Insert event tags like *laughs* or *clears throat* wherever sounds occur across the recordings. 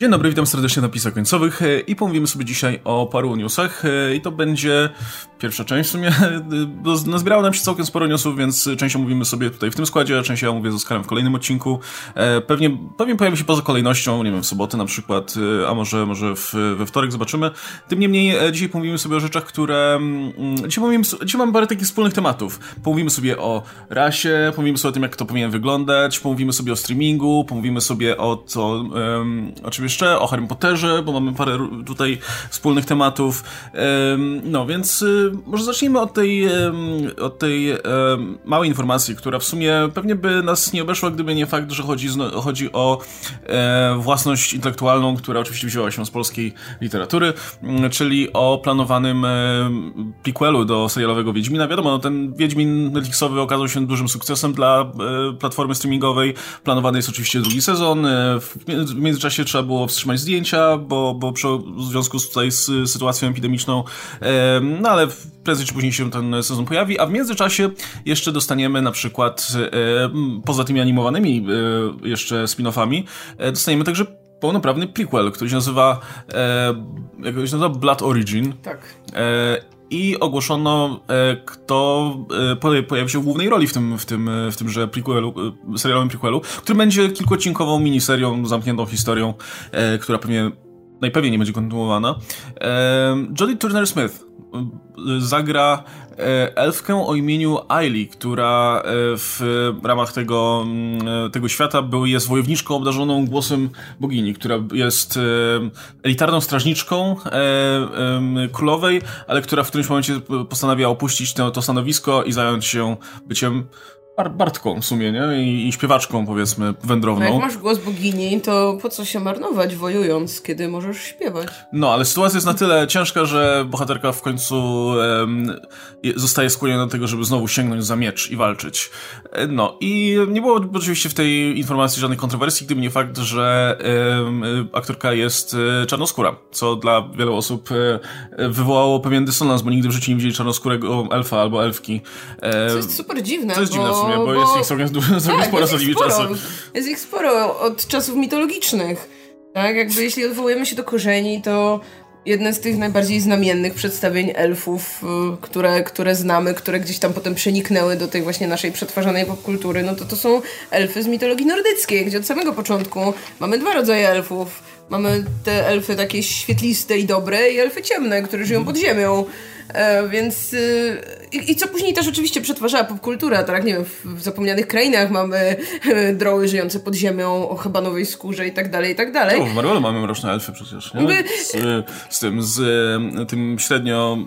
Dzień dobry, witam serdecznie na pisach końcowych e, i pomówimy sobie dzisiaj o paru newsach e, i to będzie pierwsza część w sumie, *laughs* bo nazbierało nam się całkiem sporo newsów, więc część omówimy sobie tutaj w tym składzie, a część ja omówię z Oskarem w kolejnym odcinku. E, pewnie, pewnie pojawi się poza kolejnością, nie wiem, w sobotę na przykład, a może, może w, we wtorek zobaczymy. Tym niemniej dzisiaj pomówimy sobie o rzeczach, które... Mm, dzisiaj, pomówimy, dzisiaj mamy parę takich wspólnych tematów. Pomówimy sobie o rasie, pomówimy sobie o tym, jak to powinien wyglądać, pomówimy sobie o streamingu, pomówimy sobie o to, um, o jeszcze, o Harry Potterze, bo mamy parę tutaj wspólnych tematów. No więc y, może zacznijmy od tej, od tej małej informacji, która w sumie pewnie by nas nie obeszła, gdyby nie fakt, że chodzi, chodzi o e, własność intelektualną, która oczywiście wzięła się z polskiej literatury, czyli o planowanym prequelu do serialowego Wiedźmina. Wiadomo, no, ten Wiedźmin Netflixowy okazał się dużym sukcesem dla e, platformy streamingowej. Planowany jest oczywiście drugi sezon. E, w międzyczasie trzeba było wstrzymać zdjęcia, bo, bo w związku z, tutaj z sytuacją epidemiczną, no ale prędzej czy później się ten sezon pojawi, a w międzyczasie jeszcze dostaniemy na przykład poza tymi animowanymi e, jeszcze spin-offami, e, dostaniemy także pełnoprawny prequel, który się nazywa, e, jak się nazywa Blood Origin. Tak. E, i ogłoszono, e, kto e, pojawi się w głównej roli w tym, w tym, w tymże prequelu, e, serialowym prequelu, który będzie kilkuodcinkową miniserią, zamkniętą historią, która pewnie najpewniej nie będzie kontynuowana. Jodie Turner-Smith zagra elfkę o imieniu Ailey, która w ramach tego, mm, tego świata był, jest wojowniczką obdarzoną głosem bogini, która jest elitarną strażniczką królowej, ale która w którymś momencie postanawia opuścić to, to stanowisko i zająć się byciem Bartką w sumie, nie? I, I, śpiewaczką, powiedzmy, wędrowną. No jak masz głos bogini, to po co się marnować wojując, kiedy możesz śpiewać? No, ale sytuacja jest na tyle ciężka, że bohaterka w końcu um, zostaje skłoniona do tego, żeby znowu sięgnąć za miecz i walczyć. E, no, i nie było oczywiście w tej informacji żadnych kontrowersji, gdyby nie fakt, że um, aktorka jest e, czarnoskóra, co dla wielu osób e, wywołało pewien dysonans, bo nigdy w życiu nie widzieli czarnoskórego elfa albo elfki. Co jest super dziwne, To jest dziwne w sumie, bo, bo jest ich całkiem, całkiem tak, sporo za nimi czasy. Jest ich sporo od czasów mitologicznych. Tak, jakby jeśli odwołujemy się do korzeni, to jedne z tych najbardziej znamiennych przedstawień elfów, y, które, które znamy, które gdzieś tam potem przeniknęły do tej właśnie naszej przetwarzanej popkultury, no to to są elfy z mitologii nordyckiej, gdzie od samego początku mamy dwa rodzaje elfów. Mamy te elfy takie świetliste i dobre i elfy ciemne, które żyją pod ziemią. E, więc y, i, i, co później też oczywiście przetwarzała popkultura, tak nie wiem, w, zapomnianych krainach mamy e, droły żyjące pod ziemią o hebanowej skórze i tak dalej, i tak dalej. No, w Marvelu mamy mroczne elfy przecież, nie? Z, z tym, z tym średnio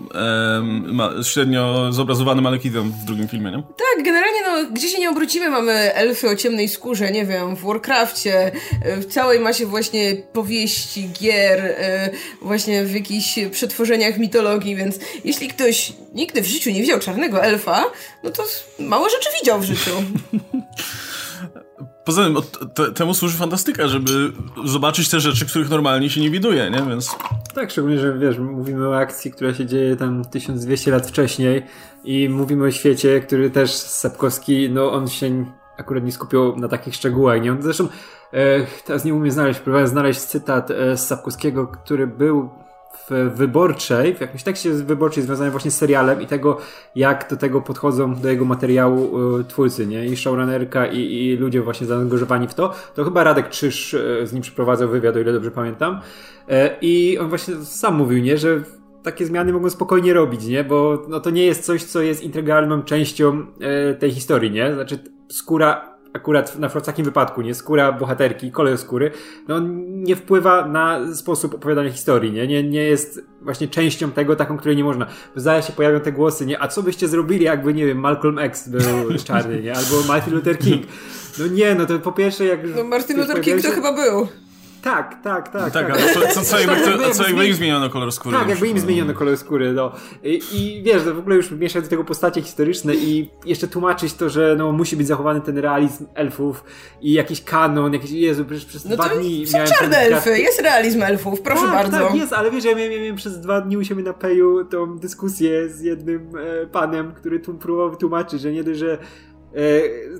ma, średnio zobrazowanym Alekitem w drugim filmie, nie? Tak, generalnie no, gdzie się nie obrócimy mamy elfy o ciemnej skórze, nie wiem, w Warcrafcie, w całej masie właśnie powieści, gier, e, właśnie w jakichś przetworzeniach mitologii, więc jeśli ktoś nigdy w życiu nie widział czarnego elfa, no to mało rzeczy widział w życiu. *laughs* Poza tym te, temu służy fantastyka, żeby zobaczyć te rzeczy, których normalnie się nie widuje, nie? Więc... Tak, szczególnie, że wiesz, mówimy o akcji, która się dzieje tam 1200 lat wcześniej i mówimy o świecie, który też Sapkowski, no on się akurat nie skupiał na takich szczegółach, nie? On zresztą e, teraz nie umiem znaleźć, próbowałem znaleźć cytat e, z Sapkowskiego, który był wyborczej, w jakimś tekście wyborczej związanym właśnie z serialem i tego, jak do tego podchodzą do jego materiału y, twórcy, nie? I showrunnerka i, i ludzie właśnie zaangażowani w to. To chyba Radek Krzyż y, z nim przeprowadzał wywiad, o ile dobrze pamiętam. Y, I on właśnie sam mówił, nie? Że takie zmiany mogą spokojnie robić, nie? Bo no, to nie jest coś, co jest integralną częścią tej historii, nie? Znaczy skóra akurat na w takim wypadku, nie skóra bohaterki, kolor skóry, no nie wpływa na sposób opowiadania historii, nie? Nie, nie jest właśnie częścią tego taką, której nie można. Zaraz się pojawią te głosy, nie? A co byście zrobili, jakby, nie wiem, Malcolm X był *laughs* czarny, nie? Albo Martin Luther King. No nie, no to po pierwsze jak... No Martin Luther King to chyba był. Tak, tak, tak. No tak, tak. ale co, co, co, jakby, co, co jakby im zmieniono kolor skóry. Tak, jakby im zmieniono kolor skóry, no. I, I, wiesz, to w ogóle już mieszać do tego postacie historyczne i jeszcze tłumaczyć to, że no musi być zachowany ten realizm elfów i jakiś kanon, jakiś, Jezu, przecież przez no dwa dni są miałem... czarne elfy, jest realizm elfów, proszę tak, bardzo. Tak, jest, ale wiesz, ja miałem, miałem przez dwa dni u siebie na peju tą dyskusję z jednym e, panem, który tu próbował wytłumaczyć, że nie dość, że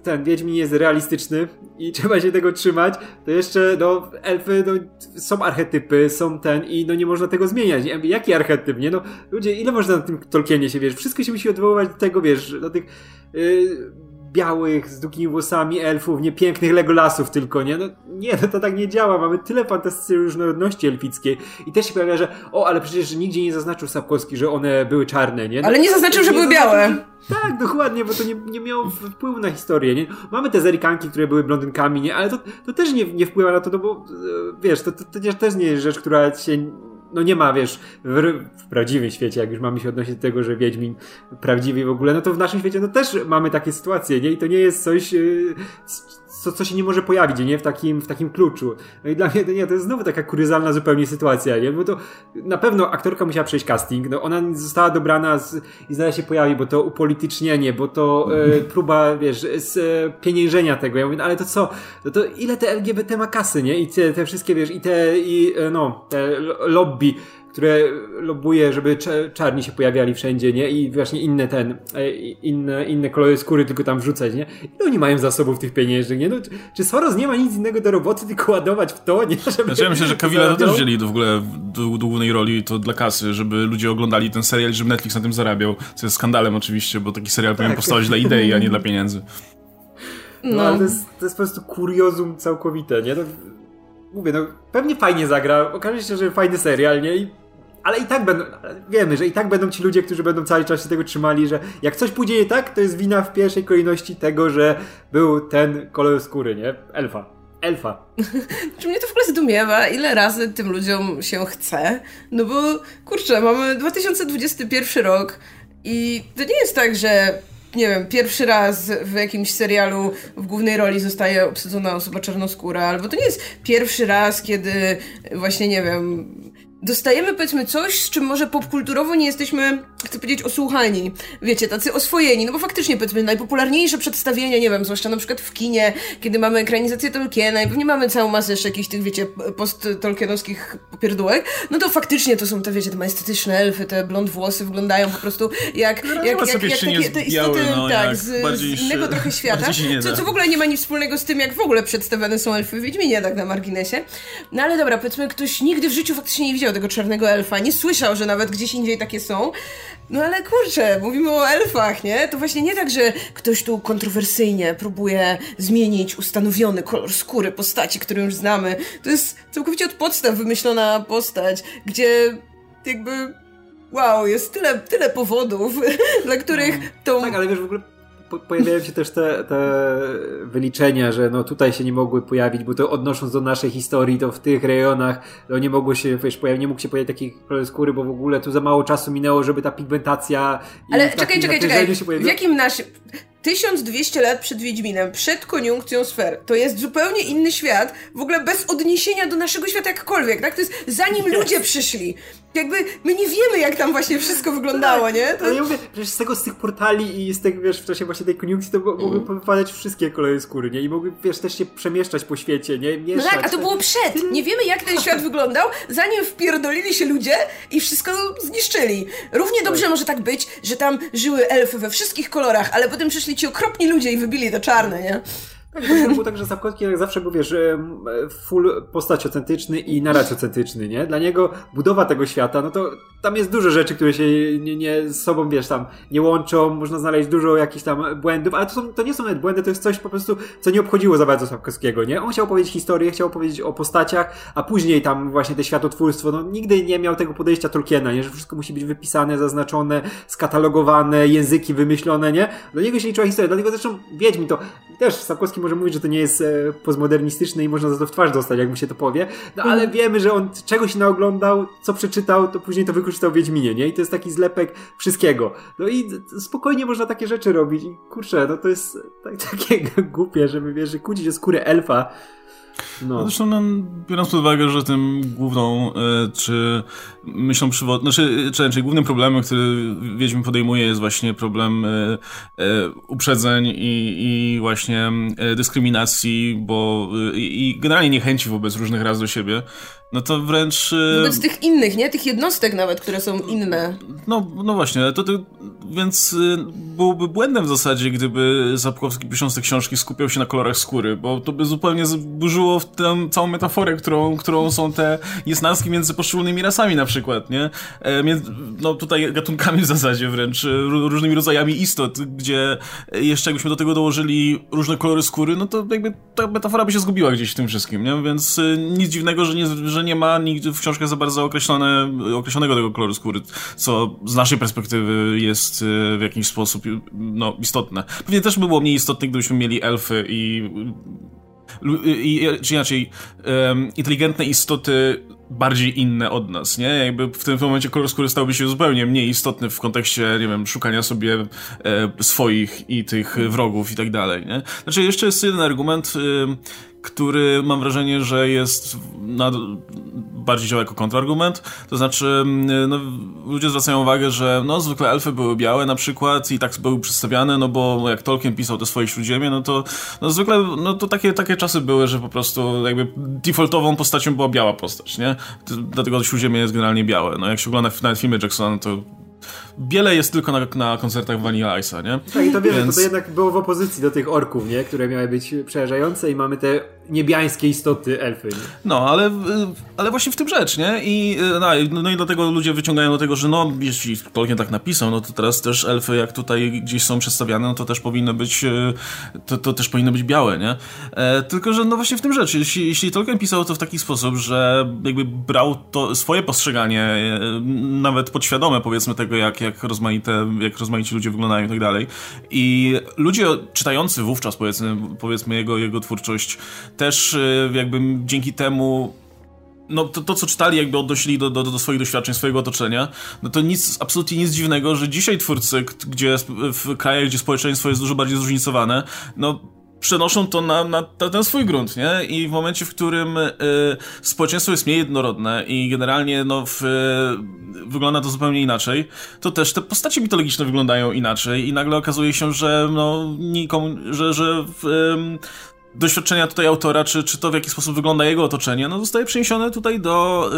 ten Wiedźmin jest realistyczny i *laughs* trzeba się tego trzymać, to jeszcze, no, elfy, no, są archetypy, są ten i no nie można tego zmieniać. Jaki archetyp, nie? No, ludzie, ile można na tym Tolkienie się, wiesz, wszystko się musi odwoływać do tego, wiesz, do tych... Yy, białych, z długimi włosami elfów, nie pięknych Legolasów tylko, nie? No nie, no to tak nie działa. Mamy tyle fantastycznej różnorodności elfickiej i też się pojawia, że o, ale przecież nigdzie nie zaznaczył Sapkowski, że one były czarne, nie? No, ale nie zaznaczył, że były białe. tak, dokładnie, bo to nie, nie miało wpływu na historię, nie? Mamy te zerikanki, które były blondynkami, nie? Ale to, to też nie, nie wpływa na to, no bo e, wiesz, to, to, to też nie jest rzecz, która się no nie ma, wiesz, w, w, prawdziwym świecie, jak już mamy się odnosić do tego, że Wiedźmin prawdziwy w ogóle, no to w naszym świecie no też mamy takie sytuacje, nie? I to nie jest coś, yy, co, co się nie może pojawić, nie? W takim, w takim kluczu. No i dla mnie to nie, to jest znowu taka kuryzalna zupełnie sytuacja, nie? Bo to na pewno aktorka musiała przejść casting, no ona została dobrana z, i zaraz się pojawi, bo to upolitycznienie, bo to e, próba, wiesz, z, e, pieniężenia tego. Ja mówię, no, ale to co? No to ile te LGBT ma kasy, nie? I te, te wszystkie, wiesz, i te, i, e, no, te lobby które lobuje, żeby czarni się pojawiali wszędzie, nie? I właśnie inne ten, e, inne, inne kolory skóry tylko tam wrzucać, nie? I oni mają zasobów tych pieniężnych, nie? No, czy Soros nie ma nic innego do roboty, tylko ładować w to, nie? Żeby znaczy, ja myślę, że Kawila to też wzięli do, w ogóle do, do głównej roli to dla kasy, żeby ludzie oglądali ten serial, żeby Netflix na tym zarabiał. Co jest skandalem oczywiście, bo taki serial tak. powinien powstawać dla idei, a nie dla pieniędzy. No, no ale to jest, to jest po prostu kuriozum całkowite, nie? No, mówię, no pewnie fajnie zagra, okaże się, że fajny serial, nie? I ale i tak będą, wiemy, że i tak będą ci ludzie, którzy będą cały czas się tego trzymali, że jak coś pójdzie nie tak, to jest wina w pierwszej kolejności tego, że był ten kolor skóry, nie? Elfa. Elfa. *laughs* Czy mnie to w ogóle zdumiewa, ile razy tym ludziom się chce? No bo, kurczę, mamy 2021 rok i to nie jest tak, że nie wiem, pierwszy raz w jakimś serialu w głównej roli zostaje obsadzona osoba czarnoskóra, albo to nie jest pierwszy raz, kiedy właśnie, nie wiem, dostajemy powiedzmy coś, z czym może popkulturowo nie jesteśmy, chcę powiedzieć, osłuchani. Wiecie, tacy oswojeni, no bo faktycznie powiedzmy najpopularniejsze przedstawienia, nie wiem, zwłaszcza na przykład w kinie, kiedy mamy ekranizację Tolkiena i pewnie mamy całą masę jeszcze jakichś tych, wiecie, post-tolkienowskich popierdółek, no to faktycznie to są te, wiecie, te majestetyczne elfy, te blond włosy wyglądają po prostu jak, no, jak, jak, jak, jak takie te istoty, no, tak, z, z, innego trochę świata, co, co w ogóle nie ma nic wspólnego z tym, jak w ogóle przedstawiane są elfy w Wiedźminie, tak na marginesie. No ale dobra, powiedzmy, ktoś nigdy w życiu faktycznie nie widział widział tego czarnego elfa, nie słyszał, że nawet gdzieś indziej takie są. No ale kurczę, mówimy o elfach, nie? To właśnie nie tak, że ktoś tu kontrowersyjnie próbuje zmienić ustanowiony kolor skóry postaci, którą już znamy. To jest całkowicie od podstaw wymyślona postać, gdzie jakby wow, jest tyle, tyle powodów, *laughs* dla których no. to... Tak, ale wiesz, w ogóle pojawiają się też te, te wyliczenia, że no tutaj się nie mogły pojawić, bo to odnosząc do naszej historii, to w tych rejonach no nie mogło się, wiesz, pojawić, nie mógł się pojawić takich kolor skóry, bo w ogóle tu za mało czasu minęło, żeby ta pigmentacja Ale czekaj, czekaj, czekaj, w jakim nasz 1200 lat przed Wiedźminem, przed koniunkcją sfer, to jest zupełnie inny świat, w ogóle bez odniesienia do naszego świata jakkolwiek, tak? To jest zanim yes. ludzie przyszli. Jakby my nie wiemy, jak tam właśnie wszystko wyglądało, tak, nie? To... Ale ja mówię, przecież z tego, z tych portali i z tego, wiesz, w czasie właśnie tej koniunkcji to mogły mm. wypadać wszystkie kolory skóry, nie? I mogły, wiesz, też się przemieszczać po świecie, nie? Mieszać. No tak, a to było przed. Nie wiemy, jak ten *laughs* świat wyglądał, zanim wpierdolili się ludzie i wszystko zniszczyli. Równie dobrze tak. może tak być, że tam żyły elfy we wszystkich kolorach, ale potem przyszli ci okropni ludzie i wybili to czarne, nie? Tak, to było tak, że Sapkowski jak zawsze był, wiesz, full postaciocentryczny i narracjocentryczny, nie? Dla niego budowa tego świata, no to tam jest dużo rzeczy, które się nie, nie z sobą, wiesz, tam nie łączą, można znaleźć dużo jakichś tam błędów, ale to, są, to nie są nawet błędy, to jest coś po prostu, co nie obchodziło za bardzo Sapkowskiego, nie? On chciał powiedzieć historię, chciał powiedzieć o postaciach, a później tam właśnie te światotwórstwo, no nigdy nie miał tego podejścia Tolkiena, nie? Że wszystko musi być wypisane, zaznaczone, skatalogowane, języki wymyślone, nie? Do niego się liczyła historia, dlatego zresztą Wiedźmi to też Sapkowski może mówić, że to nie jest e, postmodernistyczne i można za to w twarz dostać, jak mu się to powie, no ale mm. wiemy, że on czegoś naoglądał, co przeczytał, to później to wykorzystał w Wiedźminie, nie? I to jest taki zlepek wszystkiego. No i spokojnie można takie rzeczy robić i kurczę, no to jest tak, *laughs* takie głupie, żeby, wiesz, że kłócić o skórę elfa, no. no zresztą no, biorąc pod uwagę, że tym główną, e, czy myślą przywodną, znaczy, czy, czy głównym problemem, który Wiedźmin podejmuje jest właśnie problem e, e, uprzedzeń i, i właśnie dyskryminacji, bo i, i generalnie niechęci wobec różnych raz do siebie. no to wręcz... Wobec tych innych, nie? Tych jednostek nawet, które są inne. No, no właśnie, to, to, więc byłoby błędem w zasadzie, gdyby Sapkowski pisząc te książki skupiał się na kolorach skóry, bo to by zupełnie zburzyło tę całą metaforę, którą, którą są te niesnaski między poszczególnymi rasami na przykład, nie? No tutaj gatunkami w zasadzie wręcz, różnymi rodzajami istot, gdzie jeszcze jakbyśmy do tego dołożyli różne kolory skóry, no to jakby ta metafora by się zgubiła gdzieś w tym wszystkim, nie? Więc nic dziwnego, że nie, że nie ma nigdy w książkach za bardzo określone, określonego tego koloru skóry, co z naszej perspektywy jest e, w jakiś sposób no, istotne. Pewnie też by było mniej istotne, gdybyśmy mieli elfy i i, czy inaczej, um, inteligentne istoty bardziej inne od nas, nie? Jakby w tym momencie kolor skóry stałby się zupełnie mniej istotny w kontekście, nie wiem, szukania sobie e, swoich i tych wrogów i tak dalej, nie? Znaczy, jeszcze jest jeden argument, e, który mam wrażenie, że jest na, bardziej działa jako kontrargument. To znaczy, mm, no, ludzie zwracają uwagę, że no, zwykle elfy były białe na przykład i tak były przedstawiane, no bo jak Tolkien pisał te swoje śródziemie, no to no, zwykle no, to takie, takie czasy były, że po prostu jakby defaultową postacią była biała postać, nie? Dlatego śródziemie jest generalnie białe. No, jak się ogląda nawet filmy Jacksona, to Wiele jest tylko na, na koncertach Vanilla Ice'a, nie? Tak, i to wiele, Więc... to, to jednak było w opozycji do tych orków, nie? Które miały być przerażające i mamy te niebiańskie istoty elfy. Nie? No, ale, ale właśnie w tym rzecz, nie? I, no, no i dlatego ludzie wyciągają do tego, że no, jeśli Tolkien tak napisał, no to teraz też elfy, jak tutaj gdzieś są przedstawiane, no to też powinny być, e, to, to też powinny być białe, nie? E, tylko, że no właśnie w tym rzecz, jeśli, jeśli Tolkien pisał to w taki sposób, że jakby brał to swoje postrzeganie, e, nawet podświadome powiedzmy tego, jak, jak, rozmaite, jak rozmaici ludzie wyglądają i tak dalej. I ludzie czytający wówczas, powiedzmy, powiedzmy jego, jego twórczość, też y, jakby dzięki temu no to, to, co czytali, jakby odnosili do, do, do swoich doświadczeń, swojego otoczenia, no to nic, absolutnie nic dziwnego, że dzisiaj twórcy, gdzie w krajach, gdzie społeczeństwo jest dużo bardziej zróżnicowane, no przenoszą to na, na, na, ten swój grunt, nie? I w momencie, w którym y, społeczeństwo jest mniej jednorodne i generalnie no, w, y, wygląda to zupełnie inaczej, to też te postacie mitologiczne wyglądają inaczej i nagle okazuje się, że no, nikomu, że, że y, doświadczenia tutaj autora, czy, czy to w jaki sposób wygląda jego otoczenie, no zostaje przeniesione tutaj do,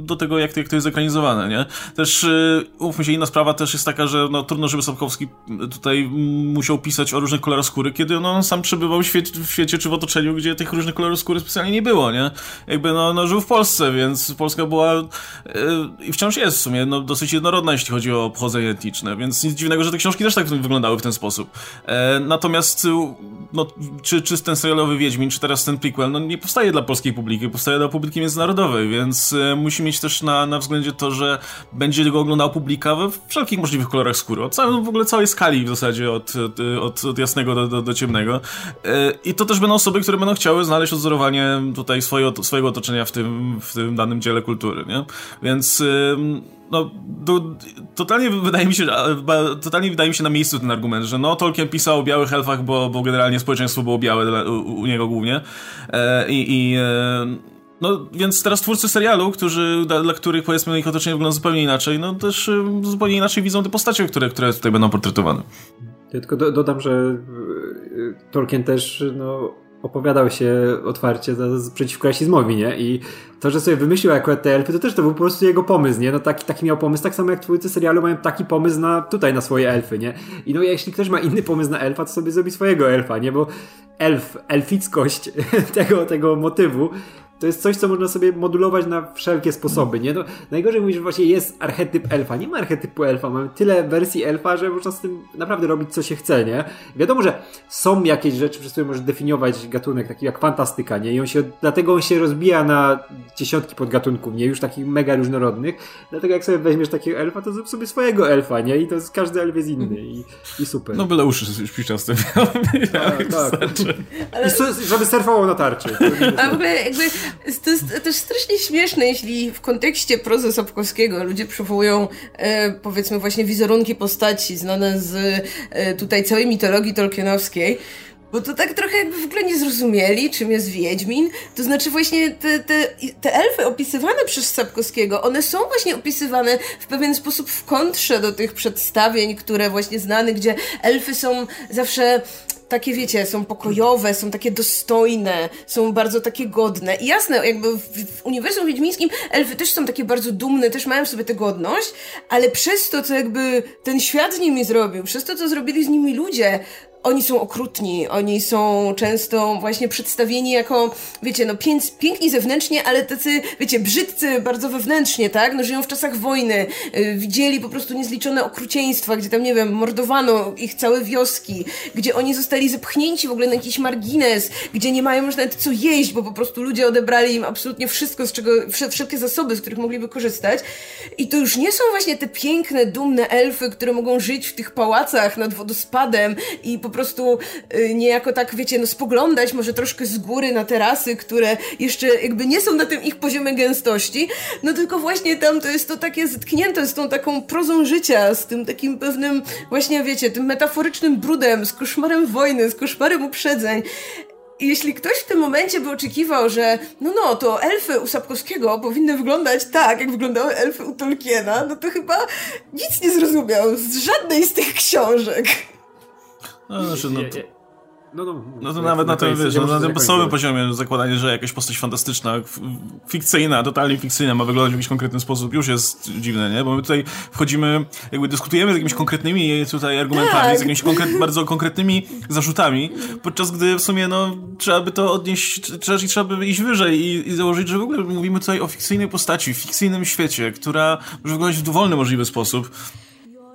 y, do tego, jak to, jak to jest ekranizowane, nie? Też, y, umówmy się, inna sprawa też jest taka, że no, trudno, żeby Sapkowski tutaj musiał pisać o różnych kolorach skóry, kiedy no, on sam przebywał w świecie, w świecie czy w otoczeniu, gdzie tych różnych kolorów skóry specjalnie nie było, nie? Jakby, no, no żył w Polsce, więc Polska była y, i wciąż jest w sumie no, dosyć jednorodna, jeśli chodzi o pochodzenie etniczne, więc nic dziwnego, że te książki też tak wyglądały w ten sposób. E, natomiast, no, czy, czy ten serialowy Wiedźmin czy teraz ten prequel, no nie powstaje dla polskiej publiki, powstaje dla publiki międzynarodowej, więc e, musi mieć też na, na względzie to, że będzie go oglądał publika we wszelkich możliwych kolorach skóry, od całej, w ogóle całej skali w zasadzie, od, od, od jasnego do, do, do ciemnego. E, I to też będą osoby, które będą chciały znaleźć odzorowanie tutaj swojego, swojego otoczenia w tym, w tym danym dziele kultury, nie? Więc no, do, totalnie wydaje mi się, totalnie wydaje mi się na miejscu ten argument, że no, Tolkien pisał o białych elfach, bo, bo generalnie społeczeństwo było białe u, u niego głównie. E, i e, no, więc teraz twórcy serialu, którzy, dla, dla, których powiedzmy ich otoczenie wygląda zupełnie inaczej, no też e, zupełnie inaczej widzą te postacie, które, które tutaj będą portretowane. Ja tylko do, dodam, że e, Tolkien też, no opowiadał się otwarcie za, za, przeciwko rasizmowi, nie? I to, że sobie wymyślił akurat te elfy, to też to był po prostu jego pomysł, nie? No taki, taki miał pomysł, tak samo jak twórcy serialu mają taki pomysł na, tutaj na swoje elfy, nie? I no jeśli ktoś ma inny pomysł na elfa, to sobie zrobi swojego elfa, nie? Bo elf, elfickość *laughs* tego, tego motywu to jest coś, co można sobie modulować na wszelkie sposoby, nie? No, najgorzej mówisz, że właśnie jest archetyp elfa. Nie ma archetypu elfa, mamy tyle wersji elfa, że można z tym naprawdę robić, co się chce, nie? Wiadomo, że są jakieś rzeczy, przez które możesz definiować gatunek, taki jak fantastyka, nie? I on się, dlatego on się rozbija na dziesiątki podgatunków, nie? Już takich mega różnorodnych. Dlatego jak sobie weźmiesz takiego elfa, to zrób sobie swojego elfa, nie? I to jest, każdy elf jest inny i, i super. No byle uszy śpiczasty *laughs* tak, tak. Ale... I żeby surfował na tarczy. *laughs* A w ogóle jakby to jest też strasznie śmieszne, jeśli w kontekście prozy Sapkowskiego ludzie przywołują e, powiedzmy właśnie wizerunki postaci znane z e, tutaj całej mitologii tolkienowskiej. Bo to tak trochę jakby w ogóle nie zrozumieli, czym jest Wiedźmin. To znaczy właśnie te, te, te elfy opisywane przez Sapkowskiego, one są właśnie opisywane w pewien sposób w kontrze do tych przedstawień, które właśnie znane, gdzie elfy są zawsze takie, wiecie, są pokojowe, są takie dostojne, są bardzo takie godne. I jasne, jakby w, w uniwersum wiedźmińskim elfy też są takie bardzo dumne, też mają w sobie tę godność, ale przez to, co jakby ten świat z nimi zrobił, przez to, co zrobili z nimi ludzie, oni są okrutni, oni są często właśnie przedstawieni jako, wiecie, no piękni zewnętrznie, ale tacy, wiecie, brzydcy bardzo wewnętrznie, tak? No żyją w czasach wojny, yy, widzieli po prostu niezliczone okrucieństwa, gdzie tam, nie wiem, mordowano ich całe wioski, gdzie oni zostali zepchnięci w ogóle na jakiś margines, gdzie nie mają już nawet co jeść, bo po prostu ludzie odebrali im absolutnie wszystko, z czego, wszelkie zasoby, z których mogliby korzystać. I to już nie są właśnie te piękne, dumne elfy, które mogą żyć w tych pałacach nad wodospadem i po prostu y, niejako tak, wiecie, no spoglądać może troszkę z góry na terasy, które jeszcze jakby nie są na tym ich poziomie gęstości, no tylko właśnie tam to jest to takie zetknięte z tą taką prozą życia, z tym takim pewnym właśnie, wiecie, tym metaforycznym brudem, z koszmarem wojny, z koszmarem uprzedzeń. Jeśli ktoś w tym momencie by oczekiwał, że no no, to elfy u Sapkowskiego powinny wyglądać tak, jak wyglądały elfy u Tolkiena, no to chyba nic nie zrozumiał z żadnej z tych książek. No, znaczy, no, to, no, no, no to nawet na, tym, wiesz, no, na tym podstawowym poziomie zakładanie, że jakaś postać fantastyczna, fikcyjna, totalnie fikcyjna ma wyglądać w jakiś konkretny sposób już jest dziwne, nie? Bo my tutaj wchodzimy, jakby dyskutujemy z jakimiś konkretnymi tutaj argumentami, tak. z jakimiś konkret, bardzo konkretnymi zarzutami, podczas gdy w sumie, no, trzeba by to odnieść, trzeba, trzeba by iść wyżej i, i założyć, że w ogóle mówimy tutaj o fikcyjnej postaci, w fikcyjnym świecie, która może wyglądać w dowolny możliwy sposób.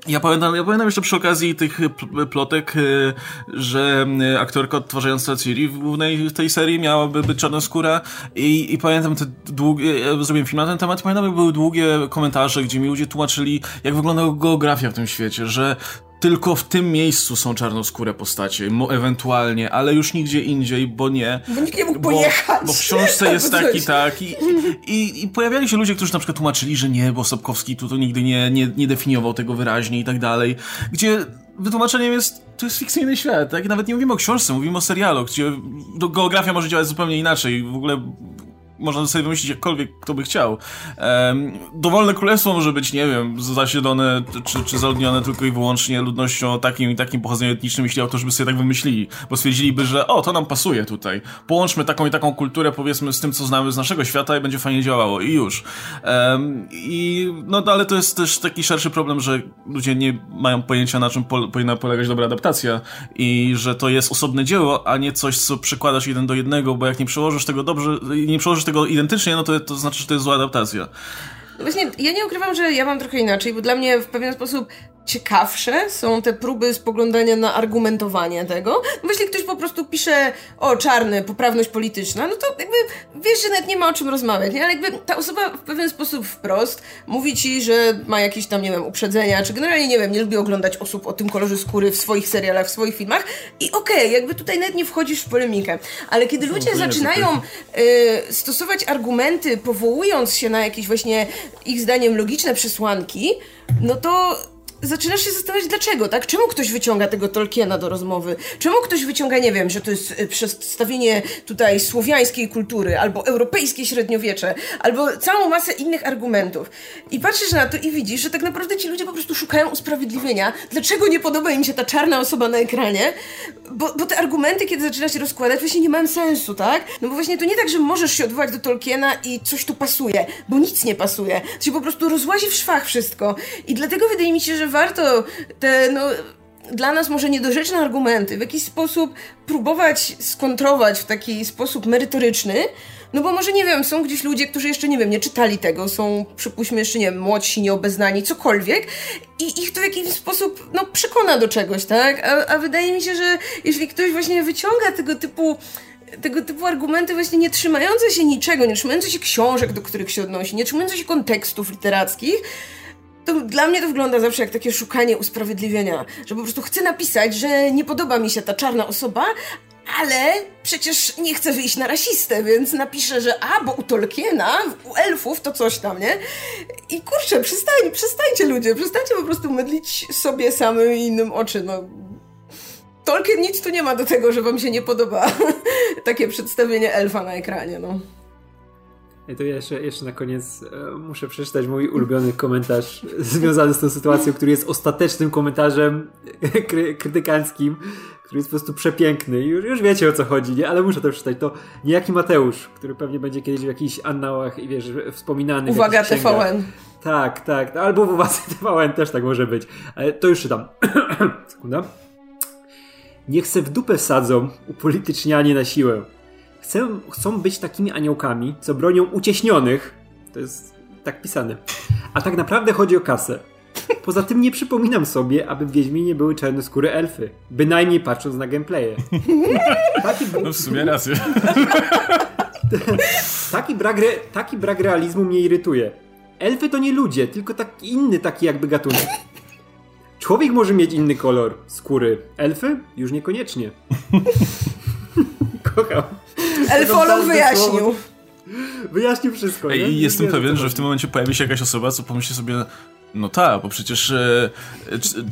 Ja pamiętam, ja pamiętam jeszcze przy okazji tych plotek, y, że y, aktorka odtwarzająca Ciri w głównej tej serii miałaby być czarnoskóra i, i pamiętam te długie, ja zrobiłem film na ten temat, pamiętam jak były długie komentarze, gdzie mi ludzie tłumaczyli, jak wygląda geografia w tym świecie, że tylko w tym miejscu są czarnoskóre postacie, ewentualnie, ale już nigdzie indziej, bo nie. Bo nikt nie mógł bo, pojechać. Bo w książce jest *laughs* taki, tak. I, i, I, pojawiali się ludzie, którzy na przykład tłumaczyli, że nie, bo Sobkowski tu to nigdy nie, nie, nie definiował tego wyraźnie i tak dalej. Gdzie wytłumaczeniem jest, to jest fikcyjny świat, tak? Nawet nie mówimy o książce, mówimy o serialu, gdzie geografia może działać zupełnie inaczej. W ogóle można sobie wymyślić jakkolwiek, kto by chciał. Um, dowolne królestwo może być, nie wiem, zasiedlone czy, czy zaludnione tylko i wyłącznie ludnością takim i takim pochodzeniem etnicznym, jeśli autorzy by sobie tak wymyślili, bo stwierdziliby, że o, to nam pasuje tutaj. Połączmy taką i taką kulturę, powiedzmy, z tym, co znamy z naszego świata i będzie fajnie działało i już. Um, I no, ale to jest też taki szerszy problem, że ludzie nie mają pojęcia, na czym po, powinna polegać dobra adaptacja i że to jest osobne dzieło, a nie coś, co przekładasz jeden do jednego, bo jak nie przełożysz tego dobrze, nie przełożysz tego tego identycznie, no to, to znaczy, że to jest zła adaptacja. Właśnie, ja nie ukrywam, że ja mam trochę inaczej, bo dla mnie w pewien sposób ciekawsze są te próby spoglądania na argumentowanie tego. No jeśli ktoś po prostu pisze, o czarny, poprawność polityczna, no to jakby wiesz, że nawet nie ma o czym rozmawiać, nie? Ale jakby ta osoba w pewien sposób wprost mówi ci, że ma jakieś tam, nie wiem, uprzedzenia, czy generalnie, nie wiem, nie lubi oglądać osób o tym kolorze skóry w swoich serialach, w swoich filmach i okej, okay, jakby tutaj nawet nie wchodzisz w polemikę. Ale kiedy ludzie zaczynają y, stosować argumenty, powołując się na jakieś właśnie ich zdaniem logiczne przesłanki, no to zaczynasz się zastanawiać, dlaczego, tak? Czemu ktoś wyciąga tego Tolkiena do rozmowy? Czemu ktoś wyciąga, nie wiem, że to jest y, przedstawienie tutaj słowiańskiej kultury, albo europejskie średniowiecze, albo całą masę innych argumentów. I patrzysz na to i widzisz, że tak naprawdę ci ludzie po prostu szukają usprawiedliwienia, dlaczego nie podoba im się ta czarna osoba na ekranie, bo, bo te argumenty, kiedy zaczyna się rozkładać, właśnie nie mają sensu, tak? No bo właśnie to nie tak, że możesz się odwołać do Tolkiena i coś tu pasuje, bo nic nie pasuje. To się po prostu rozłazi w szwach wszystko. I dlatego wydaje mi się, że warto te, no, dla nas może niedorzeczne argumenty w jakiś sposób próbować skontrować w taki sposób merytoryczny, no bo może, nie wiem, są gdzieś ludzie, którzy jeszcze, nie wiem, nie czytali tego, są, przypuśćmy, jeszcze, nie wiem, młodsi, nieobeznani, cokolwiek i ich to w jakiś sposób, no, przekona do czegoś, tak? A, a wydaje mi się, że jeśli ktoś właśnie wyciąga tego typu tego typu argumenty właśnie nie trzymające się niczego, nie trzymające się książek, do których się odnosi, nie trzymające się kontekstów literackich, to dla mnie to wygląda zawsze jak takie szukanie usprawiedliwienia, że po prostu chcę napisać, że nie podoba mi się ta czarna osoba, ale przecież nie chcę wyjść na rasistę, więc napiszę, że a, bo u Tolkiena, u elfów to coś tam, nie? I kurczę, przestań, przestańcie ludzie, przestańcie po prostu mydlić sobie samym i innym oczy, no. Tolkien nic tu nie ma do tego, że wam się nie podoba *laughs* takie przedstawienie elfa na ekranie, no. I to jeszcze, jeszcze na koniec e, muszę przeczytać mój ulubiony komentarz *laughs* związany z tą sytuacją, który jest ostatecznym komentarzem *laughs* kry, krytykanckim, który jest po prostu przepiękny. Już, już wiecie o co chodzi, nie? Ale muszę to przeczytać. To niejaki Mateusz, który pewnie będzie kiedyś w jakichś annałach i wiesz, wspominany. Uwaga, TVN. Tak, tak. Albo w uwadze *laughs* TVN też tak może być. Ale to już czytam. *clears throat* Sekunda. Niech se w dupę wsadzą upolitycznianie na siłę. Chcę, chcą być takimi aniołkami, co bronią ucieśnionych. To jest tak pisane. A tak naprawdę chodzi o kasę. Poza tym nie przypominam sobie, aby w Wiedźminie były czarnoskóre elfy. Bynajmniej patrząc na gameplaye. Taki, no w sumie rację. taki, brak re, taki brak realizmu mnie irytuje. Elfy to nie ludzie, tylko taki inny taki jakby gatunek. Człowiek może mieć inny kolor skóry. Elfy? Już niekoniecznie. *laughs* Kocham. Elfolog wyjaśnił. Wyjaśnił wszystko. I jestem pewien, że w tym momencie pojawi się jakaś osoba, co pomyśli sobie, no tak, bo przecież e,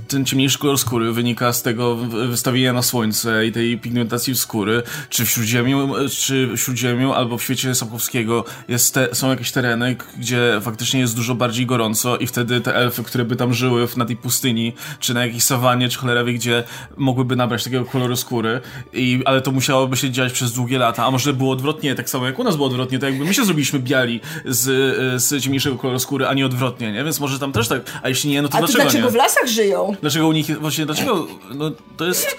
ten ciemniejszy kolor skóry wynika z tego wystawienia na słońce i tej pigmentacji skóry. Czy w Śródziemiu, czy w Śródziemiu albo w świecie Sapkowskiego jest te, są jakieś tereny, gdzie faktycznie jest dużo bardziej gorąco i wtedy te elfy, które by tam żyły na tej pustyni, czy na jakiejś sawanie, czy cholera wie gdzie, mogłyby nabrać takiego koloru skóry. I, ale to musiałoby się dziać przez długie lata, a może było odwrotnie, tak samo jak u nas było odwrotnie, to jakby my się zrobiliśmy biali z, z ciemniejszego koloru skóry, a nie odwrotnie, nie? Więc może tam też tak. A jeśli nie, no to a dlaczego dlaczego nie? w lasach żyją? Dlaczego u nich, właśnie, dlaczego, no to jest,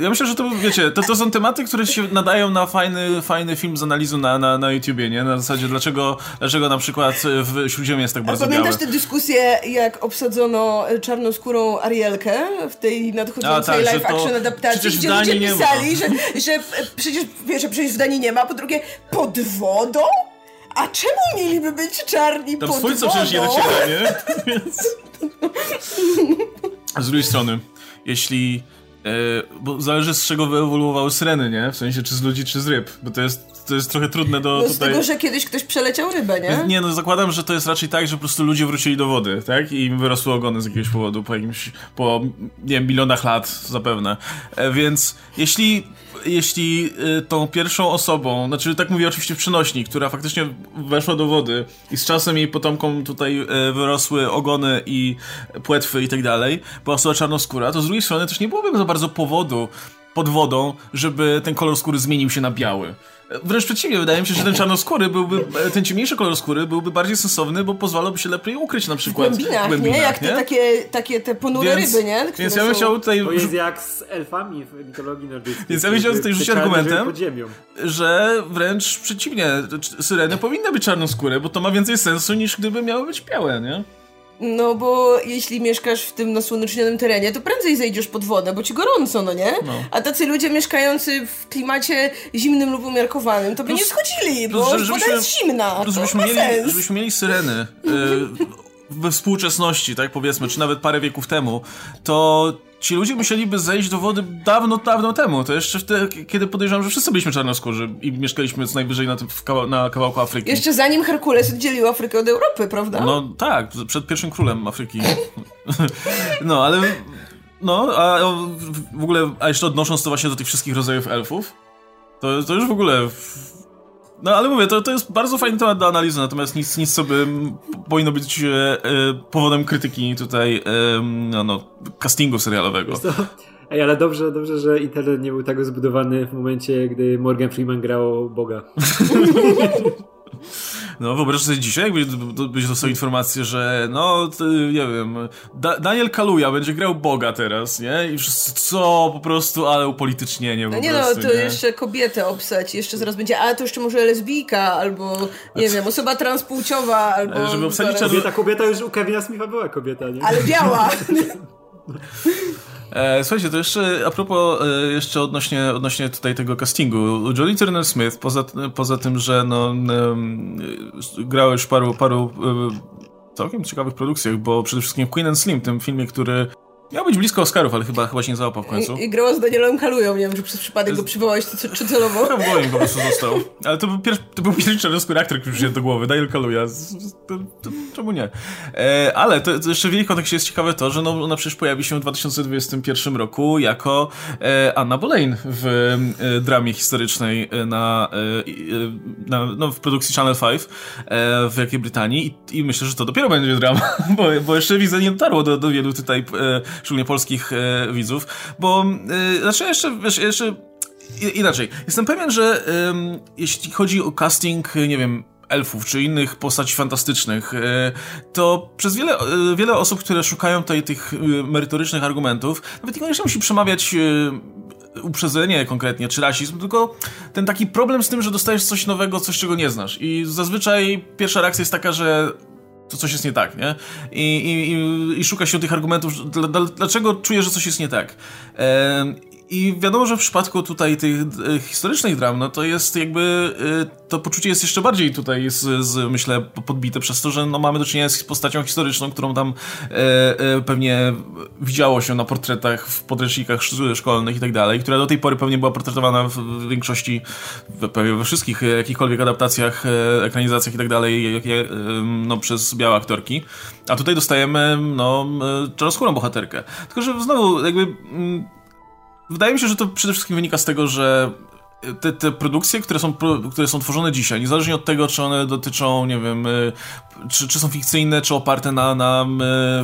ja myślę, że to, wiecie, to, to są tematy, które się nadają na fajny, fajny film z analizą na, na, na YouTubie, nie? Na zasadzie, dlaczego, dlaczego na przykład w Śródziemie jest tak bardzo A pamiętasz białe? tę dyskusję, jak obsadzono czarnoskórą Arielkę w tej nadchodzącej A, tak, live action adaptacji, gdzie ludzie pisali, że, że przecież, wiesz, że przecież w Danii nie ma, po drugie, pod wodą? A czemu mieliby być czarni Tam pod słońce wodą? przecież nie dociera, nie? *laughs* Więc... Z drugiej strony, jeśli... E, bo zależy z czego wyewoluowały syreny, nie? W sensie czy z ludzi, czy z ryb, bo to jest, to jest trochę trudne do no, tutaj... z tego, że kiedyś ktoś przeleciał rybę, nie? Nie, no zakładam, że to jest raczej tak, że po prostu ludzie wrócili do wody, tak? I im wyrosły ogony z jakiegoś powodu, po jakimś, po, nie wiem, milionach lat zapewne. E, więc jeśli, jeśli y, tą pierwszą osobą, znaczy tak mówię oczywiście w przynośni, która faktycznie weszła do wody i z czasem jej potomkom tutaj y, wyrosły ogony i płetwy i tak dalej, była osoba czarnoskóra, to z drugiej strony też nie byłoby za bardzo powodu pod wodą, żeby ten kolor skóry zmienił się na biały. Wręcz przeciwnie, wydaje mi się, że ten czarnoskóry byłby, ten ciemniejszy kolor skóry byłby bardziej sensowny, bo pozwalałby się lepiej ukryć na przykład w głębinach, w głębinach nie? Jak te nie? takie, takie te ponure Więc- ryby, nie? Które Więc ja bym chciał tutaj, To jest jak z elfami w mitologii nordyckiej. Więc ja bym chciał tutaj rzucić Te argumentem. że wręcz przeciwnie, syreny powinny być czarnoskóre, bo to ma więcej sensu niż gdyby miały być białe, nie? No bo jeśli mieszkasz w tym nasłonecznionym terenie, to prędzej zejdziesz pod wodę, bo ci gorąco, no nie? No. A tacy ludzie mieszkający w klimacie zimnym lub umiarkowanym, to by Plus- nie schodzili, plus, bo że- woda żebyśmy- jest zimna. Plus, to żebyśmy mieli, sens. żebyśmy mieli syreny y, we współczesności, tak powiedzmy, czy nawet parę wieków temu, to ci ludzie musieliby zejść do wody dawno, dawno temu. To jeszcze wtedy, kiedy podejrzewam, że wszyscy byliśmy czarnoskórzy i mieszkaliśmy co najwyżej na, tym, kawał, na kawałku Afryki. Jeszcze zanim Herkules oddzielił Afrykę od Europy, prawda? No tak, przed pierwszym królem Afryki. *laughs* No, ale... No, a w ogóle, a jeszcze odnosząc to właśnie do tych wszystkich rodzajów elfów, to, to już w ogóle... No, ale mówię, to, to jest bardzo fajny temat do analizy, natomiast nic, nic co by powinno być e, e, powodem krytyki tutaj, e, no, no, castingu serialowego. Ej, ale dobrze, dobrze, że internet nie był tak zbudowany w momencie, gdy Morgan Freeman grał Boga. *laughs* No, wyobraź sobie dzisiaj, jakbyś byś dostał informację, że no, ty, nie wiem, da Daniel Kaluja będzie grał Boga teraz, nie? I wszyscy, co, po prostu, ale upolitycznienie No nie no, prostu, to nie? jeszcze kobietę obsać, jeszcze zaraz będzie, a to jeszcze może lesbijka, albo nie wiem, osoba transpłciowa, albo... Ale żeby obsadzić zaraz- Kobieta, kobieta już u Kevina Smitha była kobieta, nie? Ale biała. *laughs* *laughs* E, słuchajcie, to jeszcze a propos e, jeszcze odnośnie, odnośnie tutaj tego castingu. Jodie Turner Smith, poza, poza tym, że no, em, grała już paru, paru e, całkiem ciekawych produkcjach, bo przede wszystkim Queen and Slim, tym filmie, który miał być blisko Oscarów, ale chyba, chyba się nie załapał w końcu. I, I grała z Danielem Kalują, nie wiem, czy przez przypadek go przywołałeś czy, czy celowo. *laughs* Chyba mi po prostu został. Ale to był, pier, to był pierwszy czarnoskóry aktor, który przyszedł do głowy, Daniel z- To, to, czemu nie? E, ale to, to jeszcze w jej kontekście jest ciekawe to, że no, ona przecież pojawi się w 2021 roku jako e, Anna Boleyn w e, dramie historycznej e, na, e, e, na, no, w produkcji Channel 5 e, w Wielkiej Brytanii I, i myślę, że to dopiero będzie drama, *laughs* bo, bo jeszcze widzę nie dotarło do, do wielu tutaj szczególnie polskich e, widzów, bo e, znaczy jeszcze, wiesz, jeszcze inaczej. Jestem pewien, że jeśli chodzi o casting, nie wiem, elfów czy innych postaci fantastycznych, e, to przez wiele, e, wiele osób, które szukają tutaj tych e, merytorycznych argumentów, nawet niekoniecznie musi przemawiać uprzedzenie konkretnie, czy rasizm, tylko ten taki problem z tym, że dostajesz coś nowego, coś czego nie znasz. I zazwyczaj pierwsza reakcja jest taka, że to coś jest nie tak, nie? I, i, i szuka się tych argumentów, dlaczego czuję, że coś jest nie tak. I wiadomo, że w przypadku tutaj tych e, historycznych dram, no to jest jakby, e, to poczucie jest jeszcze bardziej tutaj, z, z, myślę, podbite przez to, że no mamy do czynienia z postacią historyczną, którą tam e, e, pewnie widziało się na portretach w podręcznikach szkolnych i tak dalej, która do tej pory pewnie była portretowana w większości, pewnie we wszystkich jakichkolwiek adaptacjach, ekranizacjach i tak dalej, no przez białe aktorki. A tutaj dostajemy, no, czarnoskórą bohaterkę. Tylko, że znowu, jakby mm, Wydaje mi się, że to przede wszystkim wynika z tego, że te, te produkcje, które są, które są tworzone dzisiaj, niezależnie od tego, czy one dotyczą, nie wiem, y, czy, czy są fikcyjne, czy oparte na, na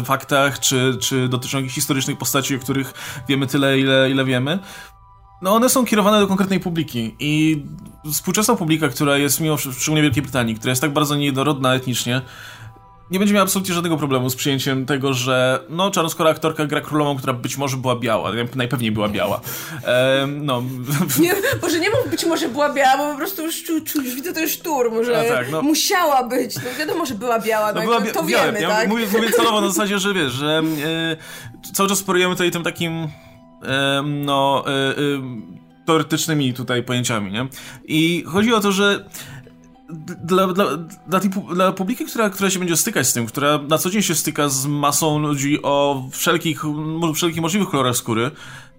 y, faktach, czy, czy dotyczą jakichś historycznych postaci, o których wiemy tyle, ile, ile wiemy, no one są kierowane do konkretnej publiki i współczesna publika, która jest mimo szczególnie Wielkiej Brytanii, która jest tak bardzo niedorodna etnicznie, nie będzie miał absolutnie żadnego problemu z przyjęciem tego, że no, czarnoskóra aktorka gra królową, która być może była biała. Najpewniej była biała. E, no. *laughs* Nie, może nie mów być może była biała, bo po prostu już, czu, czu, widzę ten sztur, może tak, no. musiała być. No wiadomo, że była biała, no, no była to biała, wiemy, ja tak? Mówię, mówię celowo na *laughs* zasadzie, że wiesz, że e, cały czas sporujemy tutaj tym takim e, no e, e, teoretycznymi tutaj pojęciami, nie? I chodzi o to, że dla, dla, dla, dla publiki, która, która się będzie stykać z tym, która na co dzień się styka z masą ludzi o wszelkich, wszelkich możliwych kolorach skóry,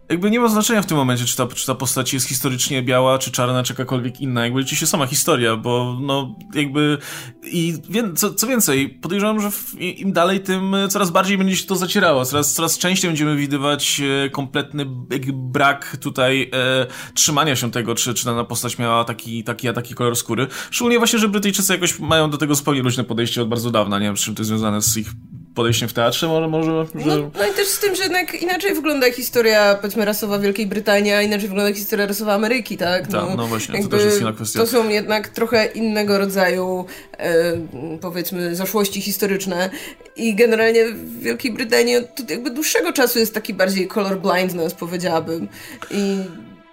jakby nie ma znaczenia w tym momencie, czy ta, czy ta postać jest historycznie biała, czy czarna, czy jakakolwiek inna. Jakby liczy się sama historia, bo no jakby i wie, co, co więcej, podejrzewam, że w, im dalej, tym coraz bardziej będzie się to zacierało. Coraz, coraz częściej będziemy widywać e, kompletny brak tutaj e, trzymania się tego, czy, czy dana postać miała taki, taki, a taki kolor skóry. Szczególnie właśnie, że Brytyjczycy jakoś mają do tego zupełnie luźne podejście od bardzo dawna. Nie wiem, z czym to jest związane z ich podejściem w teatrze, może, może że... no, no, i też z tym, że jednak inaczej wygląda historia, powiedzmy, rasowa Wielkiej Brytanii, a inaczej wygląda historia rasowa Ameryki, tak? tak no, Ta, no właśnie, to też jest inna kwestia. To są jednak trochę innego rodzaju, e, powiedzmy, zaszłości historyczne i generalnie w Wielkiej Brytanii od jakby dłuższego czasu jest taki bardziej color blindness, powiedziałabym. I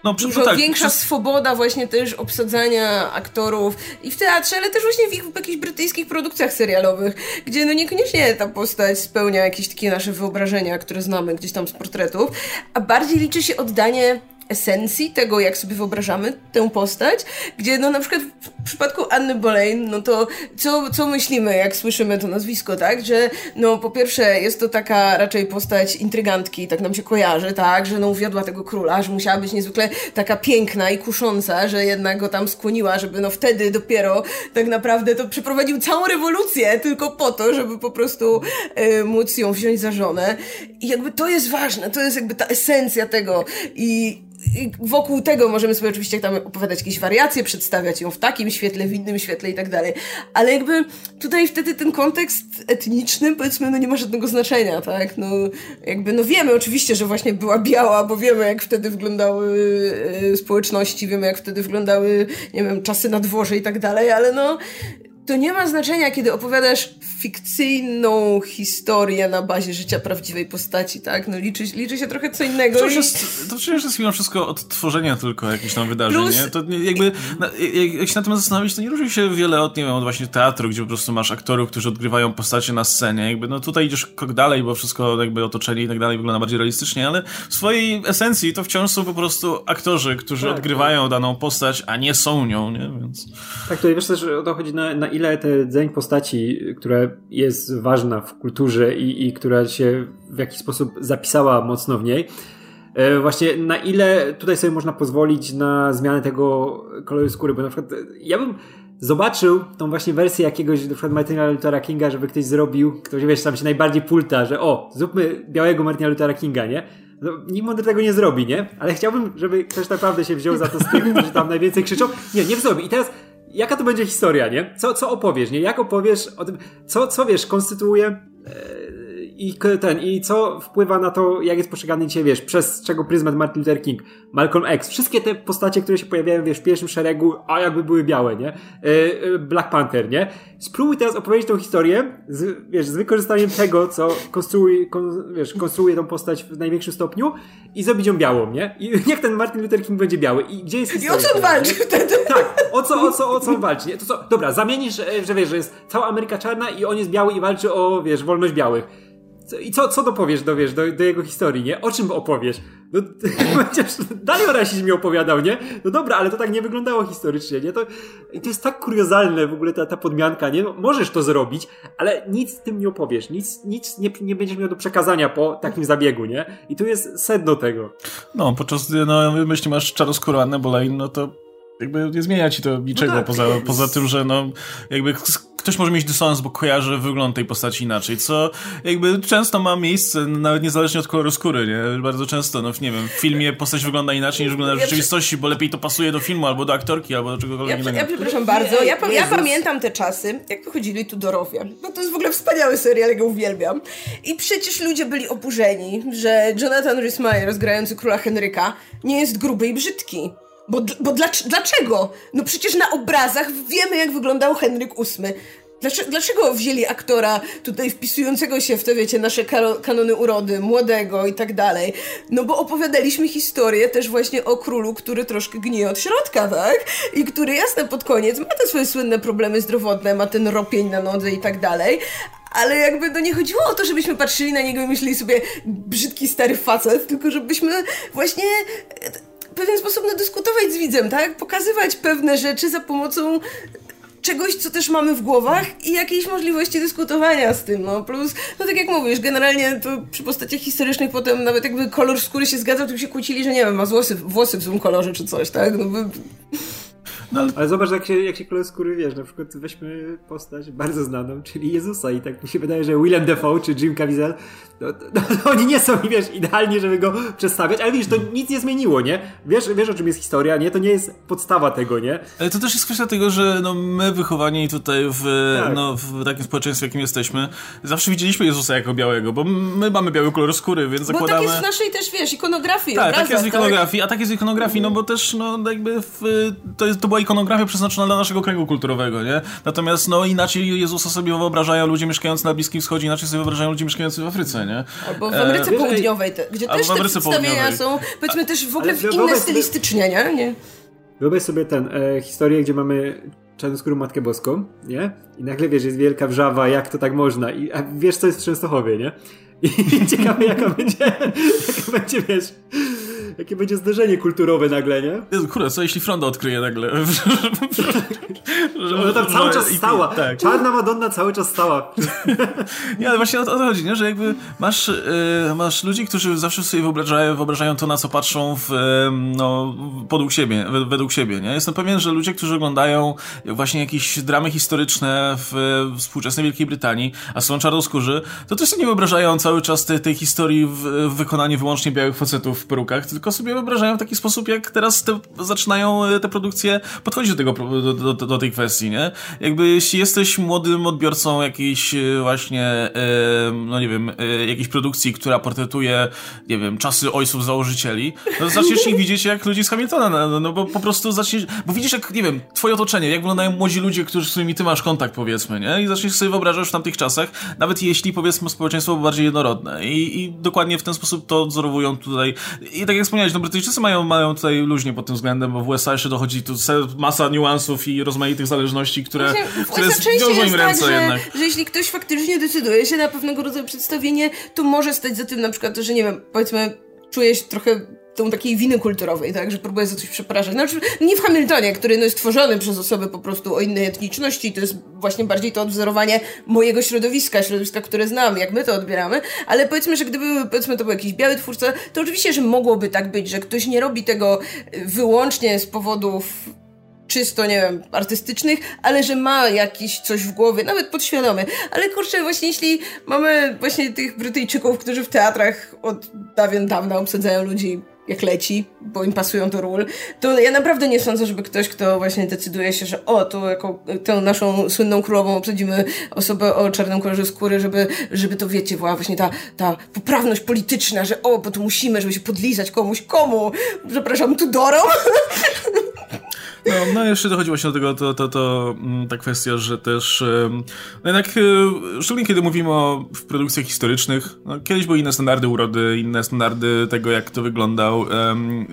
no, Dużo tak, większa przez... swoboda właśnie też obsadzania aktorów i w teatrze, ale też właśnie w, ich, w jakichś brytyjskich produkcjach serialowych, gdzie no niekoniecznie ta postać spełnia jakieś takie nasze wyobrażenia, które znamy gdzieś tam z portretów, a bardziej liczy się oddanie esencji tego, jak sobie wyobrażamy tę postać, gdzie no na przykład w przypadku Anny Boleyn, no to co, co myślimy, jak słyszymy to nazwisko, tak? Że no po pierwsze jest to taka raczej postać intrygantki, tak nam się kojarzy, tak? Że no uwiodła tego króla, że musiała być niezwykle taka piękna i kusząca, że jednak go tam skłoniła, żeby no wtedy dopiero tak naprawdę to przeprowadził całą rewolucję tylko po to, żeby po prostu y, móc ją wziąć za żonę. I jakby to jest ważne, to jest jakby ta esencja tego i wokół tego możemy sobie oczywiście tam opowiadać jakieś wariacje, przedstawiać ją w takim świetle, w innym świetle i tak dalej. Ale jakby tutaj wtedy ten kontekst etniczny, powiedzmy, no nie ma żadnego znaczenia, tak? No jakby, no wiemy oczywiście, że właśnie była biała, bo wiemy jak wtedy wyglądały e, społeczności, wiemy jak wtedy wyglądały, nie wiem, czasy na dworze i tak dalej, ale no to nie ma znaczenia, kiedy opowiadasz fikcyjną historię na bazie życia prawdziwej postaci, tak? No liczy, liczy się trochę co innego. To, i... jest, to przecież jest mimo wszystko odtworzenia tylko jakichś tam wydarzeń, Plus... nie? To jakby, na, jak, jak, się na tym zastanowić, to nie różni się wiele od, nie wiem, od właśnie teatru, gdzie po prostu masz aktorów, którzy odgrywają postacie na scenie, jakby, no tutaj idziesz krok dalej, bo wszystko jakby otoczenie i tak dalej wygląda bardziej realistycznie, ale w swojej esencji to wciąż są po prostu aktorzy, którzy tak, odgrywają tak. daną postać, a nie są nią, nie? Więc... Tak, tutaj wiesz też o to chodzi na, na ile te dzeń postaci, która jest ważna w kulturze i, i która się w jakiś sposób zapisała mocno w niej, e, właśnie na ile tutaj sobie można pozwolić na zmianę tego koloru skóry, bo na przykład ja bym zobaczył tą właśnie wersję jakiegoś na przykład Martina Luthera Kinga, żeby ktoś zrobił, ktoś wiesz, tam się najbardziej pulta, że o, zróbmy białego Martina Luthera Kinga, nie? No, nikt mądry tego nie zrobi, nie? Ale chciałbym, żeby ktoś naprawdę się wziął za to z tych, którzy tam najwięcej krzyczą. Nie, nie zrobi. I teraz jaka to będzie historia, nie? Co, co opowiesz, nie? Jak opowiesz o tym, co, co wiesz, konstytuuje e, i ten, i co wpływa na to, jak jest postrzegany dzisiaj, wiesz, przez czego pryzmat Martin Luther King, Malcolm X, wszystkie te postacie, które się pojawiają, wiesz, w pierwszym szeregu, a jakby były białe, nie? Black Panther, nie? Spróbuj teraz opowiedzieć tą historię, z, wiesz, z wykorzystaniem tego, co konstruuje, kon, wiesz, konstruuje tą postać w największym stopniu i zrobić ją białą, nie? I *laughs* niech ten Martin Luther King będzie biały. I gdzie jest historia? I o co on walczy wtedy? Tak, o co, o co, o co on walczy, nie? To co, dobra, zamienisz, że wiesz, że jest cała Ameryka czarna i on jest biały i walczy o, wiesz, wolność białych i co, co dopowiesz, dowiesz do, do jego historii, nie? O czym opowiesz? No, *laughs* będziesz dalej o rasizmie opowiadał, nie? No dobra, ale to tak nie wyglądało historycznie, nie? To, I to jest tak kuriozalne w ogóle ta, ta podmianka, nie? No, możesz to zrobić, ale nic z tym nie opowiesz, nic, nic nie, nie będziesz miał do przekazania po takim zabiegu, nie? I tu jest sedno tego. No, podczas gdy, no, jeśli masz czarnoskórą Annę Boleyn, no to jakby nie zmienia ci to niczego, no tak. poza, poza tym, że no, jakby ktoś może mieć dysonans, bo kojarzy wygląd tej postaci inaczej, co jakby często ma miejsce, nawet niezależnie od koloru skóry, nie? Bardzo często, no nie wiem, w filmie postać wygląda inaczej niż wygląda w rzeczywistości, bo lepiej to pasuje do filmu, albo do aktorki, albo do czegokolwiek ja, innego. Ja przepraszam bardzo, ja, ja pamiętam te czasy, jak wychodzili tu Dorowie. No to jest w ogóle wspaniały serial, ja go uwielbiam. I przecież ludzie byli oburzeni, że Jonathan Rhys-Meyers, grający króla Henryka, nie jest gruby i brzydki. Bo, bo dlaczego? No przecież na obrazach wiemy, jak wyglądał Henryk VIII. Dlaczego, dlaczego wzięli aktora tutaj wpisującego się w te, wiecie, nasze kanony urody, młodego i tak dalej? No bo opowiadaliśmy historię też właśnie o królu, który troszkę gnije od środka, tak? I który jasne pod koniec ma te swoje słynne problemy zdrowotne, ma ten ropień na nodze i tak dalej, ale jakby to nie chodziło o to, żebyśmy patrzyli na niego i myśleli sobie brzydki stary facet, tylko żebyśmy właśnie pewien sposób dyskutować z widzem, tak? Pokazywać pewne rzeczy za pomocą czegoś, co też mamy w głowach i jakiejś możliwości dyskutowania z tym, no plus, no tak jak mówisz, generalnie to przy postaciach historycznych potem nawet jakby kolor skóry się zgadzał, to się kłócili, że nie wiem, ma włosy, włosy w złym kolorze czy coś, tak? No by... No, ale... ale zobacz, jak się, jak się kolor skóry wiesz, na przykład weźmy postać bardzo znaną, czyli Jezusa i tak mi się wydaje, że Willem Dafoe czy Jim Caviezel, no, no, no, *laughs* oni nie są, wiesz, idealnie, żeby go przedstawiać, ale widzisz, to nic nie zmieniło, nie? Wiesz, wiesz o czym jest historia, nie? To nie jest podstawa tego, nie? Ale to też jest kwestia tego, że no, my wychowani tutaj w, tak. no, w takim społeczeństwie, jakim jesteśmy, zawsze widzieliśmy Jezusa jako białego, bo my mamy biały kolor skóry, więc zakładamy... Bo tak jest w naszej też, wiesz, ikonografii, Tak, obrazach, tak jest w ikonografii, tak? a tak jest w ikonografii, no bo też, no jakby w, to, jest, to była ikonografia przeznaczona dla naszego kręgu kulturowego, nie? Natomiast, no inaczej Jezusa sobie wyobrażają ludzie mieszkający na Bliskim Wschodzie, inaczej sobie wyobrażają ludzie mieszkający w Afryce, nie? Albo w Ameryce e, Południowej, te, gdzie też te przedstawienia są, powiedzmy też w ogóle w inne stylistycznie, nie? nie? Wyobraź sobie ten, e, historię, gdzie mamy czarnoskórą Matkę Boską, nie? I nagle, wiesz, jest wielka wrzawa, jak to tak można? I a wiesz, co jest w Częstochowie, nie? I *laughs* ciekawe, jaka będzie, jaka będzie, wiesz, Jakie będzie zderzenie kulturowe nagle, nie? Jezu, kurde, co jeśli Fronda odkryje nagle? *laughs* że, Ona tam cały czas stała. Tak. Czarna Madonna cały czas stała. *laughs* nie, ale właśnie o to chodzi, nie? że jakby masz, yy, masz ludzi, którzy zawsze sobie wyobrażają, wyobrażają to, na co patrzą w, no, podług siebie, według siebie. Nie? Jestem pewien, że ludzie, którzy oglądają właśnie jakieś dramy historyczne w współczesnej Wielkiej Brytanii, a są czarnoskórzy, to też sobie nie wyobrażają cały czas tej, tej historii w, w wykonaniu wyłącznie białych facetów w perukach, tylko tylko sobie wyobrażają w taki sposób, jak teraz te, zaczynają e, te produkcje podchodzić do, tego, do, do, do, tej kwestii, nie? Jakby jeśli jesteś młodym odbiorcą jakiejś e, właśnie, e, no nie wiem, jakiejś produkcji, która portretuje, nie wiem, czasy ojców założycieli, no to zaczniesz ich widzieć jak ludzi z Hamiltona, no, no, no bo po prostu zaczniesz, bo widzisz jak, nie wiem, twoje otoczenie, jak wyglądają młodzi ludzie, którzy, z którymi ty masz kontakt, powiedzmy, nie? I zaczniesz sobie wyobrażać w tamtych czasach, nawet jeśli, powiedzmy, społeczeństwo było bardziej jednorodne. I, I dokładnie w ten sposób to odzorowują tutaj. I tak jak wspomniałeś, no Brytyjczycy mają, mają tutaj luźnie pod tym względem, bo w USA jeszcze dochodzi tu masa niuansów i rozmaitych zależności, które, które wiążą im ręce tak, jednak. Że, że jeśli ktoś faktycznie decyduje się na pewnego rodzaju przedstawienie, to może stać za tym na przykład, że nie wiem, powiedzmy, czuje się trochę tą takiej winy kulturowej, tak, że próbuje za coś przepraszać. Znaczy, nie w Hamiltonie, który no, jest tworzony przez osoby po prostu o innej etniczności, to jest właśnie bardziej to odwzorowanie mojego środowiska, środowiska, które znam, jak my to odbieramy, ale powiedzmy, że gdyby powiedzmy to był jakiś biały twórca, to oczywiście, że mogłoby tak być, że ktoś nie robi tego wyłącznie z powodów czysto, nie wiem, artystycznych, ale że ma jakiś coś w głowie, nawet podświadomy. Ale kurczę, właśnie jeśli mamy właśnie tych Brytyjczyków, którzy w teatrach od dawien dawna obsadzają ludzi jak leci, bo im pasują do ról, to ja naprawdę nie sądzę, żeby ktoś, kto właśnie decyduje się, że o, to jako tę naszą słynną królową obsadzimy osobę o czarnym kolorze skóry, żeby, żeby to wiecie, była właśnie ta, ta poprawność polityczna, że o, bo to musimy, żeby się podlizać komuś, komu? Przepraszam, Tudorom? *laughs* No, no jeszcze dochodzi właśnie do tego, to, to, to, mm, ta kwestia, że też no jednak, e, szczególnie kiedy mówimy o w produkcjach historycznych, no, kiedyś były inne standardy urody, inne standardy tego, jak to wyglądał, um,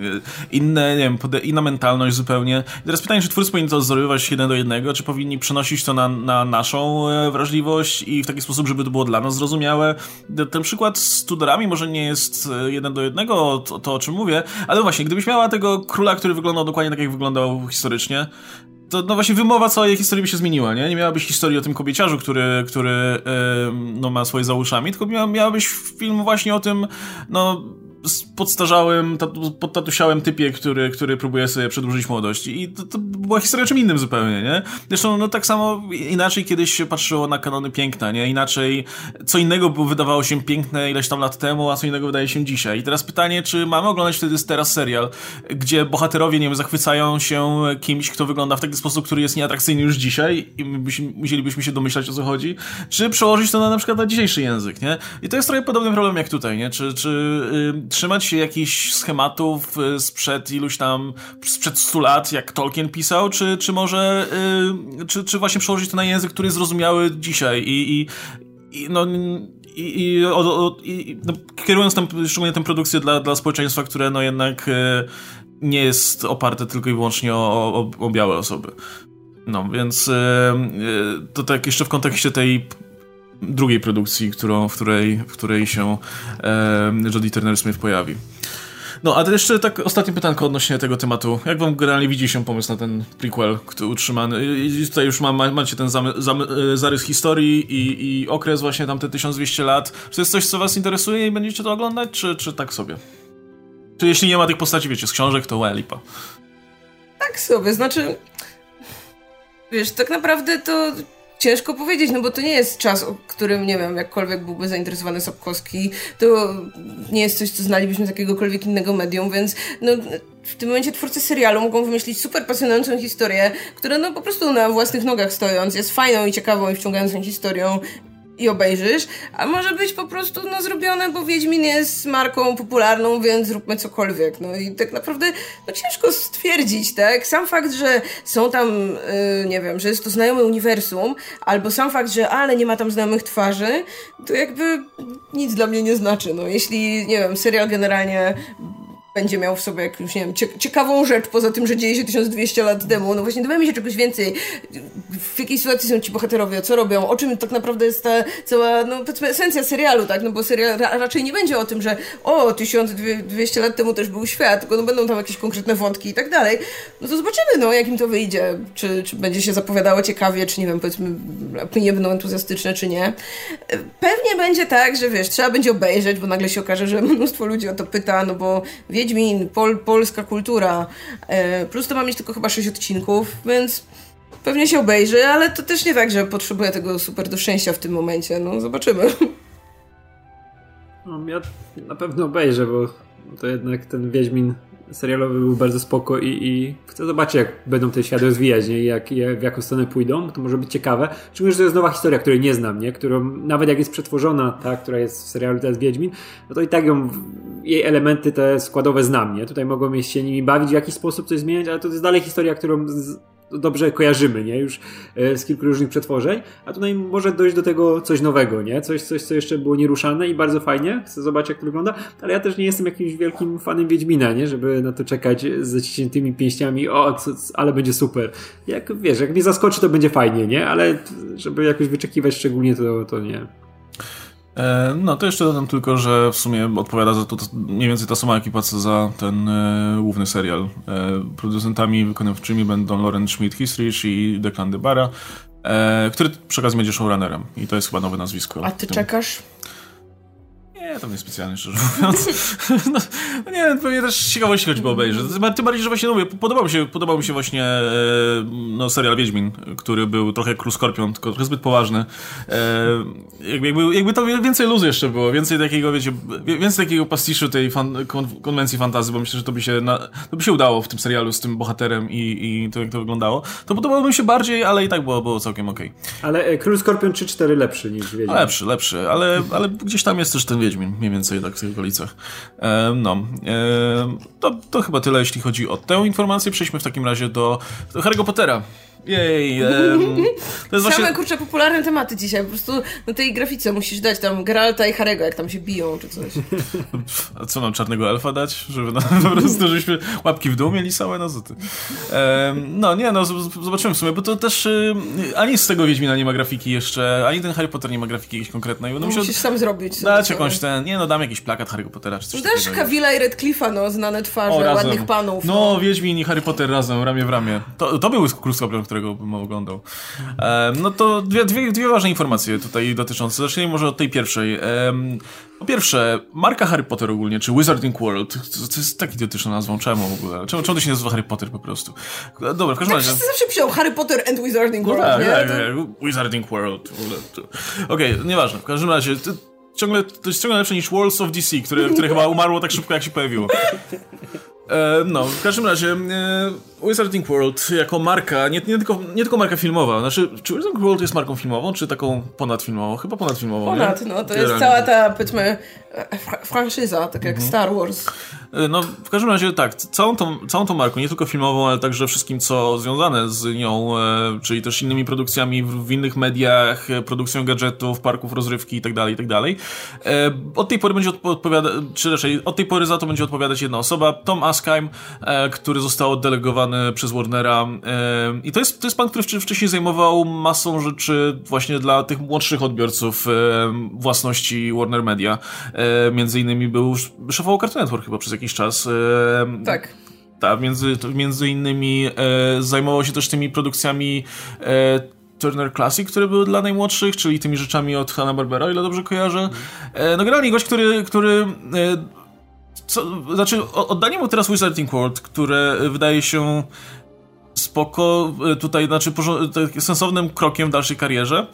inne, nie wiem, inna mentalność zupełnie. I teraz pytanie, czy twórcy powinni to wzorowywać jeden do jednego, czy powinni przenosić to na, na naszą e, wrażliwość i w taki sposób, żeby to było dla nas zrozumiałe. Ten przykład z Tudorami może nie jest jeden do jednego, to, to o czym mówię, ale właśnie, gdybyś miała tego króla, który wyglądał dokładnie tak, jak wyglądał historycznie, to no właśnie wymowa całej historii by się zmieniła, nie? Nie miałabyś historii o tym kobieciarzu, który, który yy, no, ma swoje za uszami, tylko miała, miałabyś film właśnie o tym, no podstarzałym, podtatusiałym typie, który, który próbuje sobie przedłużyć młodość. I to, to była historia czym innym zupełnie, nie? Zresztą, no tak samo inaczej kiedyś się patrzyło na kanony piękna, nie? Inaczej, co innego wydawało się piękne ileś tam lat temu, a co innego wydaje się dzisiaj. I teraz pytanie, czy mamy oglądać wtedy teraz serial, gdzie bohaterowie, nie wiem, zachwycają się kimś, kto wygląda w taki sposób, który jest nieatrakcyjny już dzisiaj i my byśmy, musielibyśmy się domyślać, o co chodzi, czy przełożyć to na na przykład na dzisiejszy język, nie? I to jest trochę podobny problem jak tutaj, nie? Czy, czy yy, trzymać się jakichś schematów y, sprzed iluś tam, sprzed 100 lat, jak Tolkien pisał, czy, czy może, yy, czy, czy właśnie przełożyć to na język, który jest zrozumiały dzisiaj i, i, i no i, i, o, o, i no, kierując tam, szczególnie tę produkcję dla, dla społeczeństwa, które no jednak y, nie jest oparte tylko i wyłącznie o, o, białe osoby. No, więc y, to tak jeszcze w kontekście tej drugiej produkcji, którą, w, której, w której się e, Jodie Turner-Smith pojawi. No, a jeszcze tak ostatnie pytanko odnośnie tego tematu. Jak wam generalnie widzi się pomysł na ten prequel który utrzymany? I tutaj już ma, macie ten zamy, zamy, e, zarys historii i, i okres właśnie tam te 1200 lat. Czy to jest coś, co was interesuje i będziecie to oglądać, czy, czy tak sobie? Czy jeśli nie ma tych postaci, wiecie, z książek, to lipa. Tak sobie, znaczy... Wiesz, tak naprawdę to Ciężko powiedzieć, no bo to nie jest czas, którym, nie wiem, jakkolwiek byłby zainteresowany Sapkowski, to nie jest coś, co znalibyśmy z jakiegokolwiek innego medium, więc no, w tym momencie twórcy serialu mogą wymyślić super pasjonującą historię, która no po prostu na własnych nogach stojąc jest fajną i ciekawą i wciągającą historią i obejrzysz, a może być po prostu no, zrobione, bo Wiedźmin jest marką popularną, więc zróbmy cokolwiek. No i tak naprawdę no, ciężko stwierdzić, tak? Sam fakt, że są tam, yy, nie wiem, że jest to znajome uniwersum, albo sam fakt, że ale nie ma tam znajomych twarzy, to jakby nic dla mnie nie znaczy. No, jeśli, nie wiem, serial generalnie będzie miał w sobie jakąś, nie wiem, ciekawą rzecz, poza tym, że dzieje się 1200 lat temu. No właśnie, dowiemy się czegoś więcej. W jakiej sytuacji są ci bohaterowie, co robią, o czym tak naprawdę jest ta cała, no powiedzmy, esencja serialu, tak? No bo serial ra raczej nie będzie o tym, że o, 1200 lat temu też był świat, tylko no będą tam jakieś konkretne wątki i tak dalej. No to zobaczymy, no, jak im to wyjdzie. Czy, czy będzie się zapowiadało ciekawie, czy nie wiem, powiedzmy, opinie będą entuzjastyczne, czy nie. Pewnie będzie tak, że wiesz, trzeba będzie obejrzeć, bo nagle się okaże, że *laughs* mnóstwo ludzi o to pyta, no bo wie Wiedźmin, pol, polska kultura. E, plus to ma mieć tylko chyba 6 odcinków, więc pewnie się obejrzy, ale to też nie tak, że potrzebuję tego super do szczęścia w tym momencie. No, zobaczymy. No, ja na pewno obejrzę, bo to jednak ten Wiedźmin serialowy był bardzo spoko i, i chcę zobaczyć, jak będą te światy rozwijać, nie? Jak, jak, w jaką stronę pójdą, to może być ciekawe. Szczególnie, że to jest nowa historia, której nie znam, nie? Którą nawet jak jest przetworzona, ta, która jest w serialu teraz Wiedźmin, no to i tak ją, jej elementy te składowe znam, nie? Tutaj mogą się nimi bawić w jakiś sposób, coś zmieniać, ale to jest dalej historia, którą z, dobrze kojarzymy, nie? Już e, z kilku różnych przetworzeń, a tutaj może dojść do tego coś nowego, nie? Coś, coś co jeszcze było nieruszane i bardzo fajnie, chcę zobaczyć jak to wygląda, ale ja też nie jestem jakimś wielkim fanem Wiedźmina, nie? Żeby na to czekać z zaciśniętymi pięściami, o, co, ale będzie super. Jak, wiesz, jak mnie zaskoczy, to będzie fajnie, nie? Ale żeby jakoś wyczekiwać szczególnie, to, to nie. E, no to jeszcze dodam tylko, że w sumie odpowiada za to mniej więcej ta sama ekipa co za ten e, główny serial. E, producentami wykonawczymi będą Lauren Schmidt Hisrich i Declan DeBara, e, który przy okazji będzie showrunnerem i to jest chyba nowe nazwisko. A ty czekasz? Nie, to nie specjalnie, szczerze mówiąc. no, *laughs* no nie wiem, pewnie też ciekawości choćby obejrzeć. Tym bardziej, że właśnie, no mówię, podobał mi się, podobał mi się właśnie e, no, serial Wiedźmin, który był trochę jak Król Skorpion, tylko trochę zbyt poważny. E, jakby, jakby, jakby to więcej luzu jeszcze było, więcej takiego, wiecie, więcej takiego pastiszu tej fan, kon, konwencji fantazy, bo myślę, że to by się, na, to by się udało w tym serialu z tym bohaterem i, i to, jak to wyglądało. To podobało mi się bardziej, ale i tak było, było całkiem okej. Okay. Ale e, Król Skorpion 3-4 lepszy niż Wiedźmin. Lepszy, lepszy, ale, ale gdzieś tam jest też ten Wiedźmin, mniej więcej tak w tych okolicach. E, no, e, to, to chyba tyle, jeśli chodzi o tę informację. Przejdźmy w takim razie do, do Pottera. Jej, um, *laughs* to jest Same właśnie... kurczę popularne tematy dzisiaj. Po prostu na tej grafice musisz dać tam Geralta i Harego, jak tam się biją czy coś. *laughs* A co mam czarnego elfa dać? Żeby no, *laughs* po prostu żebyśmy łapki w dół mieli same no ty. Um, no nie, no zobaczymy w sumie, bo to też y, ani z tego Wiedźmina nie ma grafiki jeszcze, ani ten Harry Potter nie ma grafiki jakiejś konkretnej. No, musisz sam zrobić. Dać jakąś ten, nie no dam jakiś plakat Harry'ego Pottera czy coś Dasz Kavilla i Redcliffa, no znane twarze, o, ładnych panów. No, no, Wiedźmin i Harry Potter razem, ramię w ramię. To, to był Kruskopler, którego bym oglądał. no to dwie, dwie, dwie ważne informacje tutaj dotyczące. Zacznijmy może od tej pierwszej. po pierwsze, marka Harry Potter ogólnie, czy Wizarding World, to, to jest tak idiotyczną nazwą. Czemu w ogóle? Czemu, czemu to się nazywa Harry Potter po prostu? Dobra, w każdym razie. Wszyscy zawsze piszą Harry Potter and Wizarding World, no tak, nie? Tak, tak, Wizarding World. Okej, okay, nieważne. W każdym razie, to, ciągle, to jest ciągle lepsze niż Worlds of DC, które, które chyba umarło tak szybko, jak się pojawiło. E, no, w każdym razie e, Wizarding World jako marka, nie, nie, tylko, nie tylko marka filmowa, znaczy, czy Wizarding World jest marką filmową, czy taką ponadfilmową? Chyba ponadfilmową, Ponad, nie? no, to jest cała ta, powiedzmy, franczyza, tak jak mhm. Star Wars. E, no, w każdym razie tak, całą tą, całą tą marką, nie tylko filmową, ale także wszystkim, co związane z nią, e, czyli też innymi produkcjami w, w, innych mediach, e, produkcją gadżetów, parków rozrywki itd., tak itd. Tak e, od tej pory będzie odpowiadać, czy raczej od tej pory za to będzie odpowiadać jedna osoba, Tom Askheim, e, który został oddelegowany przez Warnera i to jest, to jest pan, który wcześniej zajmował masą rzeczy właśnie dla tych młodszych odbiorców własności Warner Media. między innymi był szefował Cartoon Network chyba przez jakiś czas. Tak. Tak, między, między innymi e, zajmował się też tymi produkcjami e, Turner Classic, które były dla najmłodszych, czyli tymi rzeczami od Hanna-Barbera, ile dobrze kojarzę. E, no generalnie gość, który, który co, znaczy oddanie mu teraz Wizarding World, które wydaje się spoko, e, tutaj znaczy sensownym krokiem w dalszej karierze.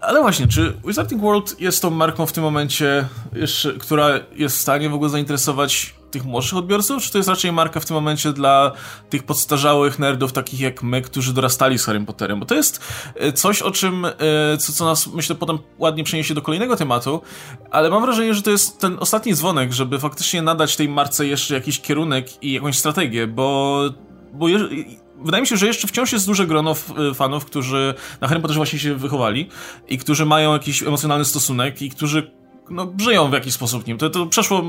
Ale właśnie, czy Wizarding World jest tą marką w tym momencie, jeszcze, która jest w stanie w ogóle zainteresować tych młodszych odbiorców, czy to jest raczej marka w tym momencie dla tych podstarzałych nerdów, takich jak my, którzy dorastali z Harry Potterem? Bo to jest e, coś, o czym, e, co, co nas, myślę, potem ładnie przeniesie do kolejnego tematu, ale mam wrażenie, że to jest ten ostatni dzwonek, żeby faktycznie nadać tej marce jeszcze jakiś kierunek i jakąś strategię, bo bo je, wydaje mi się, że jeszcze wciąż jest duże grono y, fanów, którzy na Harry Potterze właśnie się wychowali i którzy mają jakiś emocjonalny stosunek i którzy no, żyją w jakiś sposób nim. To, to przeszło,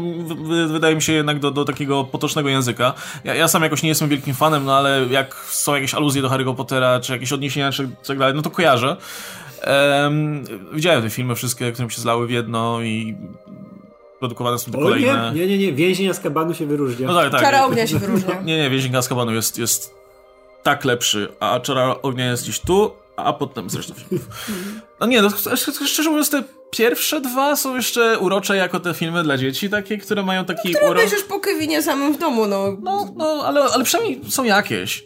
wydaje mi się, jednak do, do takiego potocznego języka. Ja, ja sam jakoś nie jestem wielkim fanem, no ale jak są jakieś aluzje do Harry'ego Pottera, czy jakieś odniesienia, czy tak dalej, no to kojarzę. Um, widziałem te filmy wszystkie, które mi się zlały w jedno i produkowane są te kolejne. Nie, nie, nie, więzień Azkabanu się wyróżnia. No tak, tak. Czara ognia się wyróżnia. *laughs* nie, nie, więzień Azkabanu jest, jest tak lepszy, a Czara ognia jest gdzieś tu, a potem zresztą filmów. *laughs* No nie, no, szczerze mówiąc, te pierwsze dwa są jeszcze urocze jako te filmy dla dzieci, takie, które mają taki no, urok. już po Kevinie samym w domu, no. No, no ale, ale przynajmniej są jakieś.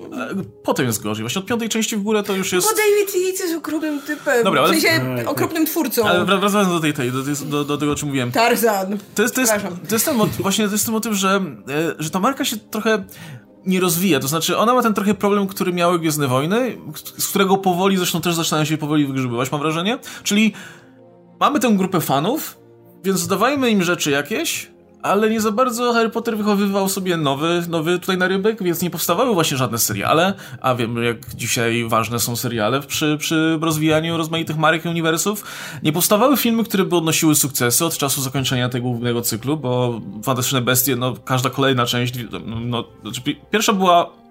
Potem jest gorzej. Właśnie od piątej części w górę to już jest... Bo David Yates jest okropnym typem. Dobra, ale... W sensie okropnym twórcą. Ale wracając do tej, tej do, do, do, tego, o czym mówiłem. Tarzan. To jest, to jest, to jest ten motyw, właśnie to jest ten motyw, że, e, że ta marka się trochę nie rozwija. To znaczy, ona ma ten trochę problem, który miały Gwiezdne Wojny, z którego powoli zresztą też zaczynają się powoli wygrzybywać, mam wrażenie. Czyli mamy tę grupę fanów, więc dawajmy im rzeczy jakieś, ale nie za bardzo Harry Potter wychowywał sobie nowy, nowy tutaj na rybek, więc nie powstawały właśnie żadne seriale, a wiem jak dzisiaj ważne są seriale przy, przy rozwijaniu rozmaitych marek i uniwersów. Nie powstawały filmy, które by odnosiły sukcesy od czasu zakończenia tego głównego cyklu, bo Fantastyczne Bestie, no każda kolejna część, no znaczy, pierwsza była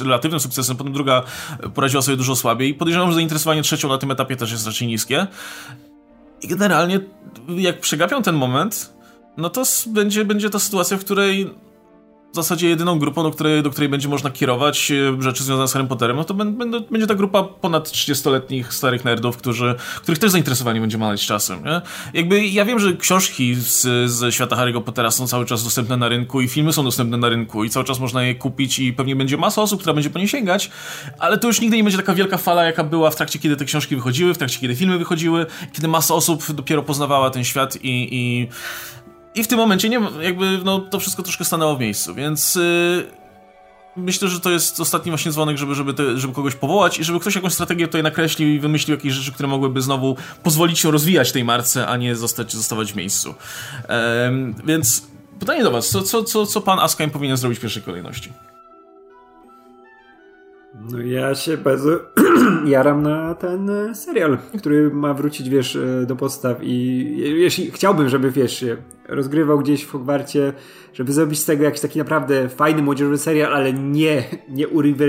relatywnym sukcesem, potem druga poradziła sobie dużo słabiej. Podejrzewam, że zainteresowanie trzecią na tym etapie też jest raczej niskie. I generalnie, jak przegapią ten moment, no to będzie, będzie to sytuacja, w której w zasadzie jedyną grupą, do której, do której będzie można kierować e, rzeczy związane z Harry Potterem, no to będzie, ta grupa ponad 30-letnich starych nerdów, którzy, których też zainteresowanie będzie maleć czasem, nie? Jakby ja wiem, że książki z, z świata Harry'ego Pottera są cały czas dostępne na rynku i filmy są dostępne na rynku i cały czas można je kupić i pewnie będzie masa osób, która będzie po nie sięgać, ale to już nigdy nie będzie taka wielka fala, jaka była w trakcie, kiedy te książki wychodziły, w trakcie, kiedy filmy wychodziły, kiedy masa osób dopiero poznawała ten świat i, i i w tym momencie nie, jakby, no, to wszystko troszkę stanęło w miejscu, więc yy, myślę, że to jest ostatni właśnie dzwonek, żeby, żeby, te, żeby kogoś powołać i żeby ktoś jakąś strategię tutaj nakreślił i wymyślił jakieś rzeczy, które mogłyby znowu pozwolić się rozwijać tej marce, a nie zostać, zostawać w miejscu. Yy, więc pytanie do was, co, co, co, co pan Askain powinien zrobić w pierwszej kolejności? No ja się bardzo *clears throat* jaram na ten e, serial, który ma wrócić, wiesz, e, do podstaw i jeśli chciałbym, żeby, wiesz, się rozgrywał gdzieś w Hogwarcie, żeby zrobić z tego jakiś taki naprawdę fajny, młodzieżowy serial, ale nie, nie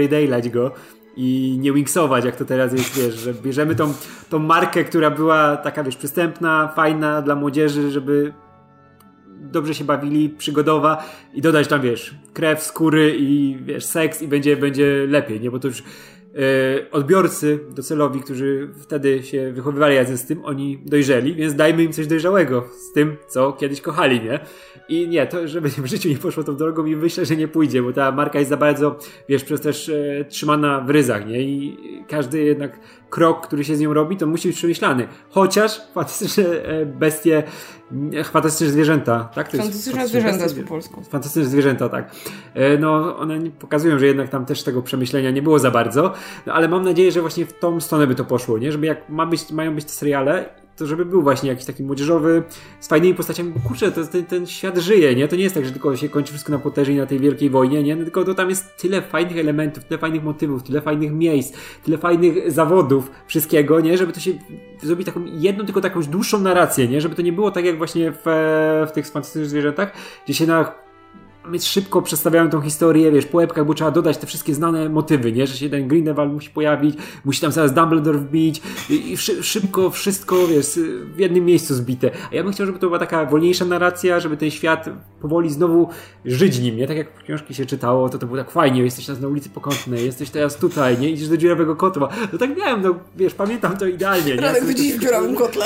Daylight go i nie wingsować, jak to teraz jest, wiesz, że bierzemy tą, tą markę, która była taka, wiesz, przystępna, fajna dla młodzieży, żeby dobrze się bawili, przygodowa i dodać tam, wiesz, krew, skóry i, wiesz, seks i będzie, będzie lepiej, nie? Bo to już e, odbiorcy docelowi, którzy wtedy się wychowywali razem z tym, oni dojrzeli, więc dajmy im coś dojrzałego z tym, co kiedyś kochali, nie? I nie, to żeby *laughs* w życiu nie poszło tą drogą i myślę, że nie pójdzie, bo ta marka jest za bardzo, wiesz, przez też e, trzymana w ryzach, nie? I każdy jednak krok, który się z nią robi, to musi być przemyślany. Chociaż fantastyczne e, bestie, fantastyczne zwierzęta, tak? To fantastyczne zwierzęta jest po polsku. Fantastyczne zwierzęta, tak. E, no, one pokazują, że jednak tam też tego przemyślenia nie było za bardzo, no, ale mam nadzieję, że właśnie w tą stronę by to poszło, nie? Żeby jak ma być, mają być te seriale to żeby był właśnie jakiś taki młodzieżowy, z fajnymi postaciami, bo kurczę, to, ten, ten świat żyje, nie? To nie jest tak, że tylko się kończy wszystko na potęży i na tej wielkiej wojnie, nie? No, tylko to tam jest tyle fajnych elementów, tyle fajnych motywów, tyle fajnych miejsc, tyle fajnych zawodów, wszystkiego, nie? Żeby to się zrobić taką jedną, tylko taką dłuższą narrację, nie? Żeby to nie było tak jak właśnie w, w tych fantastycznych zwierzętach, gdzie się na więc szybko przedstawiają tą historię, wiesz, po łebkach, bo trzeba dodać te wszystkie znane motywy, nie? Że się ten Grindelwald musi pojawić, musi tam zaraz Dumbledore wbić i, szybko wszystko, wiesz, w jednym miejscu zbite. A ja bym chciał, żeby to była taka wolniejsza narracja, żeby ten świat powoli znowu żyć nim, nie? Tak jak książki się czytało, to to było tak fajnie, jesteś teraz na ulicy Pokątnej, jesteś teraz tutaj, nie? Idziesz do dziurawego kotła. No tak miałem, no wiesz, pamiętam to idealnie, nie? Radek widzisz w dziurawym kotle.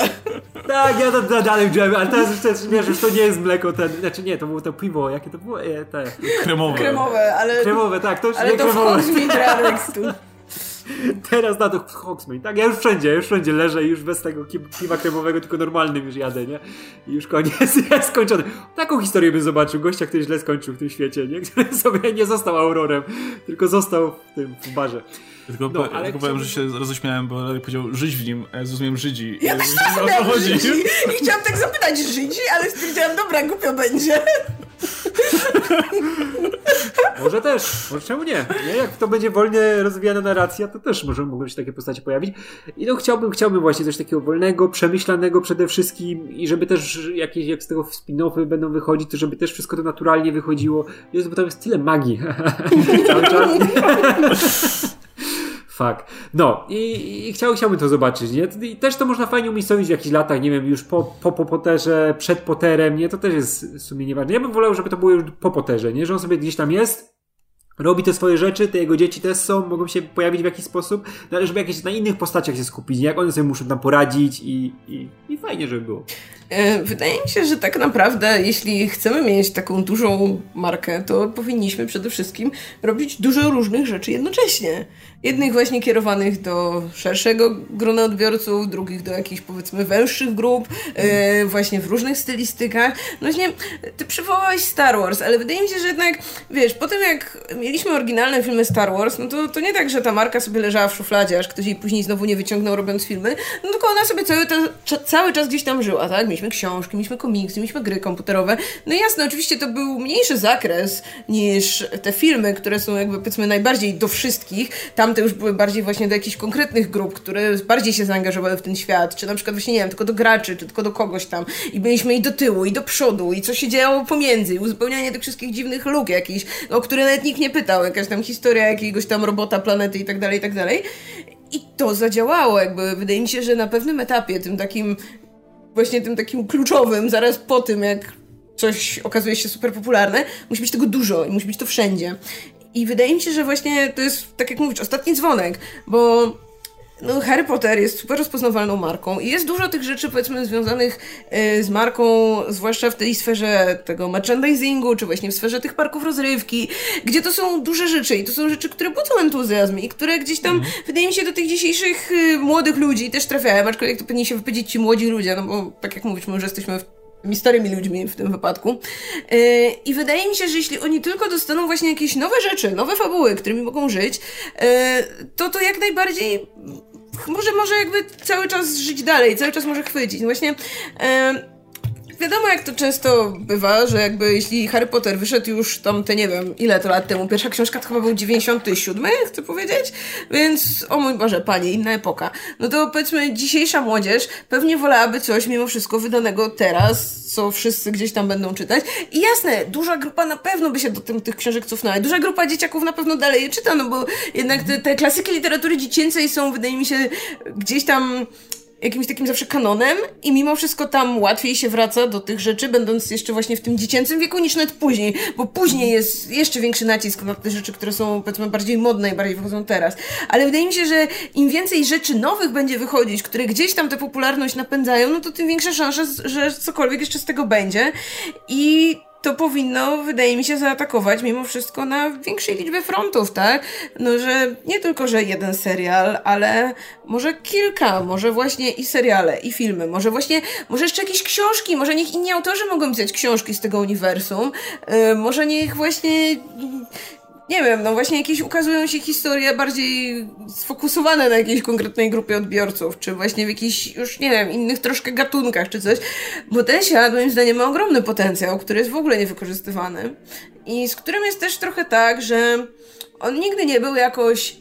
Tak, ja to, dalej w dziurawym, ale teraz już też, wiesz, już to nie jest mleko ten, znaczy nie, to było to piwo, jakie to było? Te... Kremowe. Kremowe, ale... Kremowe, tak, to już ale nie to kremowe. w *laughs* Teraz na to Hogsmeade, tak? Ja już wszędzie, już wszędzie leżę i już bez tego piwa kremowego, tylko normalnym już jadę, nie? I już koniec, *laughs* jest skończony. Taką historię bym zobaczył, gościa, który źle skończył w tym świecie, nie? *laughs* Który sobie nie został aurorem, tylko został w tym, w barze. Tylko, no, po, ale tylko powiem, że się roześmiałem, bo Radek powiedział żyć w nim, a ja zrozumiałem Żydzi. Ja też o to chodzi. I chciałam tak zapytać Żydzi, ale stwierdziłam, dobra, głupio będzie. Może też, może czemu nie? nie? Jak to będzie wolnie rozwijana narracja, to też może mogą się takie postacie pojawić. I no chciałbym, chciałbym właśnie coś takiego wolnego, przemyślanego przede wszystkim i żeby też jakieś, jak z tego spin-offy będą wychodzić, to żeby też wszystko to naturalnie wychodziło. Jest, bo tam jest tyle magii *laughs* cały czas. No i, i chciał, chciałbym to zobaczyć, nie? I też to można fajnie umiejscowić w jakichś latach, nie wiem, już po, po, po Potterze, przed Potterem, nie? To też jest w sumie nieważne. Ja bym wolał, żeby to było już po Potterze, nie? Że on sobie gdzieś tam jest, robi te swoje rzeczy, te jego dzieci też są, mogą się pojawić w jakiś sposób, no ale żeby jakieś na innych postaciach się skupić, nie? jak one sobie muszą tam poradzić i, i, i fajnie, żeby było. E, wydaje mi się, że tak naprawdę, jeśli chcemy mieć taką dużą markę, to powinniśmy przede wszystkim robić dużo różnych rzeczy jednocześnie. Jednych właśnie kierowanych do szerszego grona odbiorców, drugich do jakichś powiedzmy węższych grup, e, właśnie w różnych stylistykach. No właśnie, ty przywołałeś Star Wars, ale wydaje mi się, że jednak, wiesz, po tym jak mieliśmy oryginalne filmy Star Wars, no to, to nie tak, że ta marka sobie leżała w szufladzie, aż ktoś jej później znowu nie wyciągnął robiąc filmy, no tylko ona sobie cały, te, cały czas gdzieś tam żyła, tak? Mieliśmy książki, mieliśmy komiksy, mieliśmy gry komputerowe. No jasne, oczywiście to był mniejszy zakres niż te filmy, które są jakby powiedzmy najbardziej do wszystkich. Tamte już były bardziej właśnie do jakichś konkretnych grup, które bardziej się zaangażowały w ten świat, czy na przykład właśnie, nie wiem, tylko do graczy, czy tylko do kogoś tam. I byliśmy i do tyłu, i do przodu, i co się działo pomiędzy, i uzupełnianie tych wszystkich dziwnych luk jakichś, o które nawet nikt nie pytał, jakaś tam historia jakiegoś tam robota, planety i tak dalej, i tak dalej. I to zadziałało, jakby wydaje mi się, że na pewnym etapie, tym takim właśnie tym takim kluczowym, zaraz po tym, jak coś okazuje się super popularne, musi być tego dużo i musi być to wszędzie. I wydaje mi się, że właśnie to jest, tak jak mówisz, ostatni dzwonek, bo no, Harry Potter jest super rozpoznawalną marką i jest dużo tych rzeczy, powiedzmy, związanych y, z marką, zwłaszcza w tej sferze tego merchandisingu, czy właśnie w sferze tych parków rozrywki, gdzie to są duże rzeczy i to są rzeczy, które budzą entuzjazm i które gdzieś tam, mhm. wydaje mi się, do tych dzisiejszych y, młodych ludzi też trafiają, aczkolwiek to powinni się wypowiedzieć ci młodzi ludzie, no bo tak jak mówisz, my już jesteśmy w tymi starymi ludźmi w tym wypadku. Yy, I wydaje mi się, że jeśli oni tylko dostaną właśnie jakieś nowe rzeczy, nowe fabuły, którymi mogą żyć, yy, to to jak najbardziej może, może jakby cały czas żyć dalej, cały czas może chwycić. No właśnie yy, wiadomo jak to często bywa, że jakby jeśli Harry Potter wyszedł już tam te nie wiem ile to lat temu, pierwsza książka to chyba był 97, chcę powiedzieć, więc o mój Boże, panie, inna epoka. No to powiedzmy dzisiejsza młodzież pewnie wolałaby coś mimo wszystko wydanego teraz, co wszyscy gdzieś tam będą czytać. I jasne, duża grupa na pewno by się do tym, tych książek cofnęła. Duża grupa dzieciaków na pewno dalej je czyta, no bo jednak te, te klasyki literatury dziecięcej są, wydaje mi się, gdzieś tam jakimś takim zawsze kanonem i mimo wszystko tam łatwiej się wraca do tych rzeczy, będąc jeszcze właśnie w tym dziecięcym wieku niż nawet później, bo później jest jeszcze większy nacisk na te rzeczy, które są powiedzmy bardziej modne i bardziej wychodzą teraz. Ale wydaje mi się, że im więcej rzeczy nowych będzie wychodzić, które gdzieś tam tę popularność napędzają, no to tym większa szansa, że cokolwiek jeszcze z tego będzie. I to powinno, wydaje mi się, zaatakować mimo wszystko na większej liczbie frontów, tak? No, że nie tylko, że jeden serial, ale może kilka, może właśnie i seriale, i filmy, może właśnie, może jeszcze jakieś książki, może niech inni autorzy mogą pisać książki z tego uniwersum, yy, może niech właśnie nie wiem, no właśnie jakieś ukazują się historie bardziej sfokusowane na jakiejś konkretnej grupie odbiorców, czy właśnie w jakichś już, nie wiem, innych troszkę gatunkach, czy coś, bo ten świat moim zdaniem ma ogromny potencjał, który jest w ogóle niewykorzystywany i z którym jest też trochę tak, że on nigdy nie był jakoś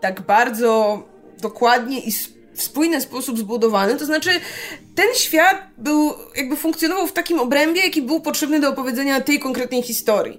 tak bardzo dokładnie i w spójny sposób zbudowany, to znaczy ten świat był, jakby funkcjonował w takim obrębie, jaki był potrzebny do opowiedzenia tej konkretnej historii.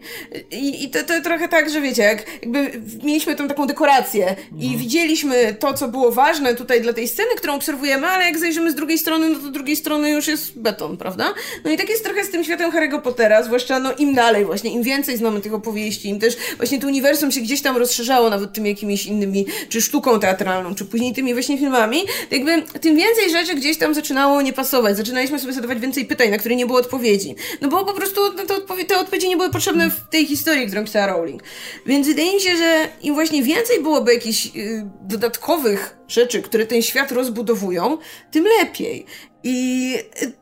I, i to, to trochę tak, że wiecie, jak jakby mieliśmy tą taką dekorację i no. widzieliśmy to, co było ważne tutaj dla tej sceny, którą obserwujemy, ale jak zajrzymy z drugiej strony, no to z drugiej strony już jest beton, prawda? No i tak jest trochę z tym światem Harry'ego Pottera, zwłaszcza no im dalej właśnie, im więcej znamy tych opowieści, im też właśnie to uniwersum się gdzieś tam rozszerzało nawet tymi jakimiś innymi, czy sztuką teatralną, czy później tymi właśnie filmami, to jakby tym więcej rzeczy gdzieś tam zaczynało nie pasować. Zaczynaliśmy sobie zadawać więcej pytań, na które nie było odpowiedzi. No bo po prostu no, te, odpowiedzi, te odpowiedzi nie były potrzebne w tej historii, którą pisała Rowling. Więc wydaje mi się, że im właśnie więcej byłoby jakichś y, dodatkowych rzeczy, które ten świat rozbudowują, tym lepiej. I y,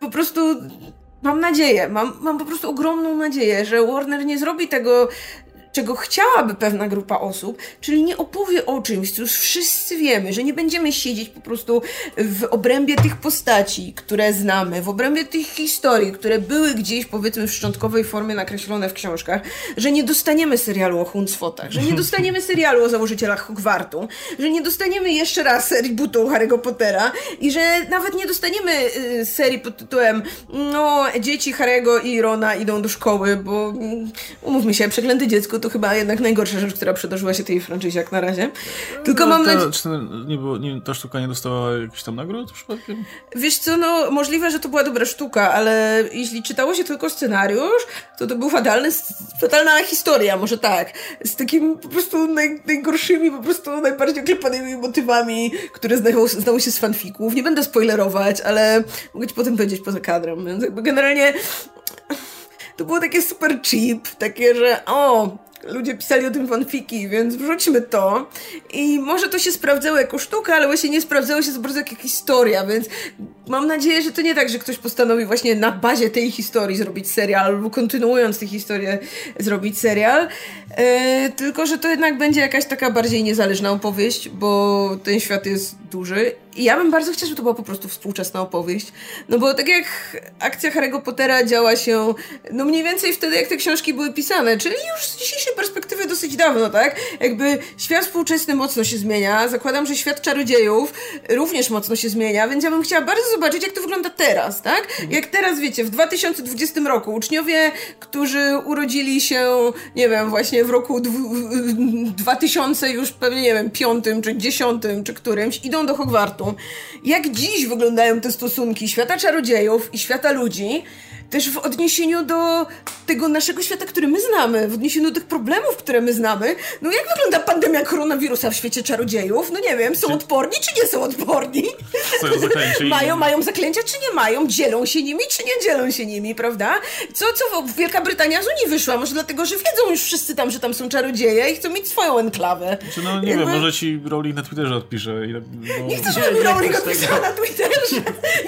po prostu mam nadzieję, mam, mam po prostu ogromną nadzieję, że Warner nie zrobi tego czego chciałaby pewna grupa osób, czyli nie opowie o czymś, co już wszyscy wiemy, że nie będziemy siedzieć po prostu w obrębie tych postaci, które znamy, w obrębie tych historii, które były gdzieś powiedzmy w szczątkowej formie nakreślone w książkach, że nie dostaniemy serialu o Huncfotach, że nie *laughs* dostaniemy serialu o założycielach Hogwartu, że nie dostaniemy jeszcze raz serii butą Harry'ego Pottera i że nawet nie dostaniemy y, serii pod tytułem no, dzieci Harry'ego i Rona idą do szkoły, bo mm, umówmy się, przeklęty dziecko to to chyba jednak najgorsza rzecz, która przydarzyła się tej franczyzie jak na razie. Tylko no, mam nadzieję... Czy nie było, nie, ta sztuka nie dostała jakichś tam nagród przypadkiem? Wiesz co, no możliwe, że to była dobra sztuka, ale jeśli czytało się tylko scenariusz, to to był fatalny, fatalna historia, może tak. Z takimi po prostu naj, najgorszymi, po prostu najbardziej oklepanymi motywami, które znało się z fanfików. Nie będę spoilerować, ale mogę ci potem powiedzieć poza kadrem. Więc jakby generalnie to było takie super cheap, takie, że o, ludzie pisali o tym fanfiki, więc wrzućmy to. I może to się sprawdzało jako sztuka, ale właśnie nie sprawdzało się za bardzo jako historia, więc mam nadzieję, że to nie tak, że ktoś postanowi właśnie na bazie tej historii zrobić serial, albo kontynuując tę historię zrobić serial, yy, tylko że to jednak będzie jakaś taka bardziej niezależna opowieść, bo ten świat jest duży i ja bym bardzo chciała, żeby to była po prostu współczesna opowieść. No bo tak jak akcja Harry'ego Pottera działa się, no mniej więcej wtedy, jak te książki były pisane, czyli już z dzisiejszej perspektywy dosyć dawno, tak? Jakby świat współczesny mocno się zmienia. Zakładam, że świat czarodziejów również mocno się zmienia, więc ja bym chciała bardzo zobaczyć, jak to wygląda teraz, tak? Jak teraz, wiecie, w 2020 roku uczniowie, którzy urodzili się, nie wiem, właśnie w roku 2000 już pewnie, nie wiem, piątym, czy dziesiątym, czy którymś, idą do Hogwartu. Jak dziś wyglądają te stosunki świata czarodziejów i świata ludzi, też w odniesieniu do tego naszego świata, który my znamy, w odniesieniu do tych problemów, które my znamy. No jak wygląda pandemia koronawirusa w świecie czarodziejów? No nie wiem, są odporni czy nie są odporni? Są zaklęcia i- mają, mają zaklęcia czy nie mają? Dzielą się nimi czy nie dzielą się nimi, prawda? Co, co Wielka Brytania z Unii wyszła? Może dlatego, że wiedzą już wszyscy tam, że tam są czarodzieje i chcą mieć swoją enklawę. Czy no nie Jakby- wiem, może ci Rowling na Twitterze odpisze. Bo... *laughs* Nie chcę, żeby Rowling odpisała na Twitterze.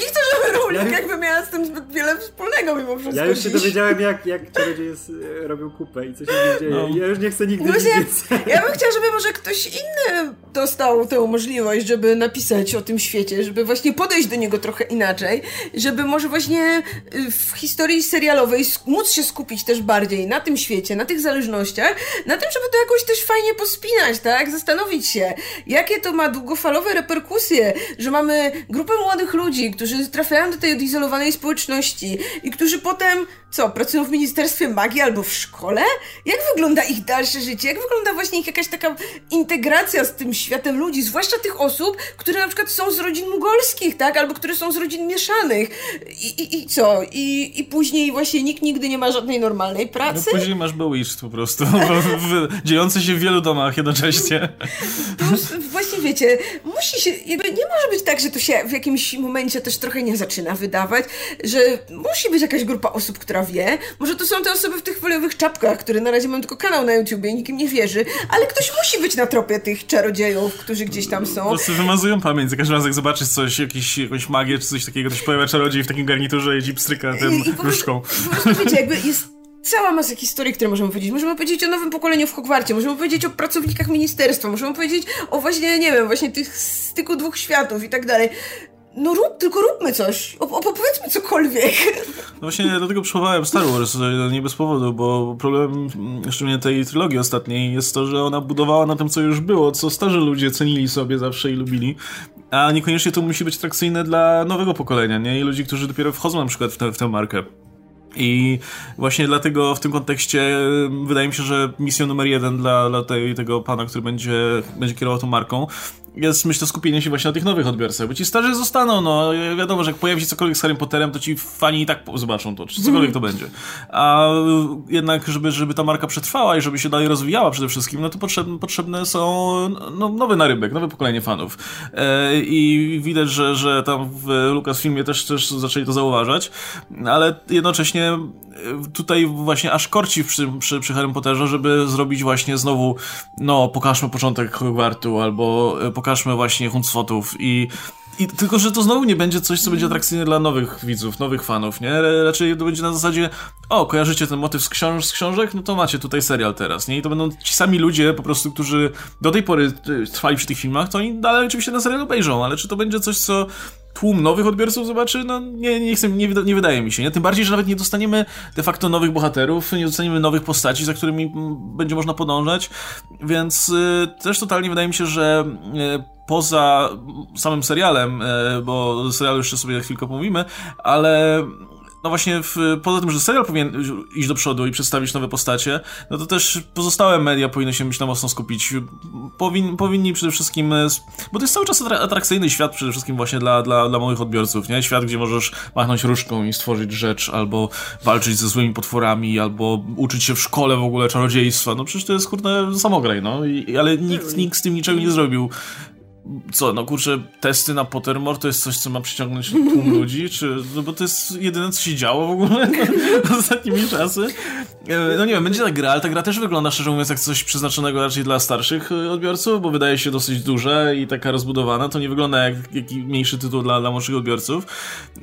Nie chcę, żeby Rowling jakby miała z tym zbyt wiele wspólnego mimo wszystko Ja już się dziś. dowiedziałem, jak, jak czarodzieje s- robią kupę i co się dzieje. No. Ja już nie chcę nigdy No nic właśnie, więcej. ja bym chciała, żeby może ktoś inny dostał tę możliwość, żeby napisać o tym świecie, żeby właśnie podejść do niego trochę inaczej, żeby może właśnie y, w historii serialowej móc się skupić też bardziej na tym świecie, na tych zależnościach, na tym, żeby to jakoś też fajnie pospinać, tak? Zastanowić się, jakie to ma długofalowe reperkusje, że mamy grupę młodych ludzi, którzy trafiają do tej odizolowanej społeczności i którzy potem, co, pracują w Ministerstwie Magii albo w szkole? Jak wygląda ich dalsze życie? Jak wygląda właśnie ich jakaś taka integracja z tym światem ludzi, zwłaszcza tych osób, które na przykład są z rodzin mugolskich, tak? Albo które są z rodzin mieszanych. I, i, i co? I, I później właśnie nikt nigdy nie ma żadnej normalnej No pracy? później masz Bewitched po prostu, w, w, dziejące się w wielu domach jednocześnie. Plus, właśnie wiecie, musi się, jakby nie może być tak, że to się w jakimś momencie też trochę nie zaczyna wydawać, że musi być jakaś grupa osób, która wie. Może to są te osoby w tych foliowych czapkach, które na razie mają tylko kanał na YouTubie i nikim nie wierzy, ale ktoś musi być na tropie tych czarodziejów, którzy gdzieś tam Po są. prostu wymazują pamięć. Za każdym razem jak zobaczysz coś, jakiś, jakąś magię czy coś takiego, to się pojawia czarodziej w takim garniturze i pstryka tym I- i po różdżką. Po prostu wiecie, jakby jest cała masa historii, które możemy powiedzieć. Możemy powiedzieć o nowym pokoleniu w Hogwarcie, możemy powiedzieć o pracownikach ministerstwa, możemy powiedzieć o właśnie, nie wiem, właśnie tych styku dwóch światów i tak dalej. No rób, tylko róbmy coś. Op- opowiedzmy cokolwiek. No właśnie dlatego przywołałem Star Wars, nie bez powodu, bo problem szczególnie tej trylogii ostatniej jest to, że ona budowała na tym, co już było, co starzy ludzie cenili sobie zawsze i lubili, a niekoniecznie to musi być atrakcyjne dla nowego pokolenia, nie? I ludzi, którzy dopiero wchodzą na przykład w, tę- w tę markę. I właśnie dlatego w tym kontekście wydaje mi się, że misją numer jeden dla, dla tej, tego pana, który będzie, będzie kierował tą marką, jest myślę skupienie się właśnie na tych nowych odbiorcach, bo ci starzy zostaną, no wiadomo, że jak pojawi się cokolwiek z Harry Potterem, to ci fani i tak zobaczą to, czy cokolwiek to będzie. A jednak, żeby, żeby ta marka przetrwała i żeby się dalej rozwijała przede wszystkim, no to potrzebne, potrzebne są no, nowy narybek, nowe pokolenie fanów. E, I widać, że, że tam w Lucasfilmie też, też zaczęli to zauważać, ale jednocześnie tutaj właśnie aż korci przy, przy, przy Harry Potterze, żeby zrobić właśnie znowu, no pokażmy początek Hogwartu, albo e, pokażmy właśnie Huncfotów i i tylko, że to znowu nie będzie coś, co będzie atrakcyjne dla nowych widzów, nowych fanów, nie? Raczej to będzie na zasadzie, o, kojarzycie ten motyw z, książ z książek? No to macie tutaj serial teraz, nie? I to będą ci sami ludzie po prostu, którzy do tej pory y, trwali przy tych filmach, to oni dalej oczywiście na serial obejrzą, ale czy to będzie coś, co tłum nowych odbiorców zobaczy? No nie, nie, chcę, nie, nie wydaje mi się, nie? Tym bardziej, że nawet nie dostaniemy de facto nowych bohaterów, nie dostaniemy nowych postaci, za którymi mm, będzie można podążać, więc y, też totalnie wydaje mi się, że y, poza samym serialem, e, bo serialu jeszcze sobie chwilkę pomówimy, ale no właśnie w, poza tym, że serial powinien iść do przodu i przedstawić nowe postacie, no to też pozostałe media powinny się myślę mocno skupić. Powin, powinni przede wszystkim, e, bo to jest cały czas atra- atrakcyjny świat przede wszystkim właśnie dla, dla, dla małych odbiorców, nie? Świat, gdzie możesz machnąć różką i stworzyć rzecz, albo walczyć ze złymi potworami, albo uczyć się w szkole w ogóle czarodziejstwa. No przecież to jest kurde samograj, no. I, ale nikt, nikt z tym niczego nie zrobił. Co, no kurczę, testy na Pottermore to jest coś, co ma przyciągnąć tłum *laughs* ludzi? Czy, no bo to jest jedyne, co się działo w ogóle *laughs* ostatnimi czasy. E, No nie wiem, będzie ta gra, ale ta gra też wygląda, szczerze mówiąc, jak coś przeznaczonego raczej dla starszych e, odbiorców, bo wydaje się dosyć duże i taka rozbudowana. To nie wygląda jak jakiś mniejszy tytuł dla, dla młodszych odbiorców.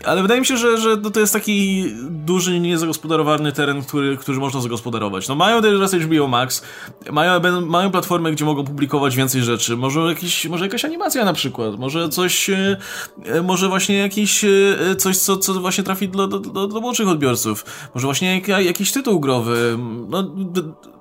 Ale wydaje mi się, że, że no to jest taki duży, niezagospodarowany teren, który, który można zagospodarować. No mają teraz HBO Max, mają, mają platformę, gdzie mogą publikować więcej rzeczy. Może, jakiś, może jakaś animacja na przykład, może coś, e, e, może właśnie jakiś e, coś, co, co właśnie trafi do, do, do, młodszych odbiorców. Może właśnie jak, jakiś tytuł growy. No,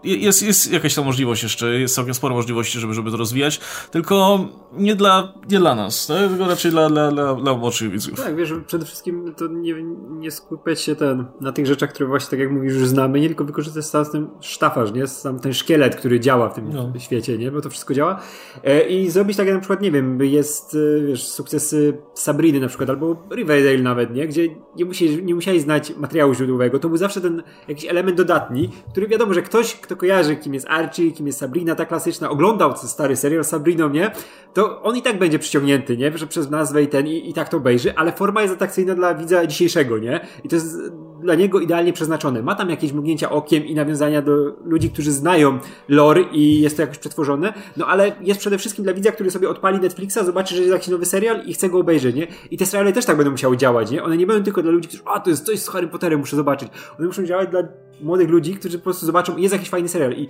jest, jest jakaś tam możliwość jeszcze, jest całkiem sporo możliwości, żeby, żeby to rozwijać, tylko nie dla, nie dla nas, tak? tylko raczej dla, dla, dla, dla młodszych widzów. Tak, wiesz, przede wszystkim to nie, nie skupiać się ten, na tych rzeczach, które właśnie, tak jak mówisz, już znamy, nie tylko wykorzystać sam ten sztafaż, nie? Sam ten szkielet, który działa w tym no. świecie, nie? Bo to wszystko działa. E, I zrobić tak jak na przykład, nie wiem, jest, e, wiesz, sukcesy Sabriny na przykład, albo Riverdale nawet, nie? Gdzie nie, musieli, nie musieli znać materiału źródłowego, to był zawsze ten jakiś element dodatni, który wiadomo, że ktoś, kto kojarzy, kim jest Archie, kim jest Sabrina, ta klasyczna, oglądał stary serial z Sabriną, nie? To on i tak będzie przyciągnięty, nie? Że przez nazwę i ten, i, i tak to obejrzy, ale forma jest atrakcyjna dla widza dzisiejszego, nie? I to jest dla niego idealnie przeznaczone. Ma tam jakieś mrugnięcia okiem i nawiązania do ludzi, którzy znają lore i jest to jakoś przetworzone, no ale jest przede wszystkim dla widza, który sobie odpali Netflixa, zobaczy, że jest jakiś nowy serial i chce go obejrzeć, nie? I te seriale też tak będą musiały działać, nie? One nie będą tylko dla ludzi, którzy, a to jest coś z Harry Potterem, muszę zobaczyć. One muszą działać dla młodych ludzi, którzy po prostu zobaczą, jest jakiś fajny serial i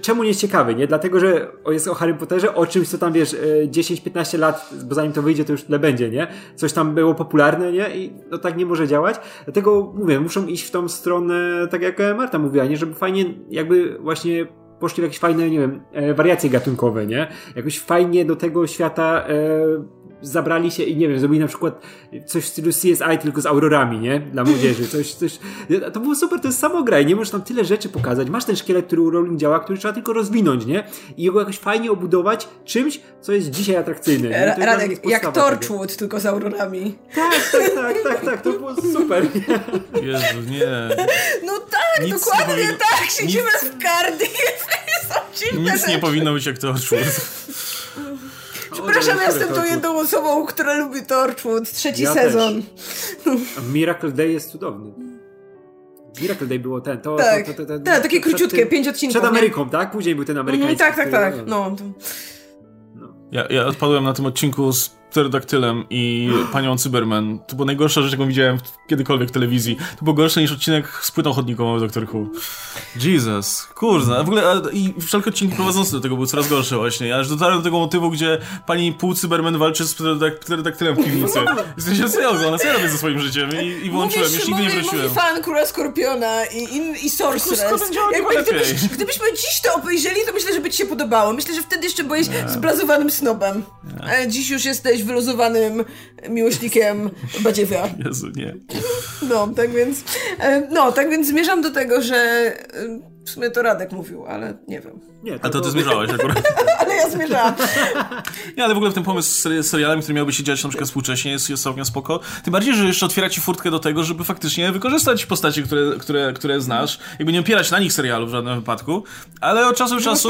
czemu nie jest ciekawy, nie? Dlatego, że jest o Harry Potterze, o czymś, co tam, wiesz, 10-15 e, lat, bo zanim to wyjdzie, to już tyle będzie, nie? Coś tam było popularne, nie? I no tak nie może działać. Dlatego, mówię, muszą iść w tą stronę, tak jak Marta mówiła, nie? Żeby fajnie jakby właśnie poszli w jakieś fajne, nie wiem, e, wariacje gatunkowe, nie? Jakoś fajnie do tego świata e, zabrali się i nie wiem, zrobili na przykład coś w stylu CSI tylko z aurorami, nie? Dla młodzieży. Coś, coś. To było super, to jest samograj, nie? Możesz tam tyle rzeczy pokazać. Masz ten szkielet, który u Rowling działa, który trzeba tylko rozwinąć, nie? I go jakoś fajnie obudować czymś, co jest dzisiaj atrakcyjne. Nie? Radek, jak Torchwood, tylko z aurorami. Tak, tak, tak, tak, tak, to było super. Nie? Jezu, nie. No tak, nic dokładnie powinno, tak, siedzimy nic, w kardy. Nic rzeczy. nie powinno być jak Torchwood. Przepraszam, ja jestem tą jedną osobą, która lubi Torchwood. Trzeci ja sezon. Miracle Day jest cudowny. Miracle Day było ten, to... Tak, to, to, to, tak takie króciutkie, tym, pięć odcinków. Przed Ameryką, nie? tak? Później był ten amerykański. Mm, tak, tak, tak. No. no. Ja, ja odpadłem na tym odcinku z pterodaktylem i panią Cyberman. To była najgorsza rzecz, jaką widziałem kiedykolwiek w telewizji. To było gorsze niż odcinek z płytą chodnikową Doktor Who. Jesus, kurza. W ogóle i wszelkie odcinki prowadzące do tego były coraz gorsze właśnie. Aż dotarłem do tego motywu, gdzie pani pół Cyberman walczy z pterodaktylem w *laughs* piwnicy. Jesteście serio, ona co robię ze swoim życiem i, i włączyłem, mówisz, już nigdy mówi, nie wróciłem. Mówi fan Króla Skorpiona i, i, i Sorceress. Jakby gdybyś, gdybyśmy dziś to obejrzeli, to myślę, że by ci się podobało. Myślę, że wtedy jeszcze byłeś zblazowanym snobem. A dziś już jesteś wyluzowanym miłośnikiem badziewia. Jezu, nie. No, tak więc, e, no, tak więc zmierzam do tego, że e, w sumie to Radek mówił, ale nie wiem. Nie, to A to ty zmierzałeś akurat. *laughs* ale ja zmierzałam. *laughs* nie, ale w ogóle w ten pomysł z serialami, który miałby się dziać na przykład współcześnie jest, jest całkiem spoko. Tym bardziej, że jeszcze otwiera ci furtkę do tego, żeby faktycznie wykorzystać postacie, które, które, które znasz. Jakby nie opierać na nich serialu w żadnym wypadku, ale od czasu do czasu...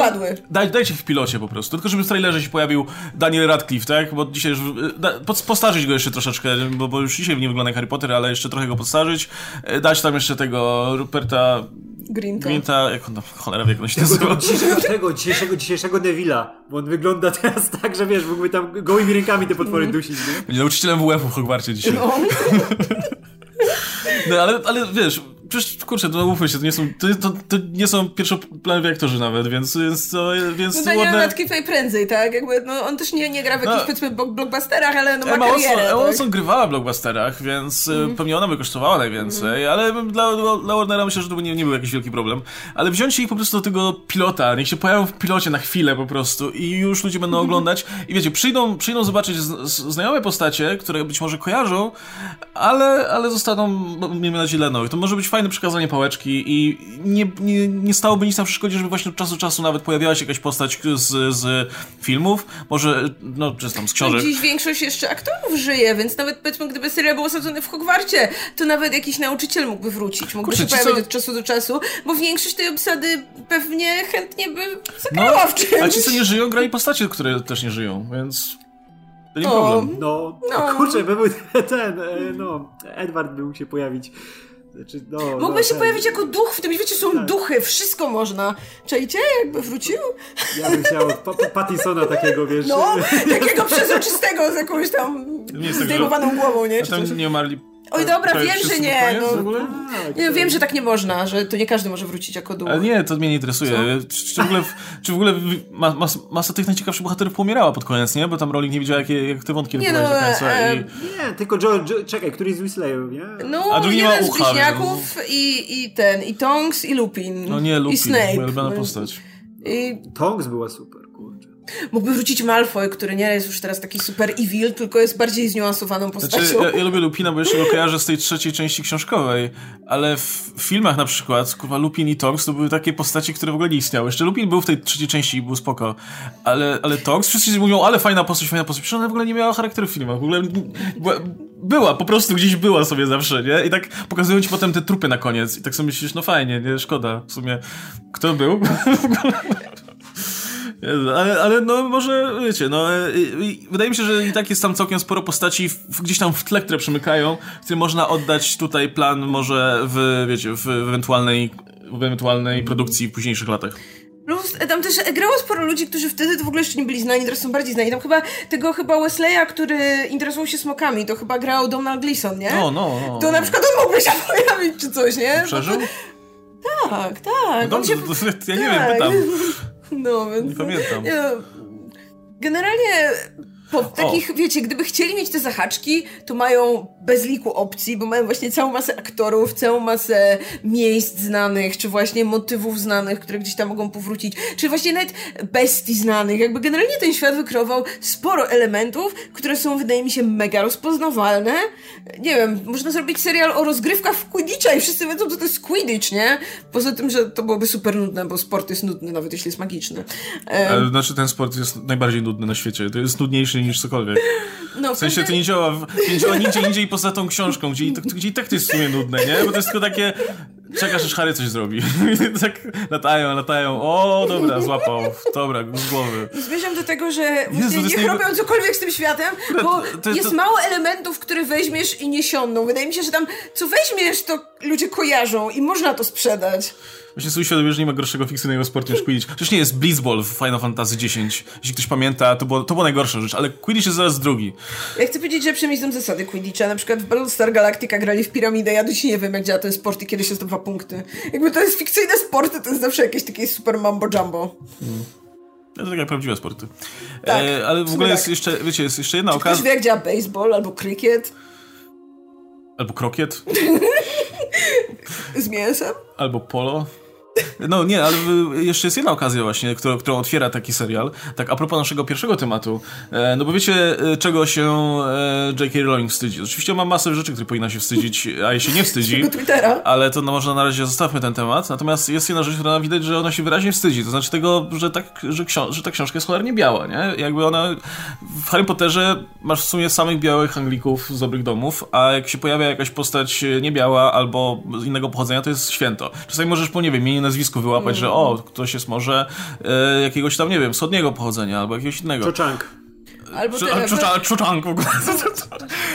Daj, dajcie ich w pilocie po prostu. Tylko żeby w trailerze się pojawił Daniel Radcliffe, tak? Bo dzisiaj już... Da, postarzyć go jeszcze troszeczkę, bo, bo już dzisiaj nie wygląda jak Harry Potter, ale jeszcze trochę go podstarzyć. E, dać tam jeszcze tego Ruperta Grinta. Grinta, jak on, cholera wie, jak on się nazywa. Dzisiejszego, tego, dzisiejszego, dzisiejszego Neville'a, bo on wygląda teraz tak, że wiesz, mógłby tam gołymi rękami te potwory mm. dusić, nie? Będzie nauczycielem WF-u w Hogwarcie dzisiaj. No. *laughs* no ale, ale wiesz, Przecież, kurczę, to mówmy się, to nie są, to, to, to nie są pierwszoplanowi aktorzy nawet, więc, więc to, więc no Daniel ładne... Radcliffe najprędzej, tak? Jakby, no, on też nie, nie gra w jakichś, no, powiedzmy, blockbusterach, ale no ma Emma karierę. Watson, Emma tak? Watson grywała w blockbusterach, więc mm. pewnie ona by kosztowała najwięcej, mm. ale dla, dla Warnera myślę, że to by nie, nie był jakiś wielki problem. Ale wziąć ich po prostu do tego pilota, niech się pojawią w pilocie na chwilę po prostu i już ludzie będą mm. oglądać i wiecie, przyjdą, przyjdą zobaczyć z, z, znajome postacie, które być może kojarzą, ale, ale zostaną, miejmy nadzieję, dla nowych. To może być fajne przekazanie pałeczki i nie, nie, nie stałoby nic na przeszkodzie, żeby właśnie od czasu do czasu nawet pojawiała się jakaś postać z, z filmów, może, no, czy tam z książek. No, dziś większość jeszcze aktorów żyje, więc nawet powiedzmy, gdyby serial był osadzony w Hogwarcie, to nawet jakiś nauczyciel mógłby wrócić, mógłby Kurczę, się pojawić co... od czasu do czasu, bo większość tej obsady pewnie chętnie by zagrała no, w czymś. Ale ci, co nie żyją, grali postacie, które też nie żyją, więc... To nie no, problem. No, no. kurczę, by był *laughs* ten, e, no, Edward by mógł się pojawić znaczy, no, Mógłby no, się ten... pojawić jako duch, w tym świecie są tak. duchy, wszystko można. Czajcie, jakby wrócił? Ja bym chciał Pattisona takiego, wiesz. No, *laughs* takiego przezroczystego z jakąś tam zdejmowaną głową, nie? A tam nie umarli Oj, dobra, To wiem, że nie. No? Tak, nie tak. wiem, że tak nie można, że to nie każdy może wrócić jako duch. Ale nie, to mnie nie interesuje. Czy, czy w ogóle, czy w ogóle ma, mas, masa tych najciekawszych bohaterów pomierała pod koniec, nie? Bo tam Rowling nie wiedziała, jakie, jak te wątki Nie, no, do końca. e, I... Nie, tylko Joe, Joe czekaj, któryś z Weasleyów, nie? No, A drugi nie ma jeden z ucha, bliźniaków i, i ten, i Tonks, i Lupin. No nie, I Lupin, Snape. moja ulubiona postać. I Tonks była super. Mógłby wrócić Malfoy, który nie jest już teraz taki super evil, tylko jest bardziej zniuansowaną postacią. Znaczy, ja, ja lubię Lupina, bo jeszcze go kojarzę z tej trzeciej części książkowej, ale w filmach na przykład, kurwa, Lupin i Tonks to były takie postaci, które w ogóle nie istniały. Jeszcze Lupin był w tej trzeciej części i był spoko, ale, ale Tonks, wszyscy mówią, ale fajna postać, fajna postać, przecież ona w ogóle nie miała charakteru w filmach, w ogóle była, była, po prostu gdzieś była sobie zawsze, nie? I tak pokazują ci potem te trupy na koniec i tak sobie myślisz, no fajnie, nie, szkoda, w sumie, kto był? *laughs* Ale, ale no może, wiecie, no e, wydaje mi się, że i tak jest tam całkiem sporo postaci w, gdzieś tam w tle, które przemykają, które można oddać tutaj plan może w, wiecie, w ewentualnej, w ewentualnej produkcji w późniejszych latach. Plus e, tam też grało sporo ludzi, którzy wtedy to w ogóle jeszcze nie byli znani, teraz są bardziej znani. Tam chyba tego chyba Wesleya, który interesował się smokami, to chyba grał Donald Gleason, nie? No, no, no. To na przykład on mógłby się *laughs* pojawić czy coś, nie? Przeżył? Tak, tak. No on się... dobrze, to, ja nie tak. wiem, pytam. *laughs* No, więc... Nie pamiętam. Nie, generalnie po takich, wiecie, gdyby chcieli mieć te zahaczki, to mają bez liku opcji, bo mają właśnie całą masę aktorów, całą masę miejsc znanych, czy właśnie motywów znanych, które gdzieś tam mogą powrócić, czy właśnie nawet bestii znanych. Jakby generalnie ten świat wykreował sporo elementów, które są, wydaje mi się, mega rozpoznawalne. Nie wiem, można zrobić serial o rozgrywkach w Quidditcha i wszyscy wiedzą, co to jest Quidditch, nie? Poza tym, że to byłoby super nudne, bo sport jest nudny, nawet jeśli jest magiczny. Ale, znaczy ten sport jest najbardziej nudny na świecie. To jest nudniejszy niż cokolwiek. no, W sensie to nie działa, w, nie działa nigdzie indziej poza tą książką, gdzie, tak- gdzie i tak to jest w sumie nudne, nie? Bo to jest tylko takie, czekasz aż Harry coś zrobi. *laughs* Tak latają, latają, o dobra, złapał, dobra, z głowy. Zmierzam do tego, że Jezu, niech najba- robią cokolwiek z tym światem, bo to- to- jest to- mało elementów, które weźmiesz i nie siądą. Wydaje mi się, że tam co weźmiesz, to ludzie kojarzą i można to sprzedać. Właśnie sobie uświadomiłem, że nie ma gorszego fikcyjnego sportu niż Quidditch. Przecież nie jest Blitzball w Final Fantasy X. Jeśli ktoś pamięta, to było, to była najgorsza rzecz, ale Quidditch jest zaraz drugi. Ja chcę powiedzieć, że są zasady Quidditcha. Na przykład w Battlestar Galactica grali w piramidę. Ja do dzisiaj nie wiem, jak działa ten sport i kiedy się zdobywa punkty. Jakby to jest fikcyjne sporty, to jest zawsze jakieś takie super mambo jumbo. To tak jak prawdziwe sporty. Tak, e, ale w w ogóle jest tak. jeszcze, wiecie, jest jeszcze jedna Ktoś okazja. wie, jak działa baseball albo cricket Albo krokiet, *laughs* z mięsem. albo polo. No nie, ale jeszcze jest jedna okazja właśnie, którą otwiera taki serial. Tak a propos naszego pierwszego tematu. E, no bo wiecie, e, czego się e, J.K. Rowling wstydzi. Oczywiście ma masę rzeczy, które powinna się wstydzić, a jej się nie wstydzi. *laughs* Twittera. Ale to no, może na razie zostawmy ten temat. Natomiast jest jedna rzecz, która widać, że ona się wyraźnie wstydzi. To znaczy tego, że, tak, że, ksią- że ta książka jest cholernie biała, nie? Jakby ona... W Harry Potterze masz w sumie samych białych Anglików z dobrych domów, a jak się pojawia jakaś postać niebiała albo z innego pochodzenia, to jest święto. Czasami możesz po, nie wiem, imieniu nazwisku wyłapać, że o, ktoś jest może e, jakiegoś tam, nie wiem, wschodniego pochodzenia albo jakiegoś innego. Cho Chang. Albo Czu- te- czucza- Czuczank w *laughs* ogóle.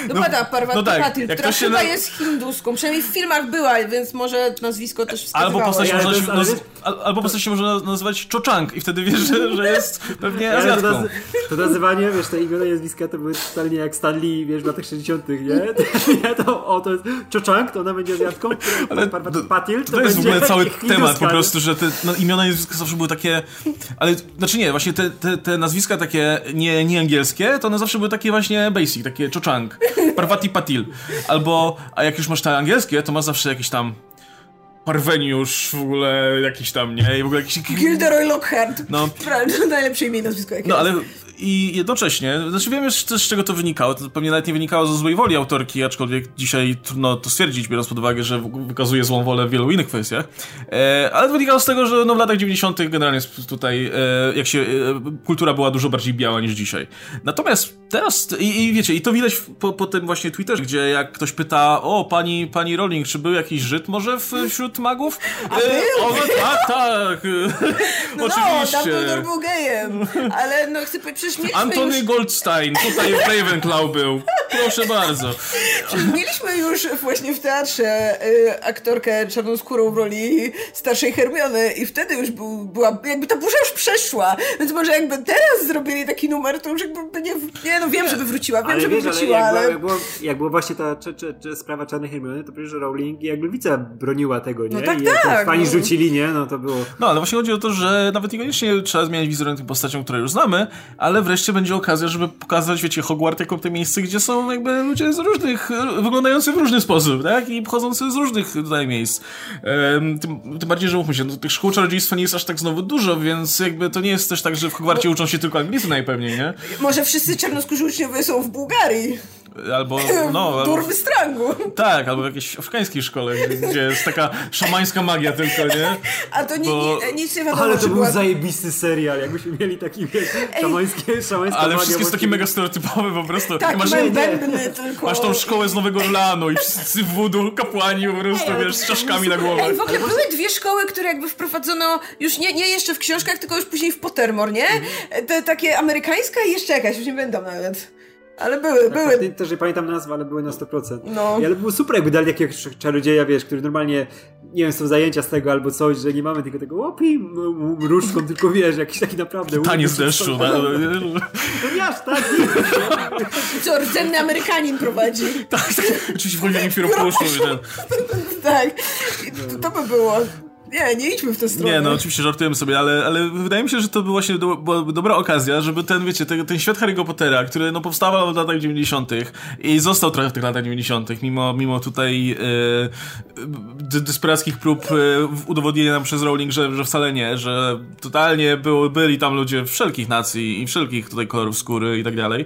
Dopada Parvati no tak, Patil, jak która ktoś się chyba na- jest hinduską. Przynajmniej w filmach była, więc może nazwisko też wskazywało. Albo postać, to można ale al- albo postać się może nazywać Czoczank i wtedy wiesz, *laughs* że, że jest pewnie to, Azjatką. naz- to nazywanie, wiesz, te imiona i nazwiska to były totalnie jak Stanley, wiesz, w latach 60 nie? *laughs* nie to, o, to jest Cho Chang, to ona będzie Azjatką, Ale Patil to, To jest w będzie ogóle cały hinduska, temat po prostu, że te no, imiona i nazwiska zawsze były takie, ale znaczy nie, właśnie te, te, te nazwiska takie nie, nie angielskie, to one zawsze były takie właśnie basic, takie Chochang, Parvati Patil, albo, a jak już masz te angielskie, to masz zawsze jakieś tam Parweniusz, w ogóle jakiś tam, nie, i w ogóle jakiś... Gilderoy Lockhart. No, Prawda, najlepsze imię i nazwisko jakie No ale i jednocześnie, znaczy wiem już też z czego to wynikało, to pewnie nawet nie wynikało ze złej woli autorki, aczkolwiek dzisiaj trudno to stwierdzić, biorąc pod uwagę, że wykazuje złą wolę w wielu innych kwestiach, e, ale wynikało z tego, że no, w latach 90. generalnie tutaj, e, jak się, e, kultura była dużo bardziej biała niż dzisiaj. Natomiast teraz, i, i wiecie, i to widać po, po tym właśnie Twitterze, gdzie jak ktoś pyta, o pani, pani Rowling, czy był jakiś Żyd może w, wśród magów? E, o, tak, tak, No, oczywiście. Dumbledore był gejem. Ale no chcę powiedzieć, przecież mieliśmy Antony już, Goldstein, tutaj w Ravenclaw był. Proszę bardzo. przecież mieliśmy już właśnie w teatrze y, aktorkę czarnoskórą w roli starszej Hermiony i wtedy już był, była, jakby ta burza już przeszła, więc może jakby teraz zrobili taki numer, to już jakby by nie, nie nie, no wiem, żeby wróciła, wiem, ale żeby wiesz, wróciła, ale... ale... Jak, była, jak, było, jak była właśnie ta cze, cze, cze sprawa Czarnej Hermiony, to przecież Rowling jak Lwica broniła tego, nie? No tak, I jak tak, fani no. rzucili, nie? No to było... No, ale właśnie chodzi o to, że nawet niekoniecznie trzeba zmieniać wizerunek tym postaciom, które już znamy, ale wreszcie będzie okazja, żeby pokazać, wiecie, Hogwart jako te miejsce, gdzie są jakby ludzie z różnych, wyglądający w różny sposób, tak? I pochodzący z różnych tutaj miejsc. Ehm, tym, tym bardziej, że mówmy się, no, tych szkół czarodziejstwa nie jest aż tak znowu dużo, więc jakby to nie jest też tak, że w Hogwarcie uczą się tylko Anglicy najpewniej, nie? Może wszyscy czarnoskórzy uczniowie są w Bułgarii, Albo, *laughs* no... w Albo, Durmystrangu. tak, albo w jakiejś afrykańskiej szkole, gdzie, jest taka szamańska magia tylko, nie? A to nie, Bo- nie, nic nie wiadomo, Ale to był była... zajebisty serial, jakbyśmy mieli taki, wiesz, szamańskie, szamańska Ale magia wszystko jest takie mega stereotypowe po prostu. Tak, masz, masz bębny tylko. masz tą szkołę z Nowego Orleanu i wszyscy wudu, kapłani po prostu, Ej, wiesz, z czaszkami na głowę. Ej, w ogóle były dwie szkoły, które jakby wprowadzono już nie, nie jeszcze w książkach, tylko już później w Pottermore, nie? Te takie amerykańska i jeszcze jakaś, już nie będą nawet. Ale były, były. Tak, też nie pamiętam nazwy, ale były na 100%. No. I ale było super, jakby dali jakiegoś czarodzieja, wiesz, który normalnie, nie wiem, są zajęcia z tego albo coś, że nie mamy tylko tego łopi m- m- różdżką, *laughs* tylko wiesz, jakiś taki naprawdę... Taniec łup- deszczu. *laughs* No, To nie aż tak, Co, rdzenny Amerykanin prowadzi. tak, tak. Oczywiście w puszczą i *laughs* ten... Tak. To by było. Nie, nie idźmy w tę stronę. Nie, no oczywiście żartujemy sobie, ale, ale wydaje mi się, że to była właśnie do, była dobra okazja, żeby ten, wiecie, ten, ten świat Harry'ego Pottera, który no powstawał w latach 90. i został trochę w tych latach 90., mimo, mimo tutaj dy- desperackich prób e, udowodnienia nam przez Rowling, że, że wcale nie, że totalnie byli tam ludzie wszelkich nacji i wszelkich tutaj kolorów skóry i tak dalej.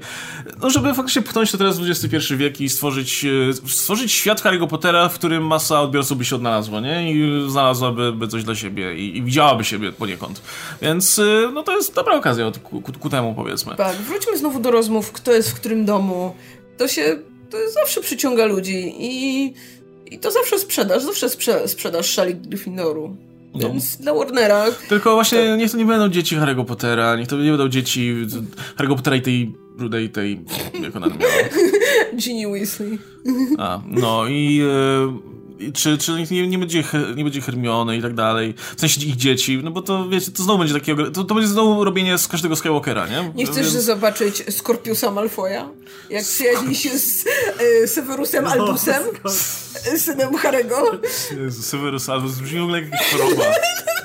No, żeby faktycznie pchnąć to teraz w XXI wiek i stworzyć, e, stworzyć świat Harry'ego Pottera, w którym masa odbiorców by się odnalazła, nie? I znalazłaby by coś dla siebie i, i widziałaby siebie poniekąd. Więc y, no to jest dobra okazja ku, ku, ku temu, powiedzmy. Tak, wróćmy znowu do rozmów, kto jest w którym domu. To się, to zawsze przyciąga ludzi i, i to zawsze sprzedaż, zawsze sprze, sprzedaż szali Gryffindoru. No. Więc dla Warnera Tylko właśnie niech to nie będą dzieci Harry'ego Pottera, niech to nie będą dzieci Harry'ego Pottera i tej rudej, tej, jak ona miała. *laughs* Ginny Weasley. A, no i... czy, czy nie, nie, będzie, nie będzie Hermiony i tak dalej, w sensie ich dzieci, no bo to wiecie, to znowu będzie takie, to, to będzie znowu robienie z każdego Skywalkera, nie? Nie chcesz Więc- zobaczyć Skorpiusa Malfoya? Jak przyjaźni się z y, Severusem No, Albusem, y, synem Harego. Jezu, Severus Albus, brzmi w ogóle jak jakaś choroba. *laughs*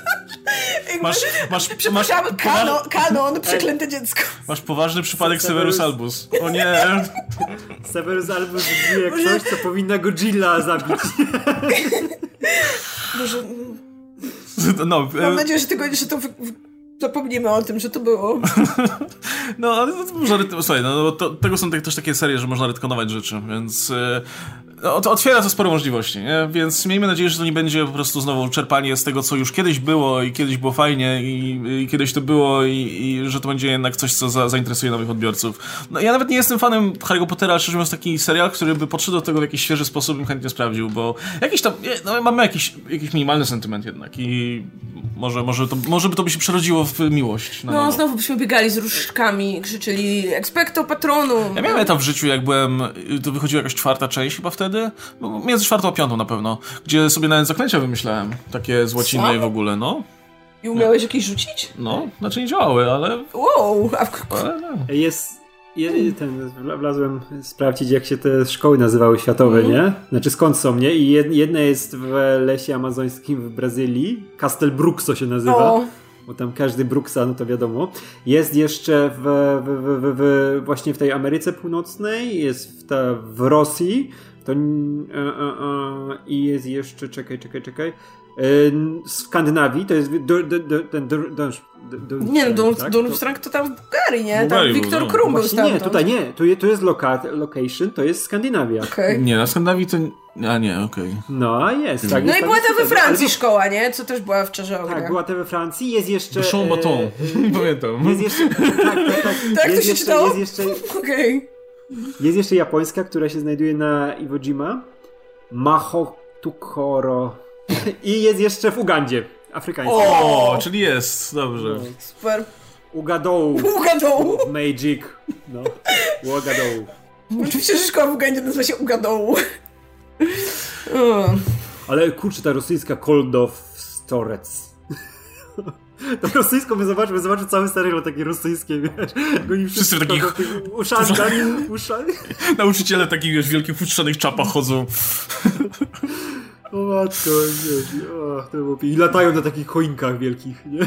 Masz, masz, masz, *laughs* kanon, kanon przeklęte dziecko. masz poważny przypadek Severus- Severus Albus. O nie! *laughs* Severus Albus brzmi jak coś, co powinna Godzilla zabić. *laughs* Boże, No, mam e, nadzieję, że, tego, że to zapomnimy o tym, że to było. no ale to, to można, słuchaj, no, to, tego są te- też takie serie, że można retkonować rzeczy, więc e, otwiera to sporo możliwości, nie? Więc miejmy nadzieję, że to nie będzie po prostu znowu czerpanie z tego, co już kiedyś było i kiedyś było fajnie i, i kiedyś to było i, i że to będzie jednak coś, co za, zainteresuje nowych odbiorców. No ja nawet nie jestem fanem Harry'ego Pottera, ale szczerze mówiąc taki serial, który by podszedł do tego w jakiś świeży sposób bym chętnie sprawdził, bo jakiś tam, no, mamy jakiś, jakiś minimalny sentyment jednak i może, może, to, może by to by się przerodziło w miłość. No, nowo. znowu byśmy biegali z różdżkami, krzyczyli expecto patronum. Ja miałem etap w życiu, jak byłem, to wychodziła jakaś czwarta część chyba wtedy, no, między czwartą a piątą na pewno, gdzie sobie nawet zaklęcia wymyślałem, takie z łaciny Co? i w ogóle, no. I umiałeś jakieś rzucić? No, znaczy nie działały, ale... Wow, a w, ale no. Jest. Je, ten, wla- wlazłem sprawdzić, jak się te szkoły nazywały światowe, nie? Znaczy skąd są, nie? I jed, jedna jest w lesie amazońskim w Brazylii. Castel Bruxo się nazywa. o, Bo tam każdy Bruxa, no to wiadomo. Jest jeszcze w, w, w, w, w właśnie w tej Ameryce Północnej, jest w, ta, w Rosji. To, e, e, e, I jest jeszcze, czekaj, czekaj, czekaj. E, w Skandynawii to jest ten Dunstrang, nie no, Dun-? Durmstrang to tam w Bułgarii, nie? Tam Wiktor no. Krum był nie, tutaj nie. Tu, je- tu jest location, to jest Skandynawia. Nie, na Skandynawii to... A nie, okej. No, a jest. Tak, No jest i była ta we Francji ale- szkoła, nie? Co też była w Czarze. Tak, była ta we Francji. Jest jeszcze... Bachon e, Baton, *laughs* e, pamiętam. Jest jeszcze... Tak, tak, tak. *laughs* Tak to jest się jeszcze, czytało? Jest jeszcze, *laughs* Okej. Jest jeszcze japońska, która się znajduje na Iwo Jima. Mahotukoro. I jest jeszcze w Ugandzie. Afrykańska. O, czyli jest, dobrze. Super. Ugadou. Ugadoł. Magic. No. Ugadou. Oczywiście, że szkoła w Ugandzie nazywa się Ugadoł. O. Ale kurczę, ta rosyjska Koldow Storec. *laughs* To rosyjską my zobaczmy, zobaczmy cały serial takie rosyjskie, wiesz. Oni Wszyscy w takich- uszankach, *laughs* uszami. Nauczyciele takich, wiesz, wielkich futrzanych czapach chodzą. *laughs* O matko, pi- I latają na takich choinkach wielkich, nie?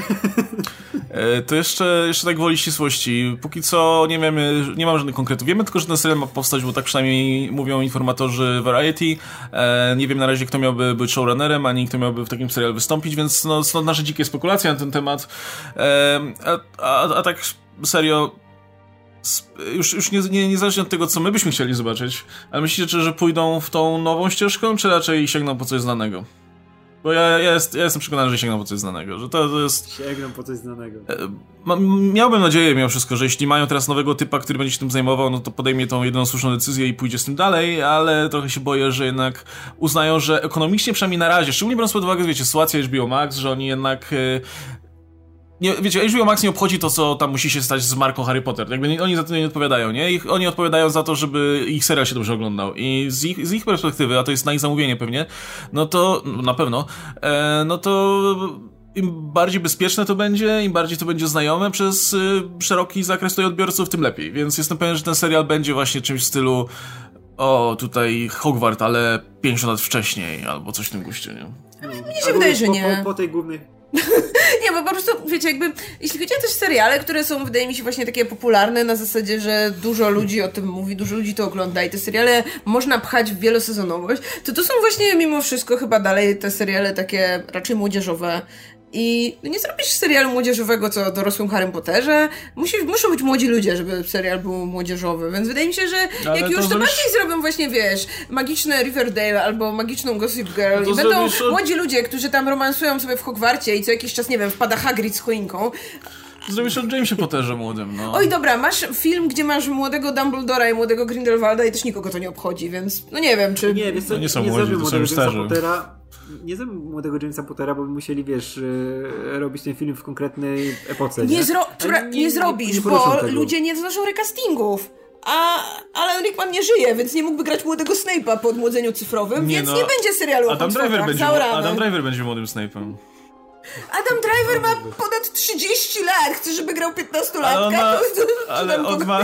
E, To jeszcze, jeszcze tak woli ścisłości. Póki co nie wiemy, nie mamy żadnych konkretów. Wiemy tylko, że ten serial ma powstać, bo tak przynajmniej mówią informatorzy Variety. E, nie wiem na razie, kto miałby być showrunnerem, ani kto miałby w takim serialu wystąpić, więc no, są nasze dzikie spekulacje na ten temat. E, a, a, a tak serio, już, już nie, nie, niezależnie od tego, co my byśmy chcieli zobaczyć, ale myślicie, że pójdą w tą nową ścieżką, czy raczej sięgną po coś znanego? Bo ja, ja, jest, ja jestem przekonany, że sięgną po coś znanego, że to, to jest... Sięgną po coś znanego. Ma, miałbym nadzieję mimo wszystko, że jeśli mają teraz nowego typa, który będzie się tym zajmował, no to podejmie tą jedyną słuszną decyzję i pójdzie z tym dalej, ale trochę się boję, że jednak uznają, że ekonomicznie przynajmniej na razie, szczególnie biorąc pod uwagę, wiecie, sytuację HBO Max, że oni jednak... Nie, wiecie, HBO Max nie obchodzi to, co tam musi się stać z marką Harry Potter. Jakby nie, oni za to nie odpowiadają, nie? Ich, oni odpowiadają za to, żeby ich serial się dobrze oglądał. I z ich, z ich perspektywy, a to jest na ich zamówienie pewnie, no to, na pewno, e, no to im bardziej bezpieczne to będzie, im bardziej to będzie znajome przez y, szeroki zakres tutaj odbiorców, tym lepiej. Więc jestem pewien, że ten serial będzie właśnie czymś w stylu o, tutaj Hogwart, ale 50 lat wcześniej, albo coś w tym guście, nie? Mnie się wydaje, że po, nie. Po, po tej głównej... *laughs* Nie, bo po prostu, wiecie, jakby, jeśli chodzi o też seriale, które są, wydaje mi się, właśnie takie popularne na zasadzie, że dużo ludzi o tym mówi, dużo ludzi to ogląda i te seriale można pchać w wielosezonowość, to to są właśnie mimo wszystko chyba dalej te seriale takie raczej młodzieżowe. I no nie zrobisz serialu młodzieżowego, co o dorosłym Harrym Potterze. Musi, muszą być młodzi ludzie, żeby serial był młodzieżowy, więc wydaje mi się, że Ale jak to już to zrobisz- bardziej zrobią właśnie, wiesz, magiczne Riverdale albo magiczną Gossip Girl to i będą zrobisz- młodzi ludzie, którzy tam romansują sobie w Hogwarcie i co jakiś czas, nie wiem, wpada Hagrid z choinką. Zrobisz o Jamesie Potterze młodym, no. Oj, dobra, masz film, gdzie masz młodego Dumbledora i młodego Grindelwalda i też nikogo to nie obchodzi, więc no nie wiem, czy... Nie, wiesz No nie są nie młodzi, to są już starzy. Pottera. Nie zrobią młodego Jamesa Pottera, bo by musieli, wiesz, e, robić ten film w konkretnej epoce, nie? Nie, zro... Nie, zrobisz, nie poruszą bo tego. ludzie nie znoszą recastingów. A Alan Rickman nie żyje, więc nie mógłby grać młodego Snape'a po odmłodzeniu cyfrowym, Nie więc no, nie będzie serialu Adam Driver, będzie. Adam Driver będzie młodym Snape'em. Adam Driver ma ponad 30 lat, chce, żeby grał 15-latka. Ale on ma, ale on ma,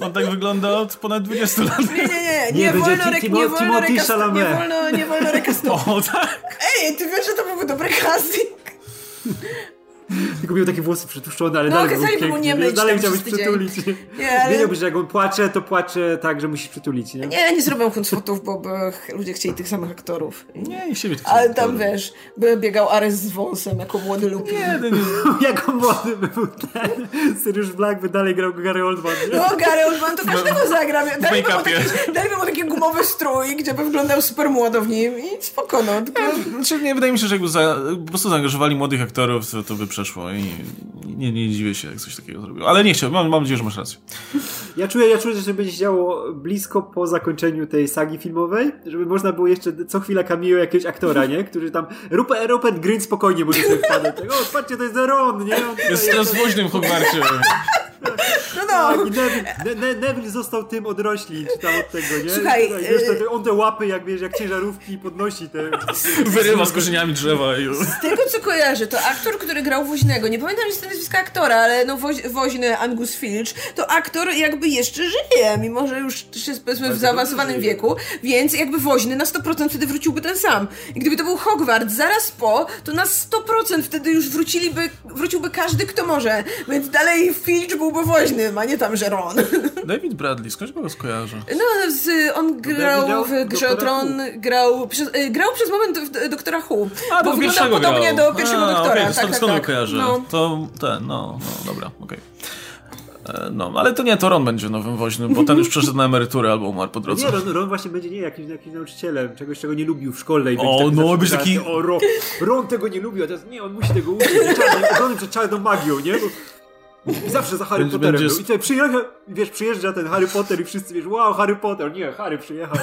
on tak wygląda od ponad 20 lat. Nie, nie, nie, nie, Nie, wolno, rek- nie wolno, rekast- nie wolno, nie wolno *laughs* rekastować. O, tak. Ej, ty wiesz, że to byłby dobry casting? Tylko miał takie włosy przytłuszczone, ale No, dalej był mu piękny, nie myć Dalej przez tydzień. przytulić. Nie, *laughs* ale- Wiedziałbyś, że jak on płacze, to płacze tak, że musisz przytulić, nie? Nie, nie zrobię Huncfotów, bo by ludzie chcieli tych samych aktorów. Nie, nie siebie Ale tam, wiesz, by biegał Ares z wąsem jako młody Lupin. Nie, nie, nie. *laughs* jako młody by był ten. Sirius Black by dalej grał Gary Oldman, nie? No, Gary Oldman to każdego zagra. Daj mu make-upie. taki, daj mu taki gumowy strój, gdzie by wyglądał super młodo w nim i spoko, no. Tylko... Znaczy, nie, wydaje mi się, że jakby za, po prostu zaangażowali młodych aktorów, to, to by przeszło i nie, nie dziwię się, jak coś takiego zrobił. Ale nie chciałbym, mam, mam nadzieję, że masz rację. Ja czuję, ja czuję, że to będzie się działo blisko po zakończeniu tej sagi filmowej, żeby można było jeszcze co chwila cameo jakiegoś aktora, nie? Który tam... Rupert, Rupert Grint spokojnie może sobie wpadać. Tak, o, patrzcie, to jest Ron, nie? On Jest teraz w woźnym Hogwarcie. No, no. Tak, Neville, ne, ne, Neville został tym odrośli, czy tam od tego, nie? Słuchaj, wiesz, te, y- te, on te łapy, jak wiesz, jak ciężarówki podnosi te... Wyrywa z korzeniami drzewa i... Z tego co kojarzę, to aktor, który grał woźnego, nie pamiętam niestety nazwiska aktora, ale no woź, woźny Angus Filch, to aktor jakby jeszcze żyje, mimo że już jest powiedzmy w zaawansowanym wieku, więc jakby woźny na 100% wtedy wróciłby ten sam. I gdyby to był Hogwart zaraz po, to na 100% wtedy już wróciliby, wróciłby każdy kto może, więc dalej Filch byłby woźnym, a nie tam, że Ron. *laughs* David Bradley, skąd go skojarzę? No, z, on grał grał w Grze Tron, grał przez, y, grał przez moment w, Doktora Who. A, bo do wyglądał pierwszego podobnie grał. do pierwszego A, Doktora. okej, tak, tak, tak. Kojarzę. No. To ten, no, no dobra, okej. E, No, ale to nie, to Ron będzie nowym woźnym, bo ten już przeszedł na emeryturę albo umarł po drodze. Nie, Ron, Ron właśnie będzie nie jakimś, jakimś nauczycielem, czegoś, czego nie lubił w szkole. I O, będzie no, zawsze będzie taki- O, Ron, Ron tego nie lubił, a teraz nie, on musi tego uczyć. Ron przed czarną magią, nie? Bo, I zawsze za Harry Potterem był. I tutaj przyjecha, wiesz, przyjeżdża ten Harry Potter i wszyscy wiesz, wow, Harry Potter. Nie, Harry przyjechał.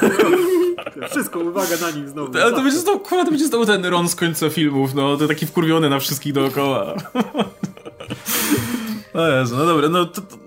*laughs* Wszystko, uwaga na nim znowu. Ale to będzie znowu, kurwa, to będzie znowu ten Ron z końca filmów, no, to taki wkurwiony na wszystkich dookoła. *laughs* O Jezu, no dobra, no to, to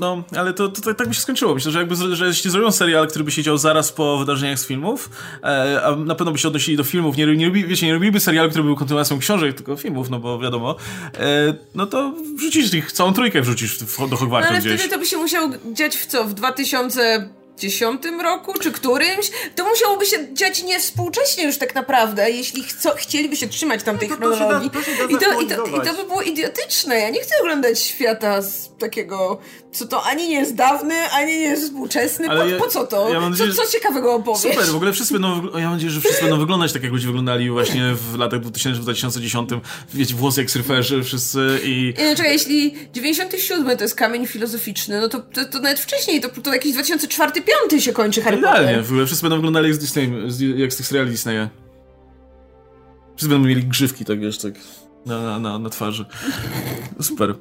no, ale to, to, to, tak by się skończyło. Myślę, że jakby że jeśli zrobią serial, który by się dział zaraz po wydarzeniach z filmów, e, a na pewno by się odnosili do filmów, nie, nie, robi, wiecie, nie robiliby serialu, który był kontynuacją książek, tylko filmów, no bo wiadomo, e, no to wrzucisz ich, całą trójkę wrzucisz do Hogwartu no, ale gdzieś. wtedy to by się musiało dziać w co? W 2000 dziesiątym roku, czy którymś, to musiałoby się dziać nie współcześnie już tak naprawdę, jeśli chcą, chcieliby się trzymać tamtej No to chronologii. to da- to I, to, i, to, I to by było idiotyczne. Ja nie chcę oglądać świata z takiego, co to ani nie jest dawny, ani nie jest współczesny. Ale Po, ja- po co to? ja nadzieję, co, co ciekawego opowiesz? Super, w ogóle wszyscy będą, ja mam nadzieję, że wszyscy będą wyglądać tak, jak ludzie wyglądali właśnie w latach 2000-2010. Wiecie, włosy jak surferzy wszyscy i... Nie, no, czekaj, jeśli 97 to jest kamień filozoficzny, no to, to, to nawet wcześniej, to, to jakiś 2004-2005 się kończy Harry Idealnie, Potter. w ogóle wszyscy będą wyglądali jak z Disney, jak z tych seriali Disneya. Wszyscy będą mieli grzywki, tak wiesz, tak na, na, na, twarzy. *laughs* Super.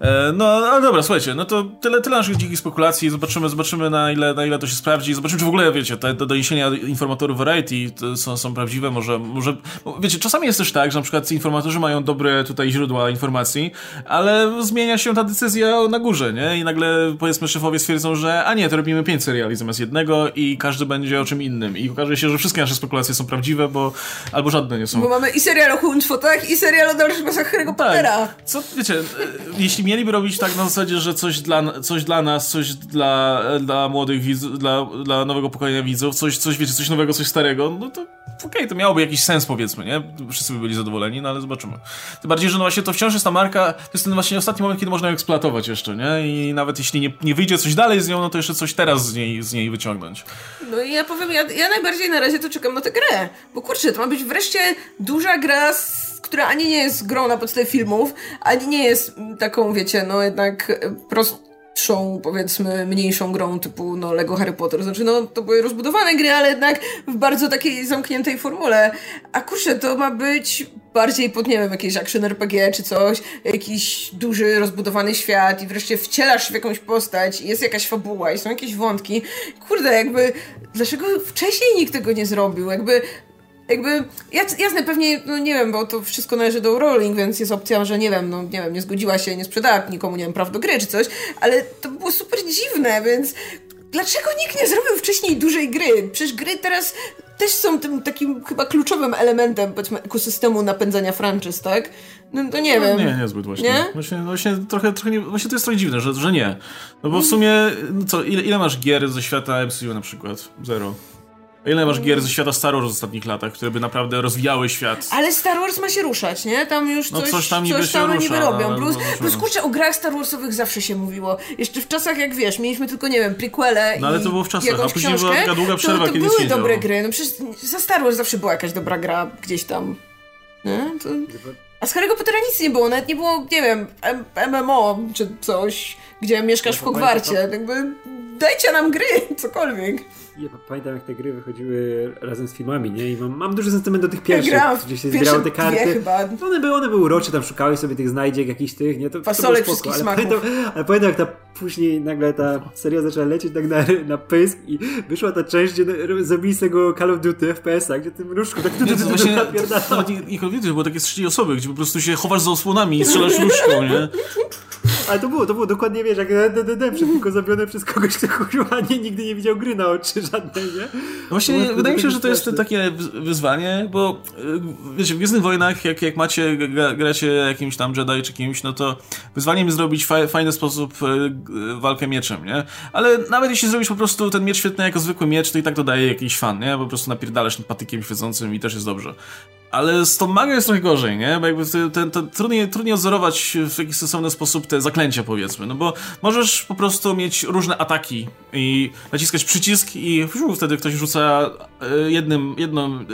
E, no, ale dobra, słuchajcie, no to tyle, tyle naszych dzikich spekulacji. Zobaczymy, zobaczymy na ile, na ile to się sprawdzi. Zobaczymy, czy w ogóle, wiecie, te, te doniesienia informatorów Variety są, są prawdziwe. Może, może, bo wiecie, czasami jest też tak, że na przykład informatorzy mają dobre tutaj źródła informacji, ale zmienia się ta decyzja na górze, nie? I nagle, powiedzmy, szefowie stwierdzą, że a nie, to robimy pięć seriali zamiast jednego i każdy będzie o czym innym. I okaże się, że wszystkie nasze spekulacje są prawdziwe, bo albo żadne nie są. Bo mamy i serial o Huntfotach, i serial o losach Harry'ego Pottera. Tak. Co, wiecie, e, jeśli mieliby robić tak na zasadzie, że coś dla, coś dla nas, coś dla, dla młodych widzów, dla, dla nowego pokolenia widzów, coś, coś, wiecie, coś nowego, coś starego, no to okej, to miałoby jakiś sens, powiedzmy, nie? Wszyscy by byli zadowoleni, no ale zobaczymy. Tym bardziej, że no właśnie to wciąż jest ta marka, to jest ten właśnie ostatni moment, kiedy można ją eksploatować jeszcze, nie? I nawet jeśli nie, nie wyjdzie coś dalej z nią, no to jeszcze coś teraz z niej, z niej wyciągnąć. No i ja powiem, ja, ja najbardziej na razie to czekam na tę grę. Bo kurczę, to ma być wreszcie duża gra, z, która ani nie jest grą na podstawie filmów, ani nie jest taką, wiecie, no jednak e, prostszą, powiedzmy, mniejszą grą typu no Lego Harry Potter. Znaczy, no to były rozbudowane gry, ale jednak w bardzo takiej zamkniętej formule. A kurczę, to ma być bardziej pod, nie wiem, jakieś action RPG czy coś, jakiś duży, rozbudowany świat i wreszcie wcielasz w jakąś postać i jest jakaś fabuła i są jakieś wątki. Kurde, jakby, dlaczego wcześniej nikt tego nie zrobił? Jakby, jakby, jasne, pewnie, no nie wiem, bo to wszystko należy do Rowling, więc jest opcja, że nie wiem, no nie wiem, nie zgodziła się, nie sprzedała nikomu, nie wiem, praw do gry czy coś, ale to było super dziwne, więc dlaczego nikt nie zrobił wcześniej dużej gry? Przecież gry teraz też są tym takim chyba kluczowym elementem, powiedzmy, ekosystemu napędzania franczyz, tak? No to nie wiem. No, nie, niezbyt właśnie. Nie? Właśnie, no właśnie trochę, trochę nie, właśnie to jest trochę dziwne, że, że nie. No bo w sumie, no co, ile, ile masz gier ze świata MCU na przykład? Zero. Ile masz gier ze świata Star Wars w ostatnich latach, które by naprawdę rozwijały świat? Ale Star Wars ma się ruszać, nie? Tam już No coś, coś tam niby się tam rusza, niby robią. ale Plus, no, no, plus no. kurczę, o grach Star Warsowych zawsze się mówiło. Jeszcze w czasach, jak wiesz, mieliśmy tylko, nie wiem, prequele No, ale to było w czasach, a później była książkę, taka długa przerwa, to, to były dobre działo. gry. No przecież za Star Wars zawsze była jakaś dobra gra gdzieś tam. Nie? To... A z Harry'ego Pottera nic nie było, nawet nie było, nie wiem, M- MMO czy coś, gdzie mieszkasz w No Hogwarcie. Jakby dajcie nam gry, *laughs* cokolwiek. Ja pamiętam, jak te gry wychodziły razem z filmami, nie? I mam, mam duży sentyment do tych pierwszych, w gdzie się zbierało te karty. chyba. One były, one były urocze, tam szukałeś sobie tych znajdziek, jakichś tych, nie? To, to Fasole było spoko, wszystkich ale smaków. pamiętam, ale pamiętam, jak ta później nagle ta seria zaczęła lecieć tak na, na pysk i wyszła ta część, gdzie ro- zrobili z tego Call of Duty FPS-a, gdzie tym różdżku tak Nie, to właśnie, nawet nie, nie było takie z trzeciej osoby, gdzie po prostu się chowasz za osłonami i strzelasz różdżką, nie? *laughs* Ale to było, to było dokładnie, wiesz, jak DDD, tylko zrobione przez kogoś, kto kurwa nie, nigdy nie widział gry na oczy żadnej, nie? No Właśnie wydaje mi się, że to jest takie wy- wyzwanie, bo y, wiecie, w Gwiezdnych Wojnach, jak, jak macie, gra, gracie jakimś tam Jedi czy kimś, no to wyzwaniem jest zrobić fa fajny sposób y, walkę mieczem, nie? Ale nawet jeśli zrobisz po prostu ten miecz świetny jako zwykły miecz, to i tak dodaje jakiś fan, nie? Po prostu napierdalasz tym patykiem świecącym i też jest dobrze. Ale z tą magią jest trochę gorzej, nie? Bo jakby ten, ten, trudniej, trudniej odzorować w jakiś sensowny sposób te zaklęcia, powiedzmy. No bo możesz po prostu mieć różne ataki i naciskać przycisk i wtedy ktoś rzuca e, jednym, jedną, e,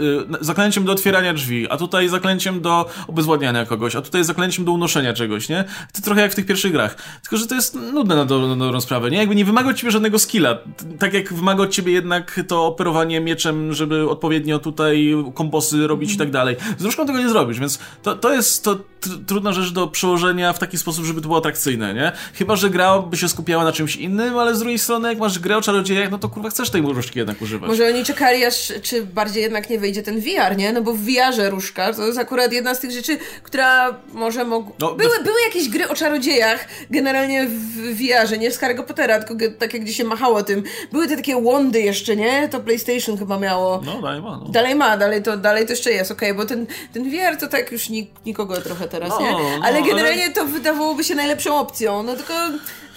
zaklęciem do otwierania drzwi, a tutaj zaklęciem do obezwładniania kogoś, a tutaj zaklęciem do unoszenia czegoś, nie? To trochę jak w tych pierwszych grach. Tylko, że to jest nudne na, do, na dobrą sprawę, nie? Jakby nie wymaga od ciebie żadnego skilla. Tak jak wymaga od ciebie jednak to operowanie mieczem, żeby odpowiednio tutaj kombosy robić i tak dalej. Dalej. Z różką tego nie zrobisz, więc to, to jest to trudna rzecz do przełożenia w taki sposób, żeby to było atrakcyjne, nie? Chyba, że gra by się skupiała na czymś innym, ale z drugiej strony, jak masz grę o czarodziejach, no to kurwa chcesz tej różdżki jednak używać. Może oni czekali aż, czy bardziej jednak nie wyjdzie ten VR, nie? No bo w VR-ze różka to jest akurat jedna z tych rzeczy, która może mogła... No, były, były jakieś gry o czarodziejach, generalnie w VR-ze, nie z Harry'ego Pottera, tylko tak jak gdzie się machało tym. Były te takie łądy jeszcze, nie? To PlayStation chyba miało. No, dalej ma. No. Dalej ma, dalej to, dalej to jeszcze jest, okej, bo ten, ten VR to tak już nik, nikogo trochę teraz, no, nie? No, ale generalnie ale... to wydawałoby się najlepszą opcją, no tylko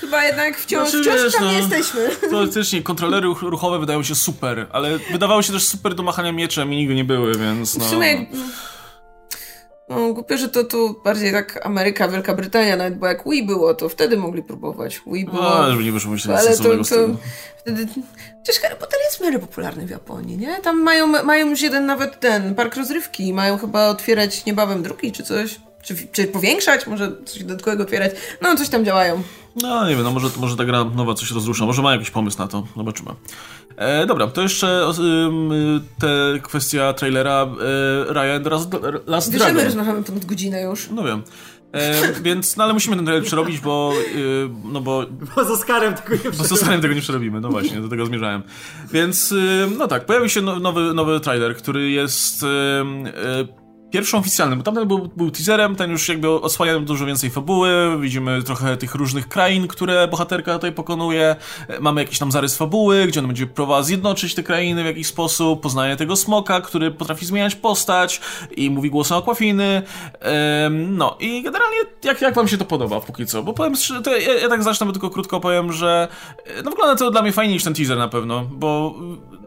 chyba jednak wciąż, znaczy, wciąż wiesz, tam no, jesteśmy. *laughs* Teoretycznie kontrolery ruchowe wydają się super, ale wydawały się też super do machania mieczem i nigdy nie były, więc no... W sumie... No, głupio, że to tu bardziej tak Ameryka, Wielka Brytania, nawet bo jak Wii było, to wtedy mogli próbować. Wii było... No, ale nie wyszło myśleć ale to, to, wtedy... Przecież Harry Potter jest w miarę popularny w Japonii, nie? Tam mają, mają już jeden nawet ten, park rozrywki, mają chyba otwierać niebawem drugi czy coś. Czy, czy powiększać, może coś dodatkowego otwierać. No, coś tam działają. No, nie wiem, no może, może ta gra nowa coś rozrusza, może ma jakiś pomysł na to, zobaczymy. E, dobra, to jeszcze y, te kwestia trailera e, Ryan Last, Last Wiesz, my rozmawiamy ponad godzinę już. No wiem. E, więc, no ale musimy ten trailer przerobić, bo, y, no bo... Bo z Oscarem tego nie przerobimy. z Oscarem tego nie przerobimy, no właśnie, do tego zmierzałem. Więc, y, no tak, pojawił się no, nowy, nowy trailer, który jest y, y pierwszą oficjalną, bo tamten był, był teaserem, ten już jakby osłania dużo więcej fabuły, widzimy trochę tych różnych krain, które bohaterka tutaj pokonuje, mamy jakiś tam zarys fabuły, gdzie on będzie próbował zjednoczyć te krainy w jakiś sposób, poznaje tego smoka, który potrafi zmieniać postać i mówi głosem Aquafiny, no i generalnie jak, jak wam się to podoba póki co, bo powiem to ja, ja tak zacznę, tylko krótko powiem, że no wygląda to dla mnie fajniej niż ten teaser na pewno, bo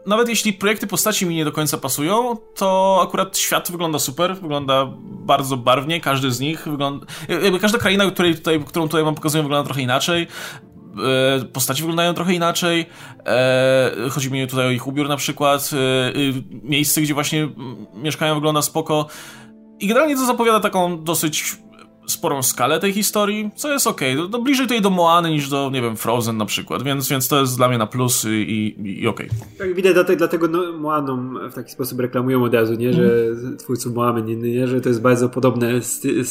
nawet jeśli projekty postaci mi nie do końca pasują, to akurat świat wygląda super, wygląda bardzo barwnie, każdy z nich wygląda... Jakby każda kraina, której tutaj, którą tutaj wam pokazuję, wygląda trochę inaczej. E, postaci wyglądają trochę inaczej. E, chodzi mi tutaj o ich ubiór na przykład. E, miejsce, gdzie właśnie mieszkają, wygląda spoko. I generalnie to zapowiada taką dosyć sporą skalę tej historii, co jest ok. To, to bliżej tutaj do Moany niż do, nie wiem, Frozen na przykład, więc, więc to jest dla mnie na plus i, i, i okej. Okay. Tak, widać, dlatego, dlatego no, Moaną w taki sposób reklamują od razu, nie, że mm. twórców Moany, nie, nie, że to jest bardzo podobne sty,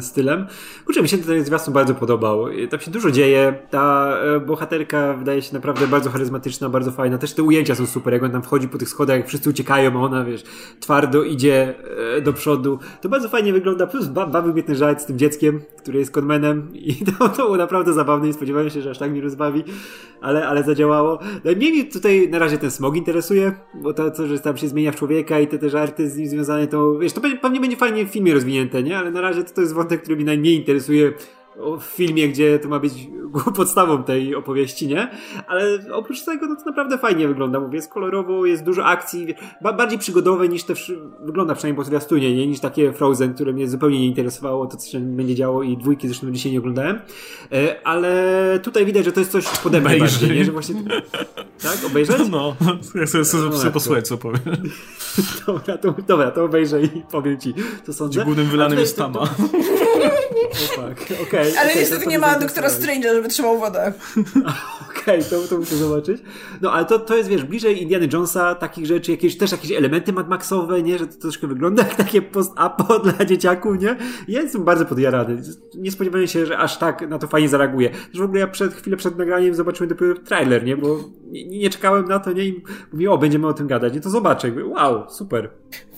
stylem. Kurczę, mi się ten zwiastun bardzo podobał. Tam się dużo dzieje, ta e, bohaterka wydaje się naprawdę bardzo charyzmatyczna, bardzo fajna. Też te ujęcia są super, jak on tam wchodzi po tych schodach, jak wszyscy uciekają, a ona, wiesz, twardo idzie e, do przodu. To bardzo fajnie wygląda, plus bawił mnie ten żart z tym dzieckiem, który jest konmenem i *laughs* to, to było naprawdę zabawne i spodziewałem się, że aż tak mnie rozbawi, ale, ale zadziałało. No mnie tutaj na razie ten smog interesuje, bo to, co, że tam się zmienia w człowieka i te, te żarty z nim związane, to wiesz, to pewnie będzie fajnie w filmie rozwinięte, nie? Ale na razie to, to jest wątek, który mnie najmniej interesuje w filmie, gdzie to ma być *laughs* podstawą tej opowieści, nie? Ale oprócz tego no to naprawdę fajnie wygląda. Mówię, jest kolorowo, jest dużo akcji, bardziej przygodowe niż to wygląda przynajmniej po zwiastunie, nie? Niż takie Frozen, które mnie zupełnie nie interesowało, to co się będzie działo i dwójki zresztą dzisiaj nie oglądałem. E, ale tutaj widać, że to jest coś pode bardziej, nie? Że właśnie... Tak? Obejrzeć? No, ja sobie, sobie, no, sobie posłuchać, co powiem. *laughs* Dobra to, dobra, to obejrzę i powiem ci, co sądzę. Głównym wylanym jest Tama. *laughs* Okej. Okay, Ale okay, niestety nie ma doktora Strange'a, żeby trzymał wodę. *laughs* Okej, okay, to, to muszę zobaczyć. No ale to, to jest, wiesz, bliżej Indiana Jonesa, takich rzeczy, jakieś, też jakieś elementy Mad Maxowe, nie? Że to troszkę wygląda jak takie post-apo *laughs* dla dzieciaków, nie? Ja jestem bardzo podjarany. Nie spodziewałem się, że aż tak na to fajnie zareaguje. Też w ogóle ja przed, chwilę przed nagraniem zobaczyłem dopiero trailer, nie? Bo nie, nie czekałem na to, nie? I mówię, o, będziemy o tym gadać. Nie, to zobaczę. Wow, super.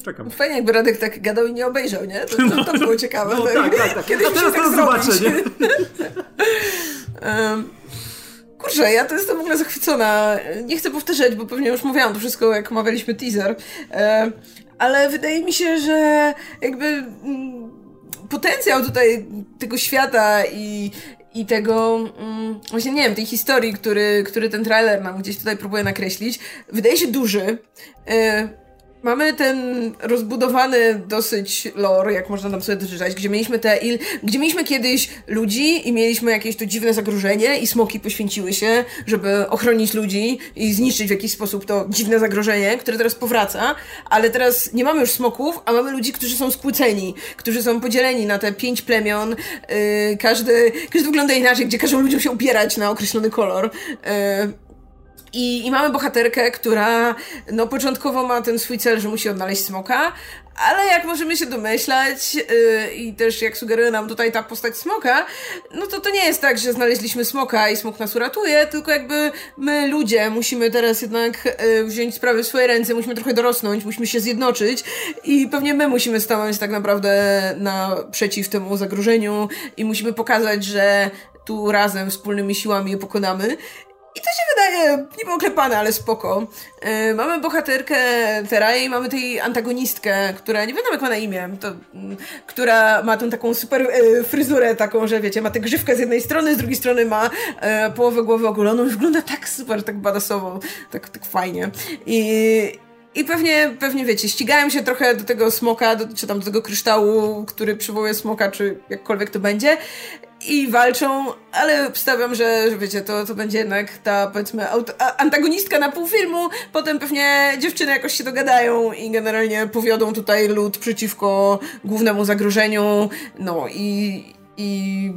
Czekam. Fajnie, jakby Radek tak gadał i nie obejrzał, nie? To, to, to było ciekawe. No, tak, tak, tak. Kiedyś A teraz tak to zobaczę, nie? *laughs* um, kurczę, ja to jestem w ogóle zachwycona. Nie chcę powtarzać, bo pewnie już mówiłam to wszystko, jak omawialiśmy teaser. Ale wydaje mi się, że jakby mm, potencjał tutaj tego świata i, i tego, mm, właśnie nie wiem, tej historii, który, który ten trailer nam gdzieś tutaj próbuje nakreślić, wydaje się duży. Mamy ten rozbudowany dosyć lore, jak można tam sobie doczytać, gdzie mieliśmy te il, gdzie mieliśmy kiedyś ludzi i mieliśmy jakieś to dziwne zagrożenie i smoki poświęciły się, żeby ochronić ludzi i zniszczyć w jakiś sposób to dziwne zagrożenie, które teraz powraca, ale teraz nie mamy już smoków, a mamy ludzi, którzy są spłyceni, którzy są podzieleni na te pięć plemion, yy, każdy, każdy wygląda inaczej, gdzie każą ludziom się ubierać na określony kolor. Yy, I, I mamy bohaterkę, która no początkowo ma ten swój cel, że musi odnaleźć smoka, ale jak możemy się domyślać yy, i też jak sugeruje nam tutaj ta postać smoka, no to to nie jest tak, że znaleźliśmy smoka i smok nas uratuje, tylko jakby my ludzie musimy teraz jednak yy, wziąć sprawy w swoje ręce, musimy trochę dorosnąć, musimy się zjednoczyć i pewnie my musimy stanąć tak naprawdę naprzeciw temu zagrożeniu i musimy pokazać, że tu razem wspólnymi siłami je pokonamy. I to się wydaje niby oklepane, ale spoko. Yy, mamy bohaterkę Terai, mamy tej antagonistkę, która, nie wiadomo jak ma na imię, to, yy, która ma tą taką super yy, fryzurę taką, że wiecie, ma tę grzywkę z jednej strony, z drugiej strony ma połowę głowy ogoloną i wygląda tak super, tak badasowo, tak, tak fajnie. I, i pewnie, pewnie wiecie, ścigałem się trochę do tego smoka, do, czy tam do tego kryształu, który przywołuje smoka, czy jakkolwiek to będzie i walczą, ale obstawiam, że, że wiecie, to, to będzie jednak ta, powiedzmy, antagonistka na pół filmu, potem pewnie dziewczyny jakoś się dogadają i generalnie powiodą tutaj lud przeciwko głównemu zagrożeniu, no i, i,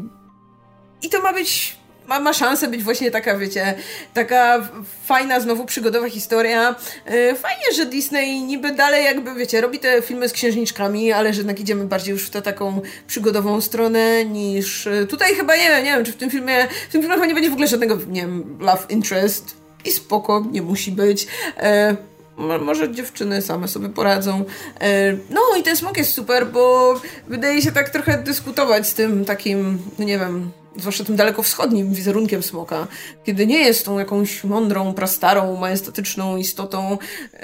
i to ma być ma, ma szansę być właśnie taka, wiecie, taka fajna, znowu przygodowa historia. Yy, fajnie, że Disney niby dalej jakby, wiecie, robi te filmy z księżniczkami, ale że jednak idziemy bardziej już w tę taką przygodową stronę niż... Yy, tutaj chyba, nie wiem, nie wiem, czy w tym filmie, w tym filmie chyba nie będzie w ogóle żadnego, nie wiem, love interest i spoko, nie musi być. Yy, może dziewczyny same sobie poradzą. No i ten smok jest super, bo wydaje się tak trochę dyskutować z tym takim, no nie wiem, zwłaszcza tym dalekowschodnim wizerunkiem smoka, kiedy nie jest tą jakąś mądrą, prastarą, majestatyczną istotą, yy,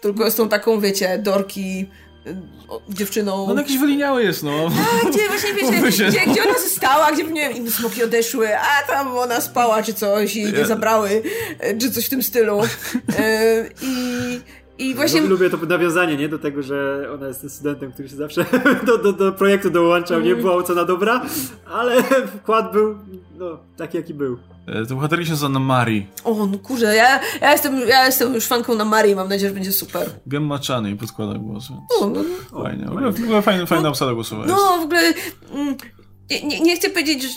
tylko jest tą taką, wiecie, dorki dziewczyną. On jakiś wyliniały jest, no. A, gdzie właśnie, wiecie, *laughs* gdzie, gdzie ona została, gdzie, nie wiem, inne smoki odeszły, a tam ona spała czy coś i nie zabrały, e, czy coś w tym stylu. Yy, I i właśnie... Lubię to nawiązanie, nie? Do tego, że ona jest studentem, który się zawsze *laughs* do, do, do projektu dołączał, nie była ocena dobra, ale *laughs* wkład był, no, taki jaki był. E, to bohaterka się nazywa Namari. O, no kurze, ja, ja, jestem, ja jestem już fanką Namari mam nadzieję, że będzie super. Gemma Chan i podkłada głos. O, no, no. Fajnie, w ogóle, w ogóle fajna, fajna no, obsada głosowa No, w ogóle... Mm, nie, nie, nie, chcę powiedzieć, że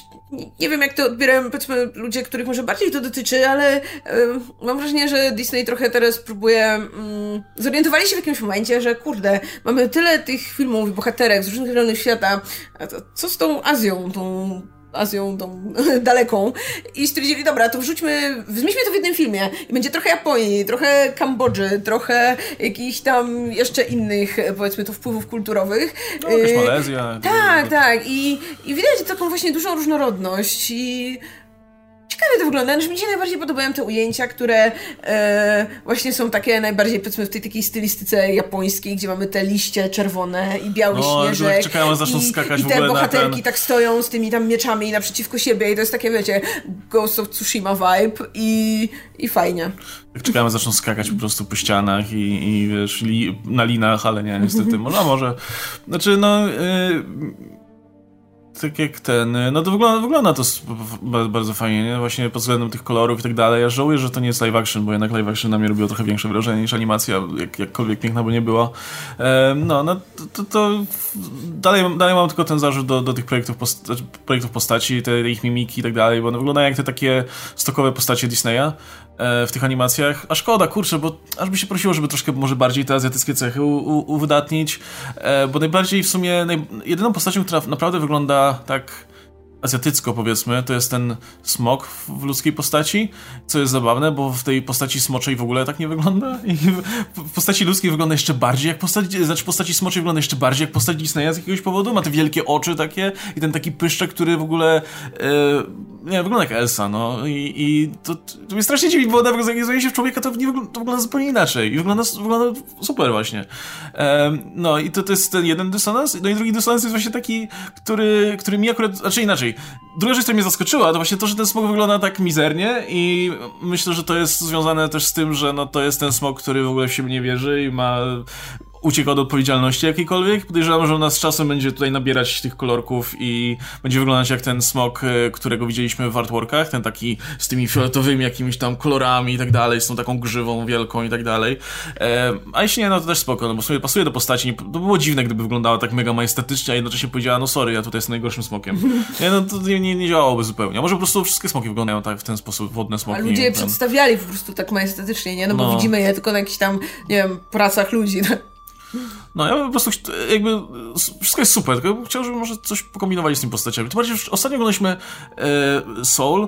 nie, wiem, jak to odbierają, powiedzmy, ludzie, których może bardziej to dotyczy, ale mam wrażenie, że Disney trochę teraz próbuje. Um, zorientowali się w jakimś momencie, że kurde, mamy tyle tych filmów i bohaterek z różnych rejonów świata. A to, co z tą Azją, tą Azją tą *laughs* daleką i stwierdzili, dobra, to wrzućmy, zmieńmy to w jednym filmie i będzie trochę Japonii, trochę Kambodży, trochę jakichś tam jeszcze innych, powiedzmy to wpływów kulturowych. No, jakaś y, Malezja. Tak, tak i, i widać taką właśnie dużą różnorodność i ciekawie to wygląda. Znaczy, mi się najbardziej podobają te ujęcia, które e, właśnie są takie najbardziej, powiedzmy, w tej takiej stylistyce japońskiej, gdzie mamy te liście czerwone i biały no, śnieżek. Czekają, zaczną i, skakać i te bohaterki ten... tak stoją z tymi tam mieczami naprzeciwko siebie i to jest takie, wiecie, Ghost of Tsushima vibe i, i fajnie. Tak czekamy, zaczną skakać po prostu po ścianach i, i wiesz, li, na linach, ale nie, niestety, może, może. Znaczy, no... Yy tak jak ten, no to wygląda, wygląda to bardzo fajnie, nie? Właśnie pod względem tych kolorów i tak dalej. Ja żałuję, że to nie jest live action, bo jednak live action na mnie robiło trochę większe wrażenie niż animacja, jak, jakkolwiek piękna by nie była. no, no to, to, dalej, dalej mam tylko ten zarzut do, do tych projektów, post znaczy projektów postaci, te ich mimiki i tak dalej, bo one wyglądają jak te takie stokowe postacie Disneya, E, w tych animacjach. A szkoda, kurczę, bo aż by się prosiło, żeby troszkę może bardziej te azjatyckie cechy uwydatnić, e, bo najbardziej w sumie, naj, jedyną postacią, która naprawdę wygląda tak azjatycko powiedzmy, to jest ten smok w ludzkiej postaci, co jest zabawne, bo w tej postaci smoczej w ogóle tak nie wygląda i w postaci ludzkiej wygląda jeszcze bardziej jak postać, znaczy postaci smoczej wygląda jeszcze bardziej jak postać Disneya z jakiegoś powodu, ma te wielkie oczy takie i ten taki pyszczek, który w ogóle e, nie, wygląda jak Elsa, no i, i to, to mnie strasznie dziwi, bo nawet jak się w człowieka, to, nie wygląda, to wygląda zupełnie inaczej i wygląda, wygląda super właśnie. E, no i to, to jest ten jeden dysonans, no i drugi dysonans jest właśnie taki, który, który mi akurat, znaczy inaczej, inaczej. Druga rzecz, która mnie zaskoczyła, to właśnie to, że ten smok wygląda tak mizernie i myślę, że to jest związane też z tym, że no, to jest ten smok, który w ogóle w siebie nie wierzy i ma ucieka od odpowiedzialności jakiejkolwiek. Podejrzewam, że ona z czasem będzie tutaj nabierać tych kolorków i będzie wyglądać jak ten smok, e, którego widzieliśmy w artworkach, ten taki z tymi fioletowymi jakimiś tam kolorami i tak dalej, z tą taką grzywą wielką i tak dalej. E, a jeśli nie, no to też spoko, no bo w sumie pasuje do postaci. To by było dziwne, gdyby wyglądała tak mega majestatycznie, a jednocześnie powiedziała, no sorry, ja tutaj jestem najgorszym smokiem. *laughs* Nie, no to nie, nie, działałoby zupełnie. A może po prostu wszystkie smoki wyglądają tak w ten sposób, wodne smoki. A ludzie je przedstawiali po prostu tak majestatycznie, nie? No bo No. widzimy je tylko na jakichś tam, nie wiem, pracach ludzi. No ja bym po prostu jakby wszystko jest super, tylko bym chciał, żeby może coś pokombinować z tymi postaciami. Tym bardziej, że ostatnio oglądaliśmy e, Soul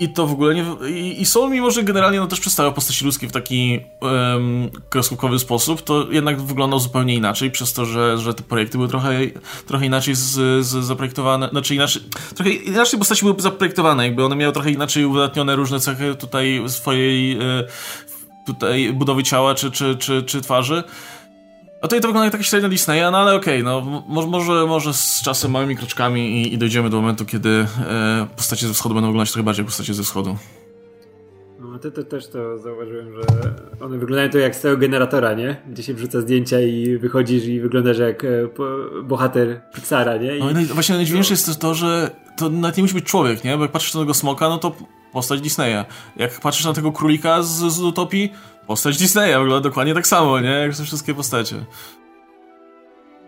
i to w ogóle nie... I, i Soul, mimo że generalnie no, też przedstawia postaci ludzkie w taki um, kreskówkowy sposób, to jednak wyglądał zupełnie inaczej, przez to, że, że te projekty były trochę, trochę inaczej z, z zaprojektowane, znaczy inaczej, trochę inaczej postaci były zaprojektowane, jakby one miały trochę inaczej uwydatnione różne cechy tutaj swojej e, tutaj budowy ciała czy, czy, czy, czy twarzy. A tutaj to wygląda jak taka średnia Disneya, no ale okej, no mo- może, może z czasem małymi kroczkami i, i dojdziemy do momentu, kiedy e, postacie ze wschodu będą wyglądać trochę bardziej jak postacie ze wschodu. No, to, to też to zauważyłem, że one wyglądają to jak z tego generatora, nie? Gdzie się wrzuca zdjęcia i wychodzisz i wyglądasz jak e, bohater Pixara, nie? I, No i naj- właśnie najdziwniejsze jest też to, że to nawet nie musi być człowiek, nie? Bo jak patrzysz na tego smoka, no to postać Disneya. Jak patrzysz na tego królika z, z Utopii, postać Disneya. Wygląda dokładnie tak samo, nie? Jak te wszystkie postacie.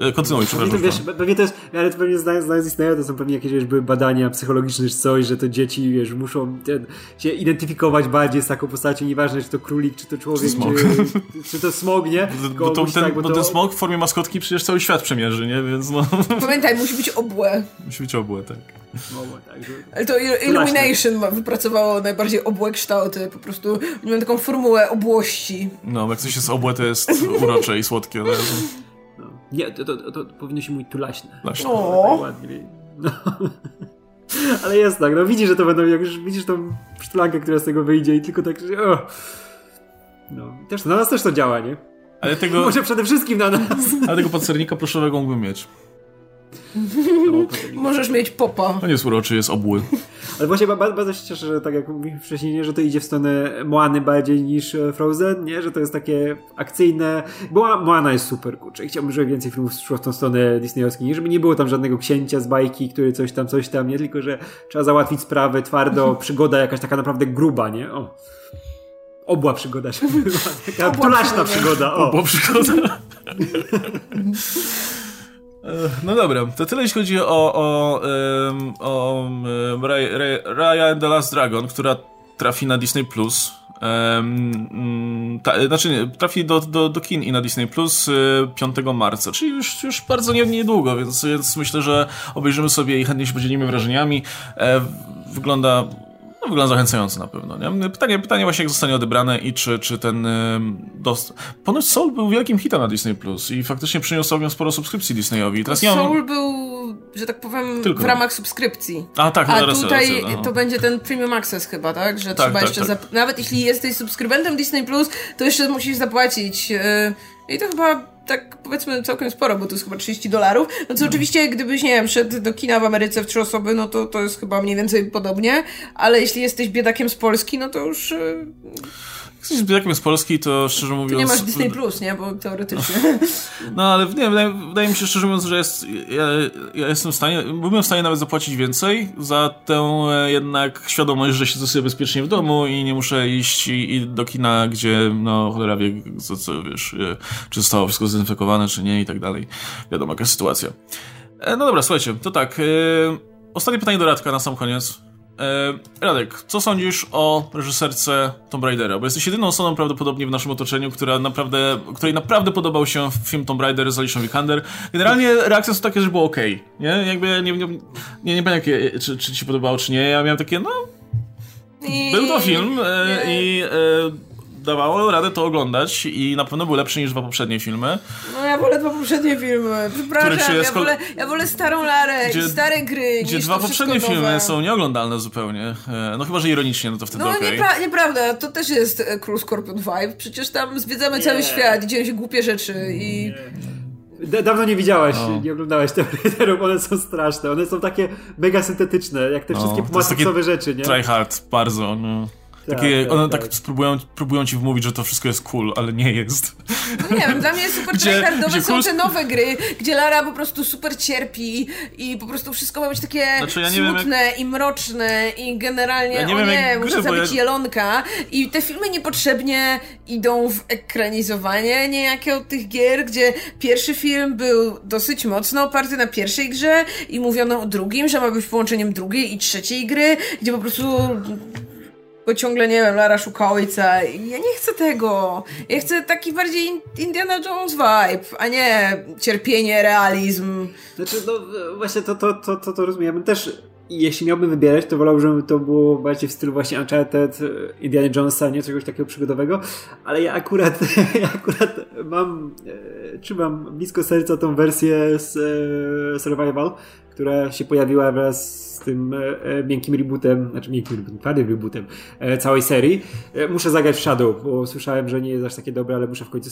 E, Kontynuuj, to, przepraszam. wiesz, pewnie to jest, ale to pewnie znając, znając Disneya, to są pewnie jakieś wiesz, były badania psychologiczne czy coś, że to dzieci wiesz, muszą ten, się identyfikować bardziej z taką postacią, nieważne czy to królik, czy to człowiek, Czy smok. czy, czy to smog, nie? Bo, bo, to, ten, tak, bo ten smok w formie maskotki przecież cały świat przemierzy, nie? Więc no, Pamiętaj, musi być obłe. *laughs* musi być obłe, tak. Mogło, tak, że... Ale to Il- Illumination ma- wypracowało najbardziej obłe kształty, po prostu mają taką formułę obłości. No, jak coś jest obłe, to jest urocze i słodkie. No, No. Nie, to, to, to, powinno się mówić tulaśne. Właśnie. O. Tak ładnie. No. *laughs* Ale jest tak, no widzisz, że to będą, jak już widzisz tą sztulankę, która z tego wyjdzie i tylko tak, że o. No, też, na nas też to działa, nie? Ale tego, *laughs* Może przede wszystkim na nas. ale tego pancernika pluszowego mógłbym mieć. Możesz mieć popa. On jest uroczy, jest obły. Ale właśnie ba- ba- bardzo się cieszę, że tak jak mówiłem wcześniej, nie, że to idzie w stronę Moany bardziej niż e, Frozen, nie? Że to jest takie akcyjne. Bo Moana jest super, kurczę. i Chciałbym, żeby więcej filmów szło w tą stronę disneyowską. Nie, żeby nie było tam żadnego księcia z bajki, który coś tam, coś tam, nie? Tylko, że trzeba załatwić sprawę twardo, *laughs* przygoda jakaś taka naprawdę gruba, nie? O. Obła przygoda, żeby *laughs* była taka Obła tulaśna przygoda. przygoda, o. Bo przygoda. *laughs* E, No dobra, to tyle jeśli chodzi o, o, o Ray- Ray- Raya and the Last Dragon, która trafi na Disney+. Plus. Mm, ta, znaczy trafi do, do, do kin i na Disney Plus e, 5 marca, czyli już, już bardzo nie- niedługo, więc, więc myślę, że obejrzymy sobie i chętnie się podzielimy wrażeniami. E, wygląda no, wygląda zachęcająco na pewno. Nie? Pytanie, pytanie właśnie, jak zostanie odebrane i czy, czy ten dost... Ponoć Soul był wielkim hitem na Disney Plus i faktycznie przyniósł całkiem sporo subskrypcji Disneyowi. Teraz nie mam... Soul był, że tak powiem, Tylko. w ramach subskrypcji. A tak, A teraz tutaj to będzie ten Premium Access chyba, tak? Że trzeba tak, jeszcze tak. zap- Nawet jeśli jesteś subskrybentem Disney Plus, to jeszcze musisz zapłacić. yy, I to chyba tak powiedzmy całkiem sporo, bo to jest chyba 30 dolarów. No co oczywiście, gdybyś, nie wiem, szedł do kina w Ameryce w trzy osoby, no to to jest chyba mniej więcej podobnie. Ale jeśli jesteś biedakiem z Polski, no to już yy, jesteś biedakiem z Polski, to szczerze mówiąc... to nie masz Disney Plus, nie? Bo teoretycznie. *laughs* No ale nie, wydaje, wydaje mi się szczerze mówiąc, że jest, ja, ja jestem w stanie, byłem w stanie nawet zapłacić więcej za tę e, jednak świadomość, że siedzę sobie bezpiecznie w domu i nie muszę iść i, i do kina, gdzie no cholera wie, co, co wiesz, e, czy zostało wszystko zdezynfekowane, czy nie i tak dalej. Wiadomo, jaka sytuacja. E, No dobra, słuchajcie, to tak. Ostatnie pytanie do Radka na sam koniec. E, Radek, co sądzisz o reżyserce Tomb Raidera? Bo jesteś jedyną osobą prawdopodobnie w naszym otoczeniu, która naprawdę, której naprawdę podobał się film Tomb Raider z Alicia Vikander. Generalnie reakcje są takie, że było ok, nie? Jakby nie, nie, nie, nie jakie, czy, czy ci się podobało, czy nie. Ja miałem takie, no, I... był to film e, Nie. i e, dawało radę to oglądać i na pewno był lepszy niż dwa poprzednie filmy. No ja wolę dwa poprzednie filmy. Przepraszam, ja wolę, ja wolę starą Larę Gdzie- i stare gry Gdzie niż dwa poprzednie nowe. filmy są nieoglądalne zupełnie. E, No chyba, że ironicznie, no to wtedy No okej. niepra- nieprawda, to też jest e, Król Scorpion Vibe. Przecież tam zwiedzamy cały świat, dzieją się głupie rzeczy i... Da- Dawno nie widziałaś, O. nie oglądałaś *laughs* tych Raiderów, one są straszne. One są takie mega syntetyczne, jak te wszystkie jest takie pomysłowe rzeczy, nie? Try hard, bardzo. No. Takie, tak, one tak, tak, Próbują, próbują ci wmówić, że to wszystko jest cool, ale nie jest. No nie wiem, dla mnie super tryhardowe są te nowe gry, gdzie Lara po prostu super cierpi i po prostu wszystko ma być takie znaczy, ja smutne jak... i mroczne i generalnie, ja nie o wiem, nie, muszę zabić ja... jelonka i te filmy niepotrzebnie idą w ekranizowanie niejakie od tych gier, gdzie pierwszy film był dosyć mocno oparty na pierwszej grze i mówiono o drugim, że ma być połączeniem drugiej i trzeciej gry, gdzie po prostu bo ciągle, nie wiem, Lara szuka ojca. Ja nie chcę tego. Ja chcę taki bardziej Indiana Jones vibe, a nie cierpienie, realizm. Znaczy, no właśnie to, to, to, to, to rozumiem. Też jeśli miałbym wybierać, to wolałbym, żeby to było bardziej w stylu właśnie Uncharted, Indiana Jonesa, nie czegoś takiego przygodowego, ale ja akurat, *laughs* ja akurat mam, e, trzymam blisko serca tą wersję z e, Survival, która się pojawiła wraz z tym e, e, miękkim rebootem, znaczy miękkim rebootem, twardym rebootem e, całej serii. E, muszę zagrać w Shadow, bo słyszałem, że nie jest aż takie dobre, ale muszę w końcu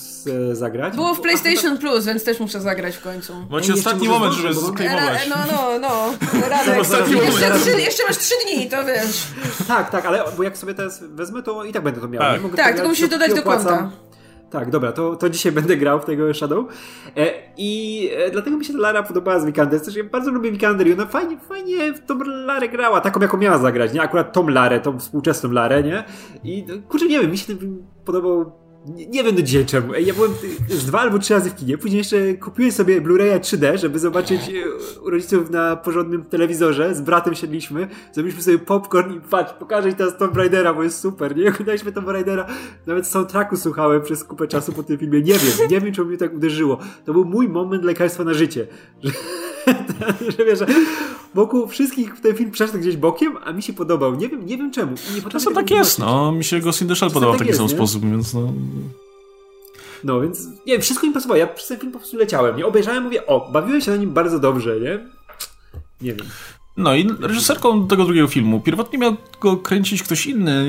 e, zagrać. Było w PlayStation Plus, więc też muszę zagrać w końcu. Macie ostatni moment, żeby skrymować. No, no, no. Radek, jeszcze, trzy, jeszcze masz trzy dni, to wiesz. Tak, tak, ale bo jak sobie teraz wezmę, to i tak będę to miał. Tak, tak tylko musisz dodać do konta. Tak, dobra, to, to dzisiaj *laughs* będę grał w tego Shadow. E, I e, dlatego mi się ta Lara podobała z Vikander. Też ja bardzo lubię Vikander i ona fajnie, fajnie w tą Larę grała, taką jaką miała zagrać, nie? Akurat tą Larę, tą współczesną Larę, nie? I no, kurczę, nie wiem, mi się ten podobał nie, nie wiem do dzisiaj czemu. Ja byłem z dwa albo trzy razy w kinie. Później jeszcze kupiłem sobie Blu-raya 3D, żeby zobaczyć e, u rodziców na porządnym telewizorze. Z bratem siedliśmy, zrobiliśmy sobie popcorn i patrz, pokażę ci teraz Tomb Raidera, bo jest super. Nie oglądaliśmy Tomb Raidera. Nawet soundtracku słuchałem przez kupę czasu po tym filmie. Nie wiem, nie wiem, czemu mnie tak uderzyło. To był mój moment lekarstwa na życie. Że, *laughs* że wiesz, wokół wszystkich ten film przeszedł gdzieś bokiem, a mi się podobał. Nie wiem, nie wiem czemu. Nie Czasem tak jest, no. Mi się Ghost in the Shell podobał w taki tak sam sposób, więc no... No więc, nie wiem, wszystko mi pasowało. Ja przez ten film po prostu leciałem, nie? Obejrzałem, mówię, o, bawiłem się na nim bardzo dobrze, nie? Nie wiem. No i reżyserką tego drugiego filmu. Pierwotnie miał go kręcić ktoś inny.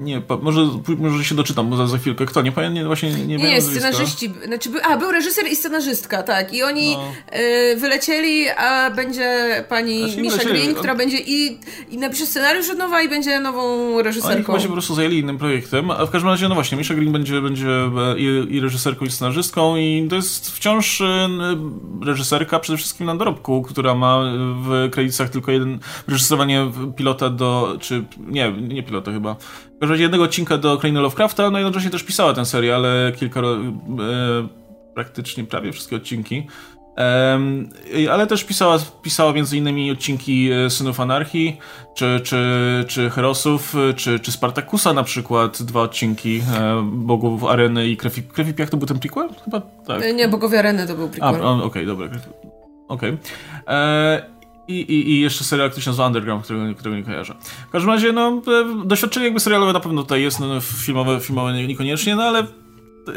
Nie, może, może się doczytam za, za chwilkę. Kto? Nie pamiętam, nie, właśnie nie, nie Nie, scenarzyści. Znaczy, a, był reżyser i scenarzystka, tak. I oni no. y, wylecieli, a będzie pani znaczy, Misha Green, która on... będzie i, i napisze scenariusz od nowa i będzie nową reżyserką. Oni chyba się po prostu zajęli innym projektem, a w każdym razie, no właśnie, Misha Green będzie, będzie i, i reżyserką, i scenarzystką i to jest wciąż e, reżyserka przede wszystkim na dorobku, która ma w kredytach tylko jeden reżyserowanie pilota do, czy nie, nie pilota chyba, w każdym razie jednego odcinka do Krainy Lovecrafta, no i jednocześnie też pisała tę serię, ale kilka, e, praktycznie prawie wszystkie odcinki. E, ale też pisała, pisała między innymi odcinki e, Synów Anarchii, czy, czy, czy Herosów, czy, czy Spartakusa na przykład, dwa odcinki e, Bogów Areny i Krew i, Krew i Piach to był ten prequel? Chyba tak. E, nie, Bogowie Areny to był prequel. Okej, okay, dobra. Okej. Okay. I, i, I jeszcze serial, który się nazywa Underground, którego, którego nie kojarzę. W każdym razie, no, e, doświadczenie jakby serialowe na pewno tutaj jest, no, filmowe, filmowe niekoniecznie, no ale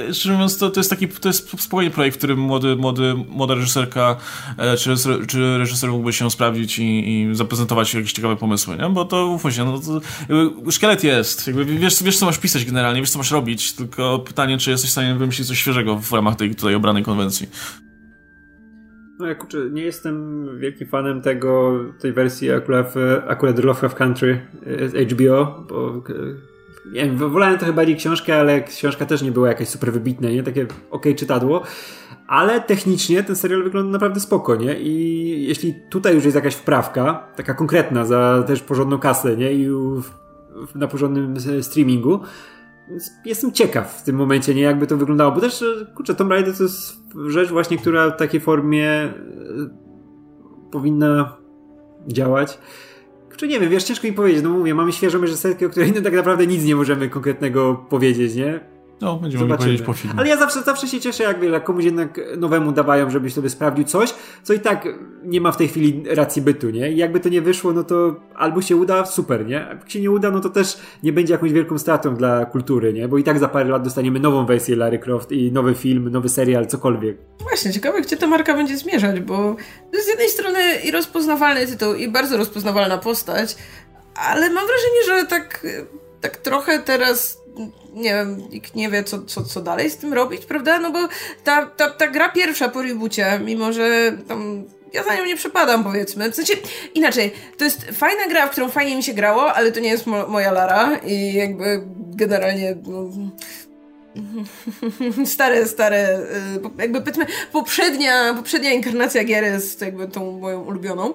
e, szczerze mówiąc, to, to jest taki, to jest spokojnie projekt, w którym młody, młody, młoda reżyserka e, czy, czy reżyser mógłby się sprawdzić i, i zaprezentować jakieś ciekawe pomysły, nie? Bo to, ufaj się, no, to, szkielet jest, jakby wiesz, wiesz, co masz pisać generalnie, wiesz, co masz robić, tylko pytanie, czy jesteś w stanie wymyślić coś świeżego w ramach tej tutaj obranej konwencji. No ja kurczę, nie jestem wielkim fanem tego, tej wersji akurat, akurat Lovecraft Country z HBO, bo nie wiem, wolałem trochę bardziej książkę, ale książka też nie była jakaś super wybitna, nie? Takie ok czytadło. Ale technicznie ten serial wygląda naprawdę spoko, nie? I jeśli tutaj już jest jakaś wprawka, taka konkretna, za też porządną kasę, nie? I na porządnym streamingu, jestem ciekaw w tym momencie, nie jakby to wyglądało, bo też, kurczę, Tomb Raider to jest rzecz właśnie, która w takiej formie e, powinna działać. Kurczę, nie wiem, wiesz, ciężko mi powiedzieć, no mówię, mamy świeżą reżyserkę, o której *laughs* tak naprawdę nic nie możemy konkretnego powiedzieć, nie? No, będziemy Zobaczymy. powiedzieć po filmie. Ale ja zawsze, zawsze się cieszę, jak, jak komuś jednak nowemu dawają, żebyś sobie sprawdził coś, co i tak nie ma w tej chwili racji bytu, nie? I jakby to nie wyszło, no to albo się uda, super, nie? A jak się nie uda, no to też nie będzie jakąś wielką stratą dla kultury, nie? Bo i tak za parę lat dostaniemy nową wersję Larry Croft i nowy film, nowy serial, cokolwiek. Właśnie, ciekawe, gdzie ta marka będzie zmierzać, bo to jest z jednej strony i rozpoznawalny tytuł, i bardzo rozpoznawalna postać, ale mam wrażenie, że tak, tak trochę teraz nie wiem, nikt nie wie, co, co, co dalej z tym robić, prawda? No bo ta, ta, ta gra pierwsza po reboocie, mimo że tam ja za nią nie przepadam, powiedzmy. W sensie, inaczej, to jest fajna gra, w którą fajnie mi się grało, ale to nie jest mo moja Lara i jakby generalnie no, *laughs* stare, stare, y, jakby powiedzmy poprzednia, poprzednia inkarnacja gier jest jakby tą moją ulubioną,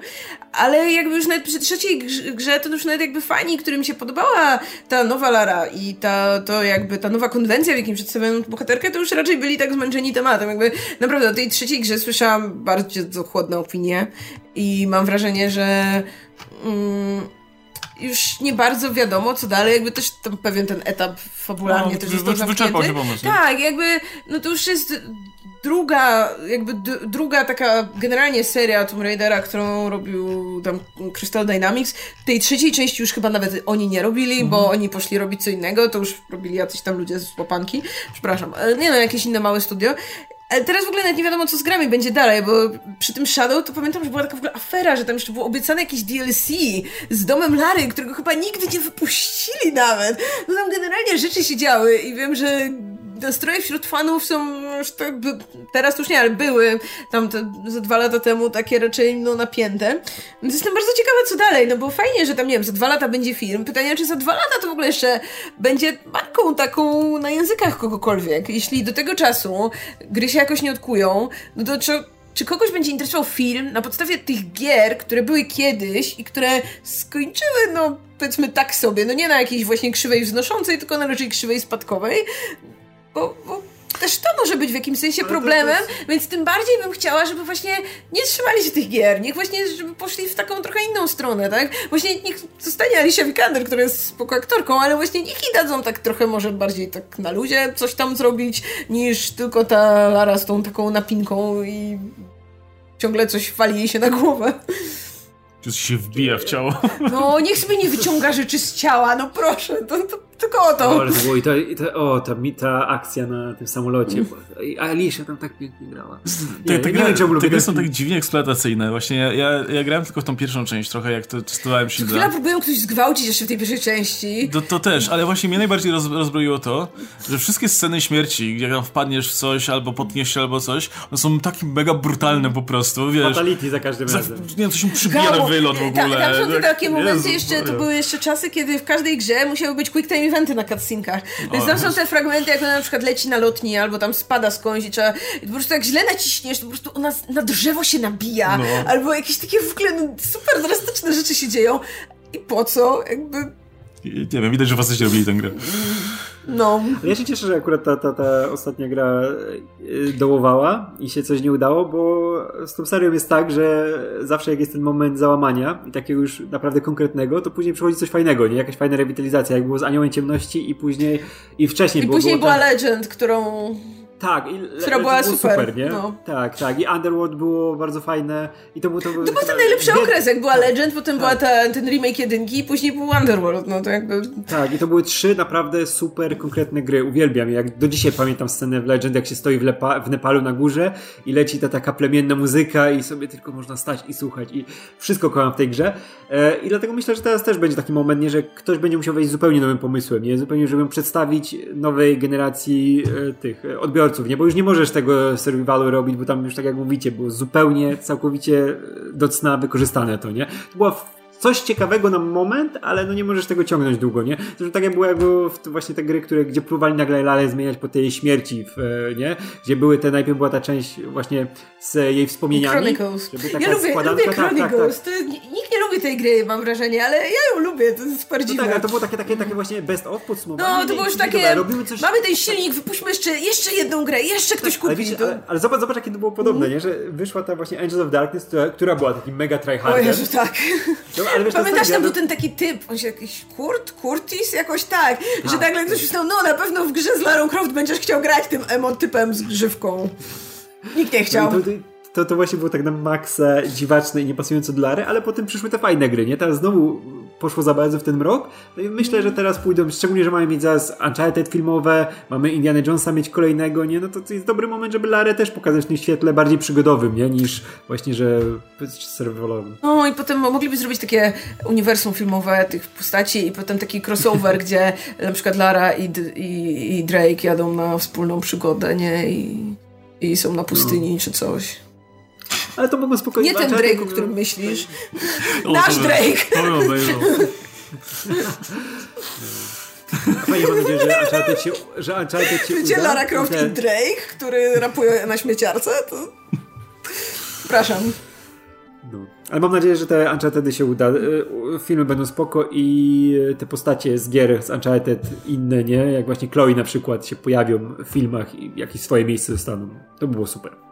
ale jakby już nawet przy trzeciej grze to już nawet jakby fani, którym się podobała ta nowa Lara i ta, to jakby ta nowa konwencja, w jakim przedstawiają bohaterkę, to już raczej byli tak zmęczeni tematem, jakby naprawdę o tej trzeciej grze słyszałam bardzo chłodne opinie i mam wrażenie, że mm, już nie bardzo wiadomo, co dalej, jakby też tam pewien ten etap fabularnie no, też został wy, Wyczerpał się pomysł. Tak, jakby, no to już jest druga, jakby druga taka generalnie seria Tomb Raidera, którą robił tam Crystal Dynamics. Tej trzeciej części już chyba nawet oni nie robili, bo oni poszli robić co innego, to już robili jacyś tam ludzie z łapanki. Przepraszam, nie no, jakieś inne małe studio. Ale teraz w ogóle nawet nie wiadomo, co z grami będzie dalej, bo przy tym Shadow to pamiętam, że była taka w ogóle afera, że tam jeszcze było obiecane jakieś DLC z domem Lary, którego chyba nigdy nie wypuścili nawet. No tam generalnie rzeczy się działy i wiem, że nastroje wśród fanów są tak, teraz już nie, ale były tam te, za dwa lata temu takie raczej no, napięte. Więc jestem bardzo ciekawa, co dalej, no bo fajnie, że tam, nie wiem, za dwa lata będzie film. Pytanie, czy za dwa lata to w ogóle jeszcze będzie marką taką na językach kogokolwiek. Jeśli do tego czasu gry się jakoś nie odkują, no to czy kogoś będzie interesował film na podstawie tych gier, które były kiedyś i które skończyły, no powiedzmy tak sobie, no nie na jakiejś właśnie krzywej wznoszącej, tylko na raczej krzywej spadkowej, bo, bo też to może być w jakimś sensie problemem, jest... więc tym bardziej bym chciała, żeby właśnie nie trzymali się tych gier, niech właśnie, żeby poszli w taką trochę inną stronę, tak? Właśnie niech zostanie Alicia Vikander, która jest spoko aktorką, ale właśnie niech i dadzą tak trochę może bardziej tak na luzie coś tam zrobić, niż tylko ta Lara z tą taką napinką i ciągle coś wali jej się na głowę. Czy się wbija w ciało. No, niech sobie nie wyciąga rzeczy z ciała, no proszę, to, to tylko o to. O, ale to było i to, i to, o, ta, ta akcja na tym samolocie. I Alicia tam tak pięknie grała. Nie, te, nie wiem, te gry są tak dziwnie eksploatacyjne. Właśnie ja, ja, ja, grałem tylko w tą pierwszą część trochę, jak to testowałem się. Chwila próbują ktoś zgwałcić jeszcze w tej pierwszej części. To, to też, ale właśnie mnie najbardziej roz, rozbroiło to, że wszystkie sceny śmierci, jak tam wpadniesz w coś, albo potniesz się, albo coś, one są takie mega brutalne po prostu, wiesz. Fatality za każdym razem. Nie wiem, to się przybija na wylot w ogóle. Tak, tam są takie momenty jeszcze, to były jeszcze czasy, kiedy w każdej grze musiały być quick time eventy na cutscenkach. Więc tam są te fragmenty, jak ona na przykład leci na lotni, albo tam spada skądś i trzeba... Po prostu jak źle naciśniesz, to po prostu ona na drzewo się nabija. No. Albo jakieś takie w ogóle no, super drastyczne rzeczy się dzieją. I po co? Jakby... Nie wiem, widać, że faceci robili tę grę. No. Ja się cieszę, że akurat ta, ta, ta ostatnia gra y, dołowała i się coś nie udało, bo z tą serią jest tak, że zawsze jak jest ten moment załamania i takiego już naprawdę konkretnego, to później przychodzi coś fajnego, nie? Jakaś fajna rewitalizacja, jak było z Aniołem Ciemności i później, i wcześniej I było, później było była Legend, którą tak, i która była super. super nie? No. Tak, tak. I Underworld było bardzo fajne. I to był, to był, ten najlepszy okres, jak była tak, Legend, potem tak. była ta, ten remake jedynki, i później był Underworld, no to jakby... Tak, i to były trzy naprawdę super konkretne gry. Uwielbiam Jak do dzisiaj pamiętam scenę w Legend, jak się stoi w, Lepa, w Nepalu na górze i leci ta taka plemienna muzyka i sobie tylko można stać i słuchać i wszystko kocham w tej grze. E, I dlatego myślę, że teraz też będzie taki moment, nie, że ktoś będzie musiał wejść zupełnie nowym pomysłem, nie? Zupełnie, żeby przedstawić nowej generacji e, tych odbiorców, nie? Bo już nie możesz tego survivalu robić, bo tam już tak jak mówicie, było zupełnie, całkowicie do cna wykorzystane to, nie? To była coś ciekawego na moment, ale no nie możesz tego ciągnąć długo, nie? Zresztą tak jak było jakby właśnie te gry, które, gdzie próbowali nagle Lalę zmieniać po tej śmierci, w, e, nie? Gdzie były te, najpierw była ta część właśnie z jej wspomnieniami. Chronicles. ja lubię, lubię tak, Chronicles. Tak, tak. nikt nie lubi tej gry, mam wrażenie, ale ja ją lubię, to jest super no tak, ale to było takie, takie, takie właśnie best of podsumowanie. No, to było już takie, robimy coś... mamy ten silnik, wypuśćmy jeszcze, jeszcze jedną grę, jeszcze ktoś kupi. Ale, wiecie, ale, ale, zobacz, zobacz, jakie to było podobne, nie? Że wyszła ta właśnie Angels of Darkness, która, która była takim mega tryhardem. O Jezu, tak. No, ale wiesz, Pamiętasz, tam był ten taki typ, on się jakiś Kurt, Curtis, jakoś tak, że tak. nagle ktoś myślał, no na pewno w grze z Larą Croft będziesz chciał grać tym emotypem z grzywką. Nikt nie chciał. No to, to właśnie było tak na maksa dziwaczne i niepasujące do Lary, ale potem przyszły te fajne gry, nie? Teraz znowu poszło za bardzo w ten rok. No i myślę, że teraz pójdą, szczególnie, że mamy mieć zaraz Uncharted filmowe, mamy Indiana Jonesa mieć kolejnego, nie? No to, to jest dobry moment, żeby Larę też pokazać w tym świetle bardziej przygodowym, nie? Niż właśnie, że serwolowym. No i potem mogliby zrobić takie uniwersum filmowe tych postaci i potem taki crossover, *laughs* gdzie na przykład Lara i, i, i Drake jadą na wspólną przygodę, nie? I, i są na pustyni no. czy coś. Ale to mogą spokojnie... Nie ten Drake, o którym myślisz. Nasz Drake! To. Fajnie mam nadzieję, że Uncharted się, że Uncharted się Wiecie, uda. Lara Croft i Drake, który rapuje na śmieciarce? To... Przepraszam. No. Ale mam nadzieję, że te Uncharted się uda. Y, filmy będą spoko i te postacie z gier z Uncharted inne, nie? Jak właśnie Chloe na przykład się pojawią w filmach i jakieś swoje miejsce dostaną. To by było super.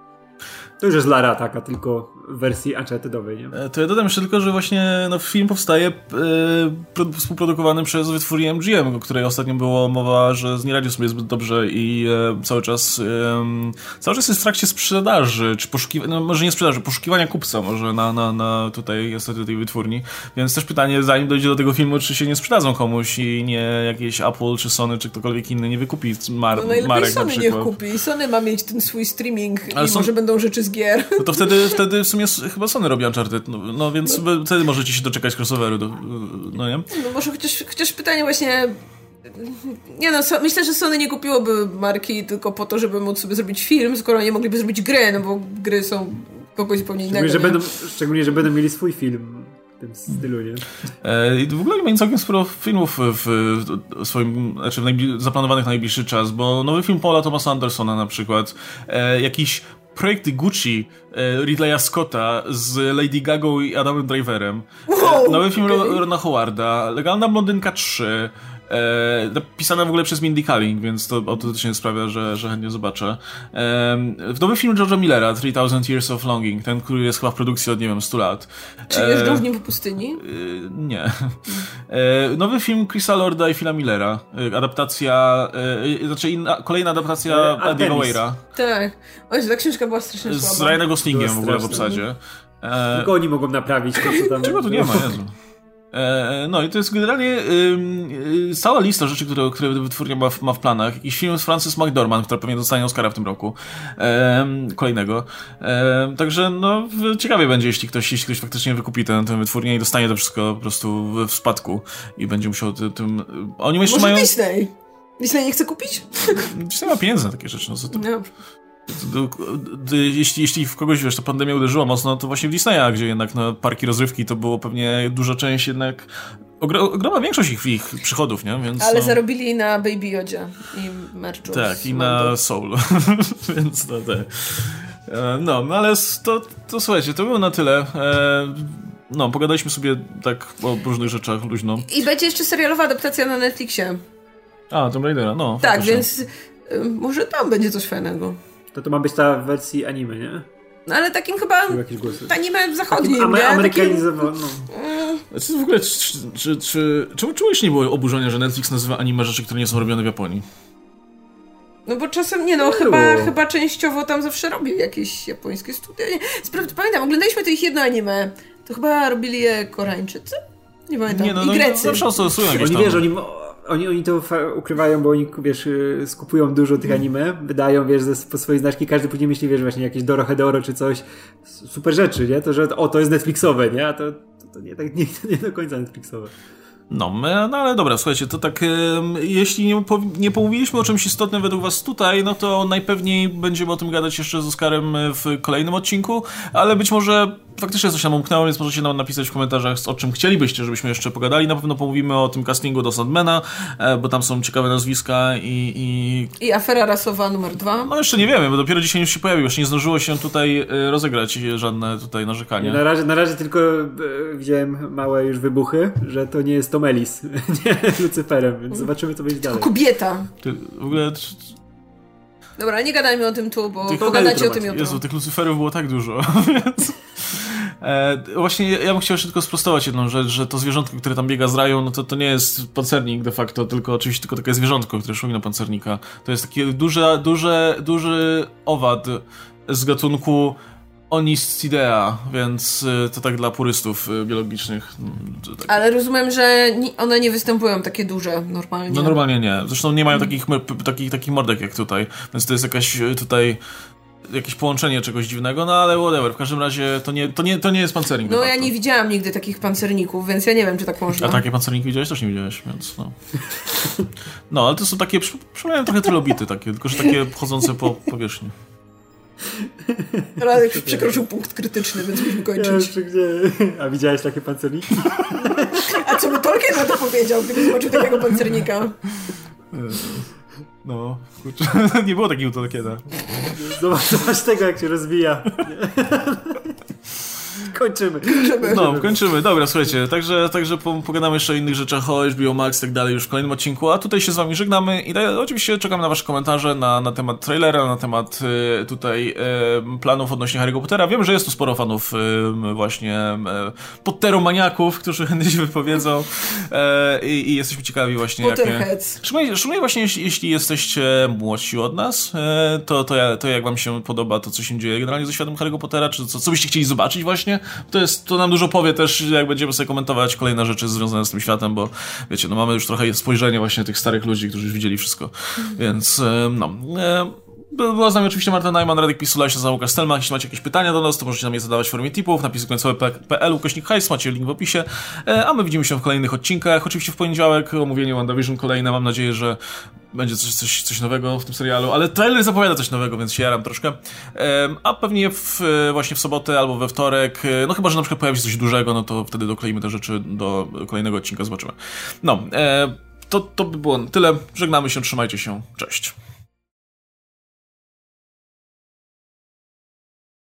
To już jest Lara taka, tylko w wersji Unchartedowej, nie? E, to ja dodam jeszcze tylko, że właśnie no, film powstaje e, współprodukowany przez wytwórnię MGM, o której ostatnio było mowa, że nie radzi sobie zbyt dobrze i e, cały czas e, cały czas jest w trakcie sprzedaży, czy poszukiwania, no może nie sprzedaży, poszukiwania kupca może na, na, na tutaj niestety tej wytwórni, więc też pytanie, zanim dojdzie do tego filmu, czy się nie sprzedadzą komuś i nie jakieś Apple, czy Sony, czy ktokolwiek inny nie wykupi mar no marek Sony na przykład. niech kupi. Sony ma mieć ten swój streaming Ale i są... może będą rzeczy z gier. No to wtedy, wtedy w sumie chyba Sony robi Uncharted, no, no więc no. wtedy możecie się doczekać crossoveru, do, no nie? No może chociaż, chociaż pytanie właśnie... Nie no, so, myślę, że Sony nie kupiłoby marki tylko po to, żeby móc sobie zrobić film, skoro nie mogliby zrobić gry, no bo gry są kogoś zupełnie innego. Szczególnie, że będą, szczególnie, że będą mieli swój film w tym stylu, nie? E, I w ogóle mamy całkiem sporo filmów w, w swoim, znaczy w najbli- zaplanowanych na najbliższy czas, bo nowy film Paula Thomasa Andersona na przykład, e, jakiś projekty Gucci e, Ridleya Scotta z Lady Gaga i Adamem Driverem, wow, nowy film okay. Rona Howarda, Legalna Blondynka 3, E, napisana w ogóle przez Mindy Kaling, więc to autentycznie sprawia, że, że chętnie zobaczę. E, nowy film George'a Millera, 3000 Years of Longing, ten, który jest chyba w produkcji od, nie wiem, 100 lat. Czy e, jeżdżą w nim po pustyni? E, nie. E, nowy film Chrisa Lorda i Phila Millera, e, adaptacja, e, znaczy inna, kolejna adaptacja Andy'ego Weira. Tak. Oj, ta książka była strasznie słaba. Z Ryanem Goslingiem w ogóle w obsadzie. Tylko oni mogą naprawić to, co tam... *laughs* Czego tu nie ma, Jezu. E, no i to jest generalnie y, cała lista rzeczy, które, które wytwórnia ma w, ma w planach. Jakiś film z Frances McDormand, która pewnie dostanie Oscara w tym roku. Kolejnego. Także no ciekawie będzie, jeśli ktoś, jeśli ktoś faktycznie wykupi tę, tę wytwórnię i dostanie to wszystko po prostu w, w spadku i będzie musiał tym... Oni jeszcze Może mają... Disney? Disney nie chce kupić? Disney ma pieniądze na takie rzeczy. No, co to... No. Jeśli, jeśli w kogoś, wiesz, ta pandemia uderzyła mocno, to właśnie w Disneya, gdzie jednak no, parki rozrywki to było pewnie duża część jednak, ogromna większość ich, ich przychodów, nie? Więc, Ale no... zarobili na Baby Yodzie i merchu. Tak, i na Soul, *laughs* więc no. No, no ale to, to słuchajcie, to było na tyle. E, no, pogadaliśmy sobie tak o różnych rzeczach luźno. I będzie jeszcze serialowa adaptacja na Netflixie. A, Tomb Raidera, no. Tak, faktycznie. więc y, może tam będzie coś fajnego. To to ma być ta w wersji anime, nie? No ale takim chyba anime zachodnim, Takim nie? amerykanizowano. Mm. Znaczy, w ogóle, czy, czy, czy, czemu czemuś nie było oburzenia, że Netflix nazywa anime rzeczy, które nie są robione w Japonii? No bo czasem, nie no, chyba, chyba częściowo tam zawsze robił jakieś japońskie studia. Nie, pamiętam, oglądaliśmy to ich jedno anime. To chyba robili je Koreańczycy? Nie pamiętam. Nie, no, I no, Grecy. Zawsze stosują jakieś Oni, wiesz, oni oni, oni to ukrywają, bo oni, wiesz, y, skupują dużo tych anime, wydają, wiesz, po swojej znaczki, każdy później myśli, wiesz, właśnie jakieś Dorohedoro czy coś, super rzeczy, nie? To, że o, to jest Netflixowe, nie? A to, to, to nie, tak, nie, nie do końca Netflixowe. No, no ale dobra, słuchajcie, to tak, jeśli nie, nie pomówiliśmy o czymś istotnym według was tutaj, no to najpewniej będziemy o tym gadać jeszcze z Oskarem w kolejnym odcinku, ale być może faktycznie coś nam umknęło, więc możecie nam napisać w komentarzach, o czym chcielibyście, żebyśmy jeszcze pogadali. Na pewno pomówimy o tym castingu do Sandmana, e, bo tam są ciekawe nazwiska i... I, I afera rasowa numer dwa. No jeszcze nie wiemy, bo dopiero dzisiaj już się pojawił, jeszcze nie zdążyło się tutaj e, rozegrać żadne tutaj narzekania. Na razie, na razie tylko e, widziałem małe już wybuchy, że to nie jest Tom Ellis, *laughs* nie Lucyferem, więc zobaczymy, co będzie dalej. Kobieta! Ty, w ogóle... Dobra, nie gadajmy o tym tu, bo tych, pogadacie o tym jutro. Jezu, tych Lucyferów było tak dużo, *laughs* więc... E, właśnie ja bym chciał jeszcze tylko sprostować jedną rzecz, że to zwierzątko, które tam biega z raju, no to, to nie jest pancernik de facto, tylko oczywiście tylko takie zwierzątko, które szumi na pancernika. To jest taki duży, duży, duży owad z gatunku Onistidea, więc y, to tak dla purystów y, biologicznych. Tak. Ale rozumiem, że one nie występują takie duże normalnie. No normalnie nie. Zresztą nie mają takich, takich, takich mordek jak tutaj, więc to jest jakaś tutaj jakieś połączenie czegoś dziwnego, no ale whatever. W każdym razie to nie, to nie, to nie jest pancernik. No ja nie widziałam nigdy takich pancerników, więc ja nie wiem, czy tak można. A takie pancerniki widziałeś? Też nie widziałeś, więc no. No, ale to są takie, przypominają trochę trylobity takie, tylko że takie chodzące po powierzchni. Radek przekroczył punkt krytyczny, więc musimy kończyć. Ja gdzie... A widziałeś takie pancerniki? A co by Tolkien na to powiedział, gdyby zobaczył takiego pancernika? No, kurczę, *laughs* nie było takiego Tolkiena. Zobacz, zobacz tego, jak się rozwija. Kończymy. kończymy. No, kończymy. Dobra, słuchajcie, także, także pogadamy jeszcze o innych rzeczach, o HBO Max i tak dalej już w kolejnym odcinku, a tutaj się z wami żegnamy i da, oczywiście czekam na wasze komentarze na, na temat trailera, na temat y, tutaj y, planów odnośnie Harry'ego Pottera. Wiem, że jest tu sporo fanów y, właśnie y, Potteromaniaków, którzy *laughs* chętnie się wypowiedzą y, i, jesteśmy ciekawi właśnie Potterheads. jakie... Szczególnie, szczególnie właśnie jeśli, jeśli jesteście młodsi od nas, y, to, to, ja, to jak wam się podoba to, co się dzieje generalnie ze światem Harry'ego Pottera, czy co, co byście chcieli zobaczyć właśnie, to, jest, to nam dużo powie też, jak będziemy sobie komentować kolejne rzeczy związane z tym światem, bo wiecie, no mamy już trochę spojrzenie właśnie tych starych ludzi, którzy już widzieli wszystko. Więc no. Była z nami oczywiście Marta Najman, Radek Pisula, się Łukasz Stelmach. Jeśli macie jakieś pytania do nas, to możecie nam je zadawać w formie tipów, napisy końcowe.pl, ukośnik hajs, macie link w opisie. E, a my widzimy się w kolejnych odcinkach. Oczywiście w poniedziałek omówienie WandaVision kolejne. Mam nadzieję, że będzie coś, coś, coś nowego w tym serialu, ale trailer zapowiada coś nowego, więc się jaram troszkę. A pewnie w, właśnie w sobotę albo we wtorek, e, no chyba, że na przykład pojawi się coś dużego, no to wtedy dokleimy te rzeczy do kolejnego odcinka, zobaczymy. No, e, to, to by było tyle. Żegnamy się, trzymajcie się. Cześć.